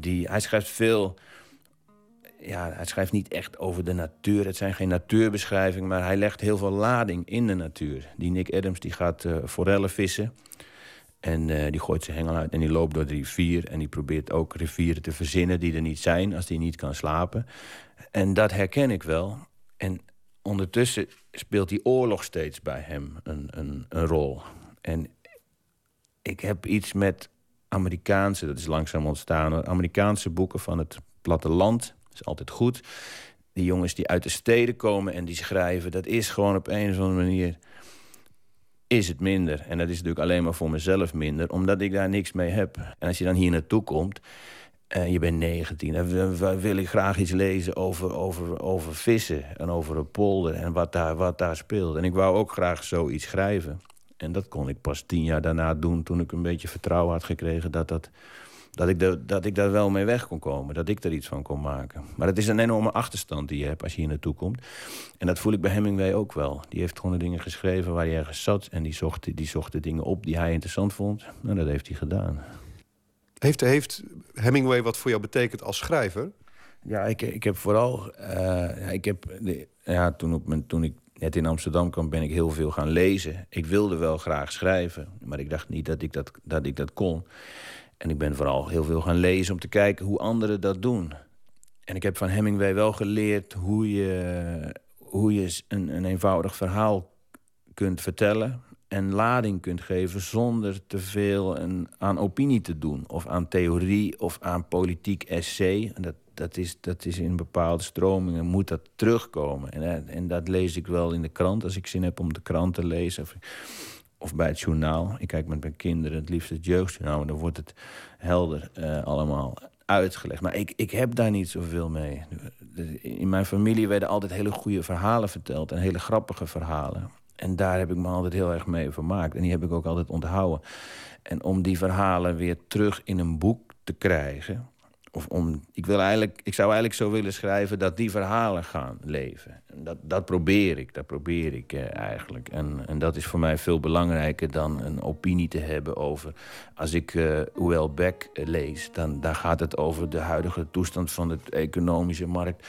Die, hij schrijft veel ja, hij schrijft niet echt over de natuur. Het zijn geen natuurbeschrijvingen, maar hij legt heel veel lading in de natuur. Die Nick Adams die gaat uh, forellen vissen. En uh, die gooit zijn hengel uit en die loopt door de rivier. En die probeert ook rivieren te verzinnen die er niet zijn als hij niet kan slapen. En dat herken ik wel. En ondertussen speelt die oorlog steeds bij hem een, een, een rol. En ik heb iets met Amerikaanse, dat is langzaam ontstaan... Amerikaanse boeken van het platteland is altijd goed. Die jongens die uit de steden komen en die schrijven... dat is gewoon op een of andere manier... is het minder. En dat is natuurlijk alleen maar voor mezelf minder... omdat ik daar niks mee heb. En als je dan hier naartoe komt... en je bent 19, dan wil ik graag iets lezen over, over, over vissen... en over een polder en wat daar, wat daar speelt. En ik wou ook graag zoiets schrijven. En dat kon ik pas tien jaar daarna doen... toen ik een beetje vertrouwen had gekregen dat dat dat ik, de, dat ik daar wel mee weg kon komen. Dat ik er iets van kon maken. Maar het is een enorme achterstand die je hebt als je hier naartoe komt. En dat voel ik bij Hemingway ook wel. Die heeft gewoon de dingen geschreven waar hij ergens zat. En die zocht, die zocht de dingen op die hij interessant vond. En dat heeft hij gedaan.
Heeft, heeft Hemingway wat voor jou betekend als schrijver?
Ja, ik, ik heb vooral... Uh, ik heb, ja, toen, op mijn, toen ik net in Amsterdam kwam, ben ik heel veel gaan lezen. Ik wilde wel graag schrijven. Maar ik dacht niet dat ik dat, dat, ik dat kon. En ik ben vooral heel veel gaan lezen om te kijken hoe anderen dat doen. En ik heb van Hemingway wel geleerd hoe je, hoe je een, een eenvoudig verhaal kunt vertellen en lading kunt geven zonder te veel aan opinie te doen. Of aan theorie of aan politiek essay. Dat, dat, is, dat is in bepaalde stromingen moet dat terugkomen. En, en dat lees ik wel in de krant als ik zin heb om de krant te lezen. Of, of bij het journaal. Ik kijk met mijn kinderen het liefst het jeugdjournaal. Dan wordt het helder uh, allemaal uitgelegd. Maar ik, ik heb daar niet zoveel mee. In mijn familie werden altijd hele goede verhalen verteld. En hele grappige verhalen. En daar heb ik me altijd heel erg mee vermaakt. En die heb ik ook altijd onthouden. En om die verhalen weer terug in een boek te krijgen... of om, ik, wil eigenlijk, ik zou eigenlijk zo willen schrijven dat die verhalen gaan leven. En dat, dat probeer ik, dat probeer ik eh, eigenlijk. En, en dat is voor mij veel belangrijker dan een opinie te hebben over... als ik Uel Beck eh, lees, dan daar gaat het over de huidige toestand van de economische markt.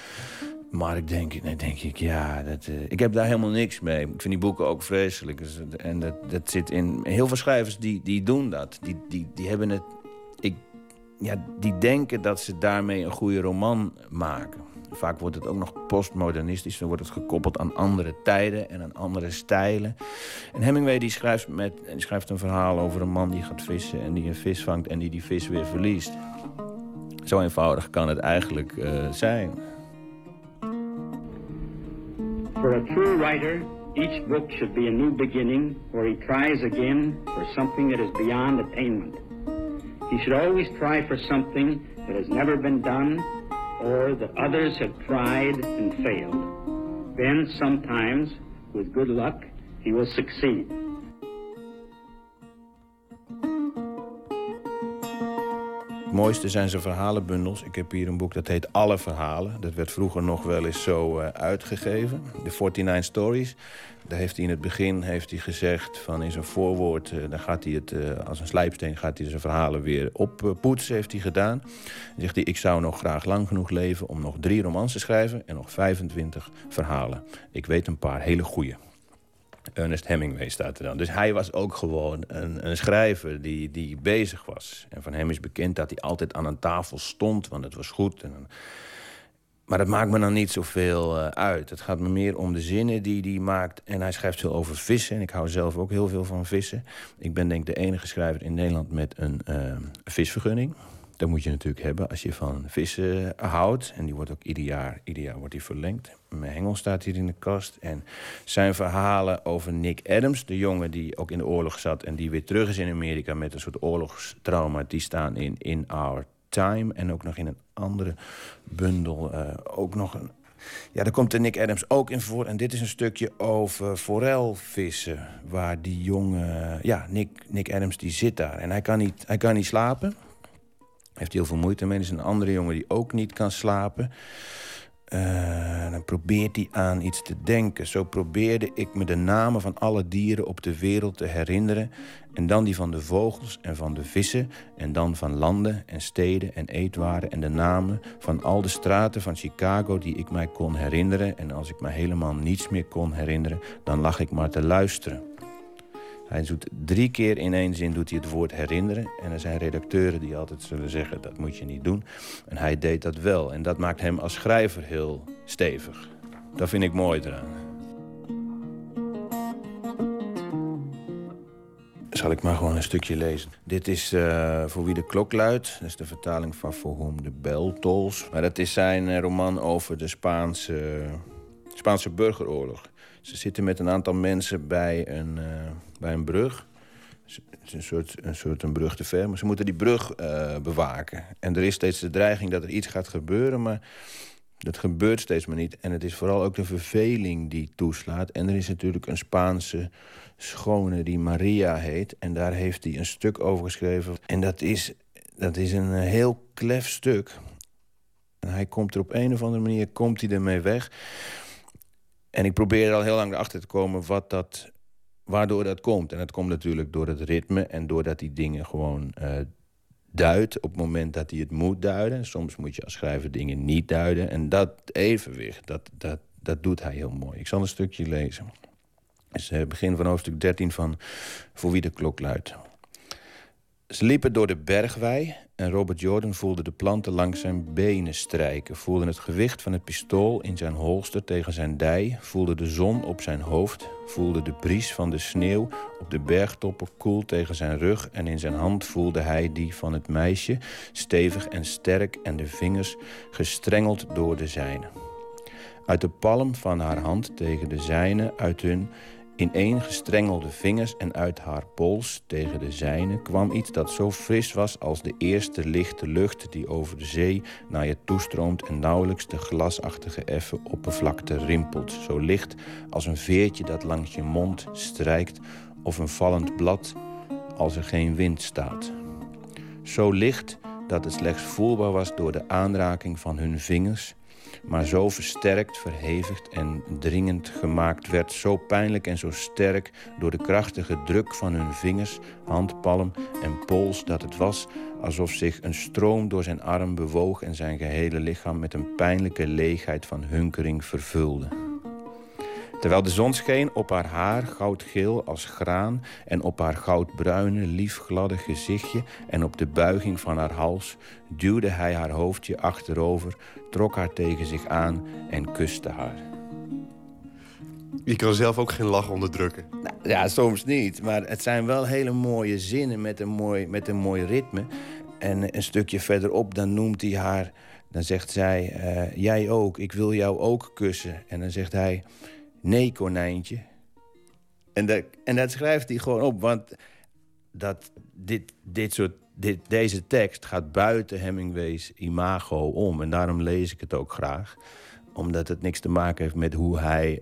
Maar ik denk, nee, denk ik, ja, dat, uh, ik heb daar helemaal niks mee. Ik vind die boeken ook vreselijk. Dus, en dat, dat zit in... Heel veel schrijvers die, die doen dat. Die, die, die hebben het... Ik, ja, die denken dat ze daarmee een goede roman maken. Vaak wordt het ook nog postmodernistisch. Dan wordt het gekoppeld aan andere tijden en aan andere stijlen. En Hemingway die schrijft, met, schrijft een verhaal over een man die gaat vissen... en die een vis vangt en die die vis weer verliest. Zo eenvoudig kan het eigenlijk uh, zijn.
For a true writer, each book should be a new beginning where he tries again for something that is beyond attainment. He should always try for something that has never been done or that others have tried and failed. Then, sometimes, with good luck, he will succeed.
Het mooiste zijn zijn verhalenbundels. Ik heb hier een boek dat heet Alle Verhalen. Dat werd vroeger nog wel eens zo uh, uitgegeven. De 49 Stories. Daar heeft hij in het begin heeft hij gezegd van in zijn voorwoord... Uh, dan gaat hij het uh, als een slijpsteen gaat hij zijn verhalen weer oppoetsen, heeft hij gedaan. Dan zegt hij, ik zou nog graag lang genoeg leven om nog drie romans te schrijven... en nog 25 verhalen. Ik weet een paar hele goede. Ernest Hemingway staat er dan. Dus hij was ook gewoon een, een, schrijver die, die bezig was. En van hem is bekend dat hij altijd aan een tafel stond, want het was goed. En, maar dat maakt me dan niet zoveel uh, uit. Het gaat me meer om de zinnen die hij maakt. En hij schrijft veel over vissen. En ik hou zelf ook heel veel van vissen. Ik ben denk ik de enige schrijver in Nederland met een uh, visvergunning. Dat moet je natuurlijk hebben als je van vissen houdt. En die wordt ook ieder jaar, ieder jaar wordt die verlengd. Mijn hengel staat hier in de kast. En zijn verhalen over Nick Adams, de jongen die ook in de oorlog zat... en die weer terug is in Amerika met een soort oorlogstrauma... die staan in In Our Time en ook nog in een andere bundel. Uh, ook nog een... Ja, daar komt de Nick Adams ook in voor. En dit is een stukje over forelvissen. Waar die jongen... Ja, Nick, Nick Adams die zit daar. En hij kan niet, hij kan niet slapen heeft heel veel moeite mee. Er is een andere jongen die ook niet kan slapen. Uh, dan probeert hij aan iets te denken. Zo probeerde ik me de namen van alle dieren op de wereld te herinneren. En dan die van de vogels en van de vissen. En dan van landen en steden en eetwaren. En de namen van al de straten van Chicago die ik mij kon herinneren. En als ik me helemaal niets meer kon herinneren, dan lag ik maar te luisteren. Hij doet drie keer in één zin doet hij het woord herinneren. En er zijn redacteuren die altijd zullen zeggen, dat moet je niet doen. En hij deed dat wel. En dat maakt hem als schrijver heel stevig. Dat vind ik mooi eraan. Zal ik maar gewoon een stukje lezen. Dit is uh, Voor wie de klok luidt. Dat is de vertaling van Voor whom de bel tols. Maar dat is zijn roman over de Spaanse, Spaanse burgeroorlog. Ze zitten met een aantal mensen bij een, uh, bij een brug. Het is een soort, een soort een brug te ver. Maar ze moeten die brug uh, bewaken. En er is steeds de dreiging dat er iets gaat gebeuren. Maar dat gebeurt steeds maar niet. En het is vooral ook de verveling die toeslaat. En er is natuurlijk een Spaanse schone die Maria heet. En daar heeft hij een stuk over geschreven. En dat is, dat is een heel klef stuk. En hij komt er op een of andere manier komt hij ermee weg. En ik probeer er al heel lang achter te komen wat dat, waardoor dat komt. En dat komt natuurlijk door het ritme en doordat die dingen gewoon uh, duidt op het moment dat hij het moet duiden. Soms moet je als schrijver dingen niet duiden. En dat evenwicht, dat, dat, dat doet hij heel mooi. Ik zal een stukje lezen. Het is het begin van hoofdstuk 13 van Voor wie de klok luidt. Ze liepen door de bergwei en Robert Jordan voelde de planten langs zijn benen strijken, voelde het gewicht van het pistool in zijn holster tegen zijn dij, voelde de zon op zijn hoofd, voelde de bries van de sneeuw op de bergtoppen koel tegen zijn rug. En in zijn hand voelde hij die van het meisje, stevig en sterk en de vingers gestrengeld door de zijne. Uit de palm van haar hand tegen de zijne, uit hun ineengestrengelde vingers en uit haar pols tegen de zijne kwam iets dat zo fris was als de eerste lichte lucht die over de zee naar je toestroomt en nauwelijks de glasachtige effen oppervlakte rimpelt. Zo licht als een veertje dat langs je mond strijkt of een vallend blad als er geen wind staat. Zo licht dat het slechts voelbaar was door de aanraking van hun vingers, maar zo versterkt, verhevigd en dringend gemaakt werd, zo pijnlijk en zo sterk door de krachtige druk van hun vingers, handpalm en pols, dat het was alsof zich een stroom door zijn arm bewoog en zijn gehele lichaam met een pijnlijke leegheid van hunkering vervulde. Terwijl de zon scheen op haar haar, goudgeel als graan... en op haar goudbruine, liefgladde gezichtje... en op de buiging van haar hals... duwde hij haar hoofdje achterover, trok haar tegen zich aan en kuste haar.
Je kan zelf ook geen lach onderdrukken.
Nou, ja, soms niet. Maar het zijn wel hele mooie zinnen met een mooi, met een mooi ritme. En een stukje verderop, dan noemt hij haar... Dan zegt zij, eh, jij ook, ik wil jou ook kussen. En dan zegt hij, nee konijntje. En dat, en dat schrijft hij gewoon op, want dat, dit, dit soort, dit, deze tekst gaat buiten Hemingway's imago om. En daarom lees ik het ook graag. Omdat het niks te maken heeft met hoe hij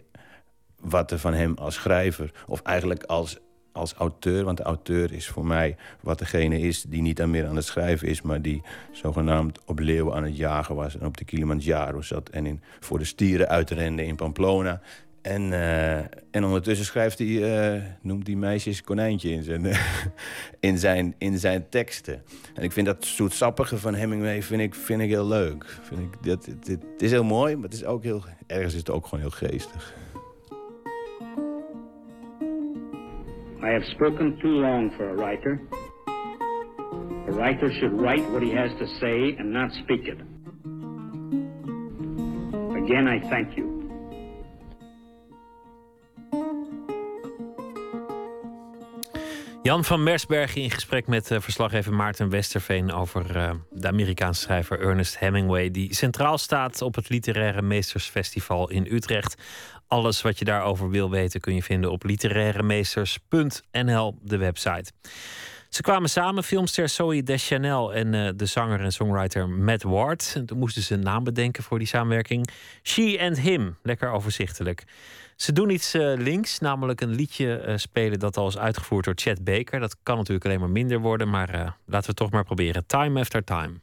wat er van hem als schrijver... of eigenlijk als, als auteur, want de auteur is voor mij wat degene is... die niet aan meer aan het schrijven is... maar die zogenaamd op leeuwen aan het jagen was... en op de Kilimanjaro zat en in, voor de stieren uitrende in Pamplona... En, eh, en ondertussen schrijft hij, eh, noemt hij meisjes konijntje in zijn, in, zijn, in zijn teksten. En ik vind dat zoetsappige van Hemingway vind ik, vind ik heel leuk. Vind ik, dat, het, het is heel mooi, maar het is ook heel, ergens is het ook gewoon heel geestig.
I have spoken too long for a writer. A writer should write what he has to say and not speak it. Again, I thank you.
Jan van Mersbergen in gesprek met uh, verslaggever Maarten Westerveen over uh, de Amerikaanse schrijver Ernest Hemingway, die centraal staat op het Literaire Meestersfestival in Utrecht. Alles wat je daarover wil weten kun je vinden op literairemeesters.nl, de website. Ze kwamen samen, filmster Zoe Deschanel en uh, de zanger en songwriter Matt Ward. En toen moesten ze een naam bedenken voor die samenwerking. She and Him, lekker overzichtelijk. Ze doen iets uh, links, namelijk een liedje uh, spelen dat al is uitgevoerd door Chet Baker. Dat kan natuurlijk alleen maar minder worden, maar uh, laten we het toch maar proberen. Time after time.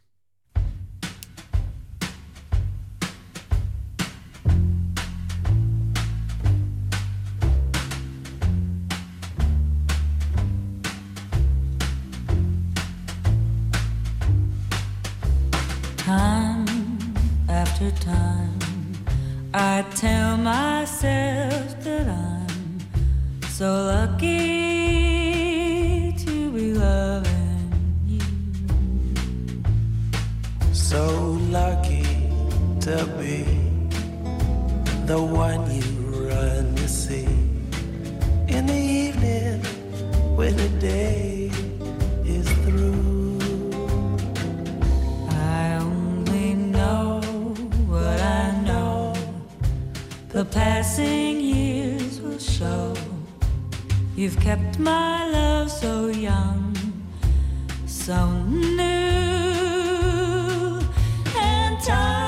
Time after time I tell myself that I'm so lucky to be loving you.
So lucky to be the one you run to see in the evening when the day
The passing years will show you've kept my love so young, so new. And time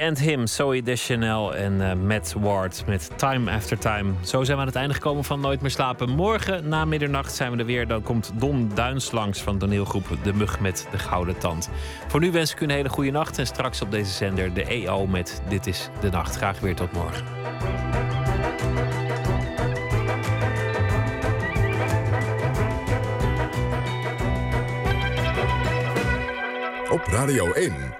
She and Him, Zoe Deschanel en eh, Matt Ward met Time After Time. Zo zijn we aan het einde gekomen van Nooit meer slapen. Morgen na middernacht zijn we er weer. Dan komt Don Duins langs van toneelgroep De Mug met de Gouden Tand. Voor nu wens ik u een hele goede nacht. En straks op deze zender de EO met Dit is de Nacht. Graag weer tot morgen.
Op Radio 1.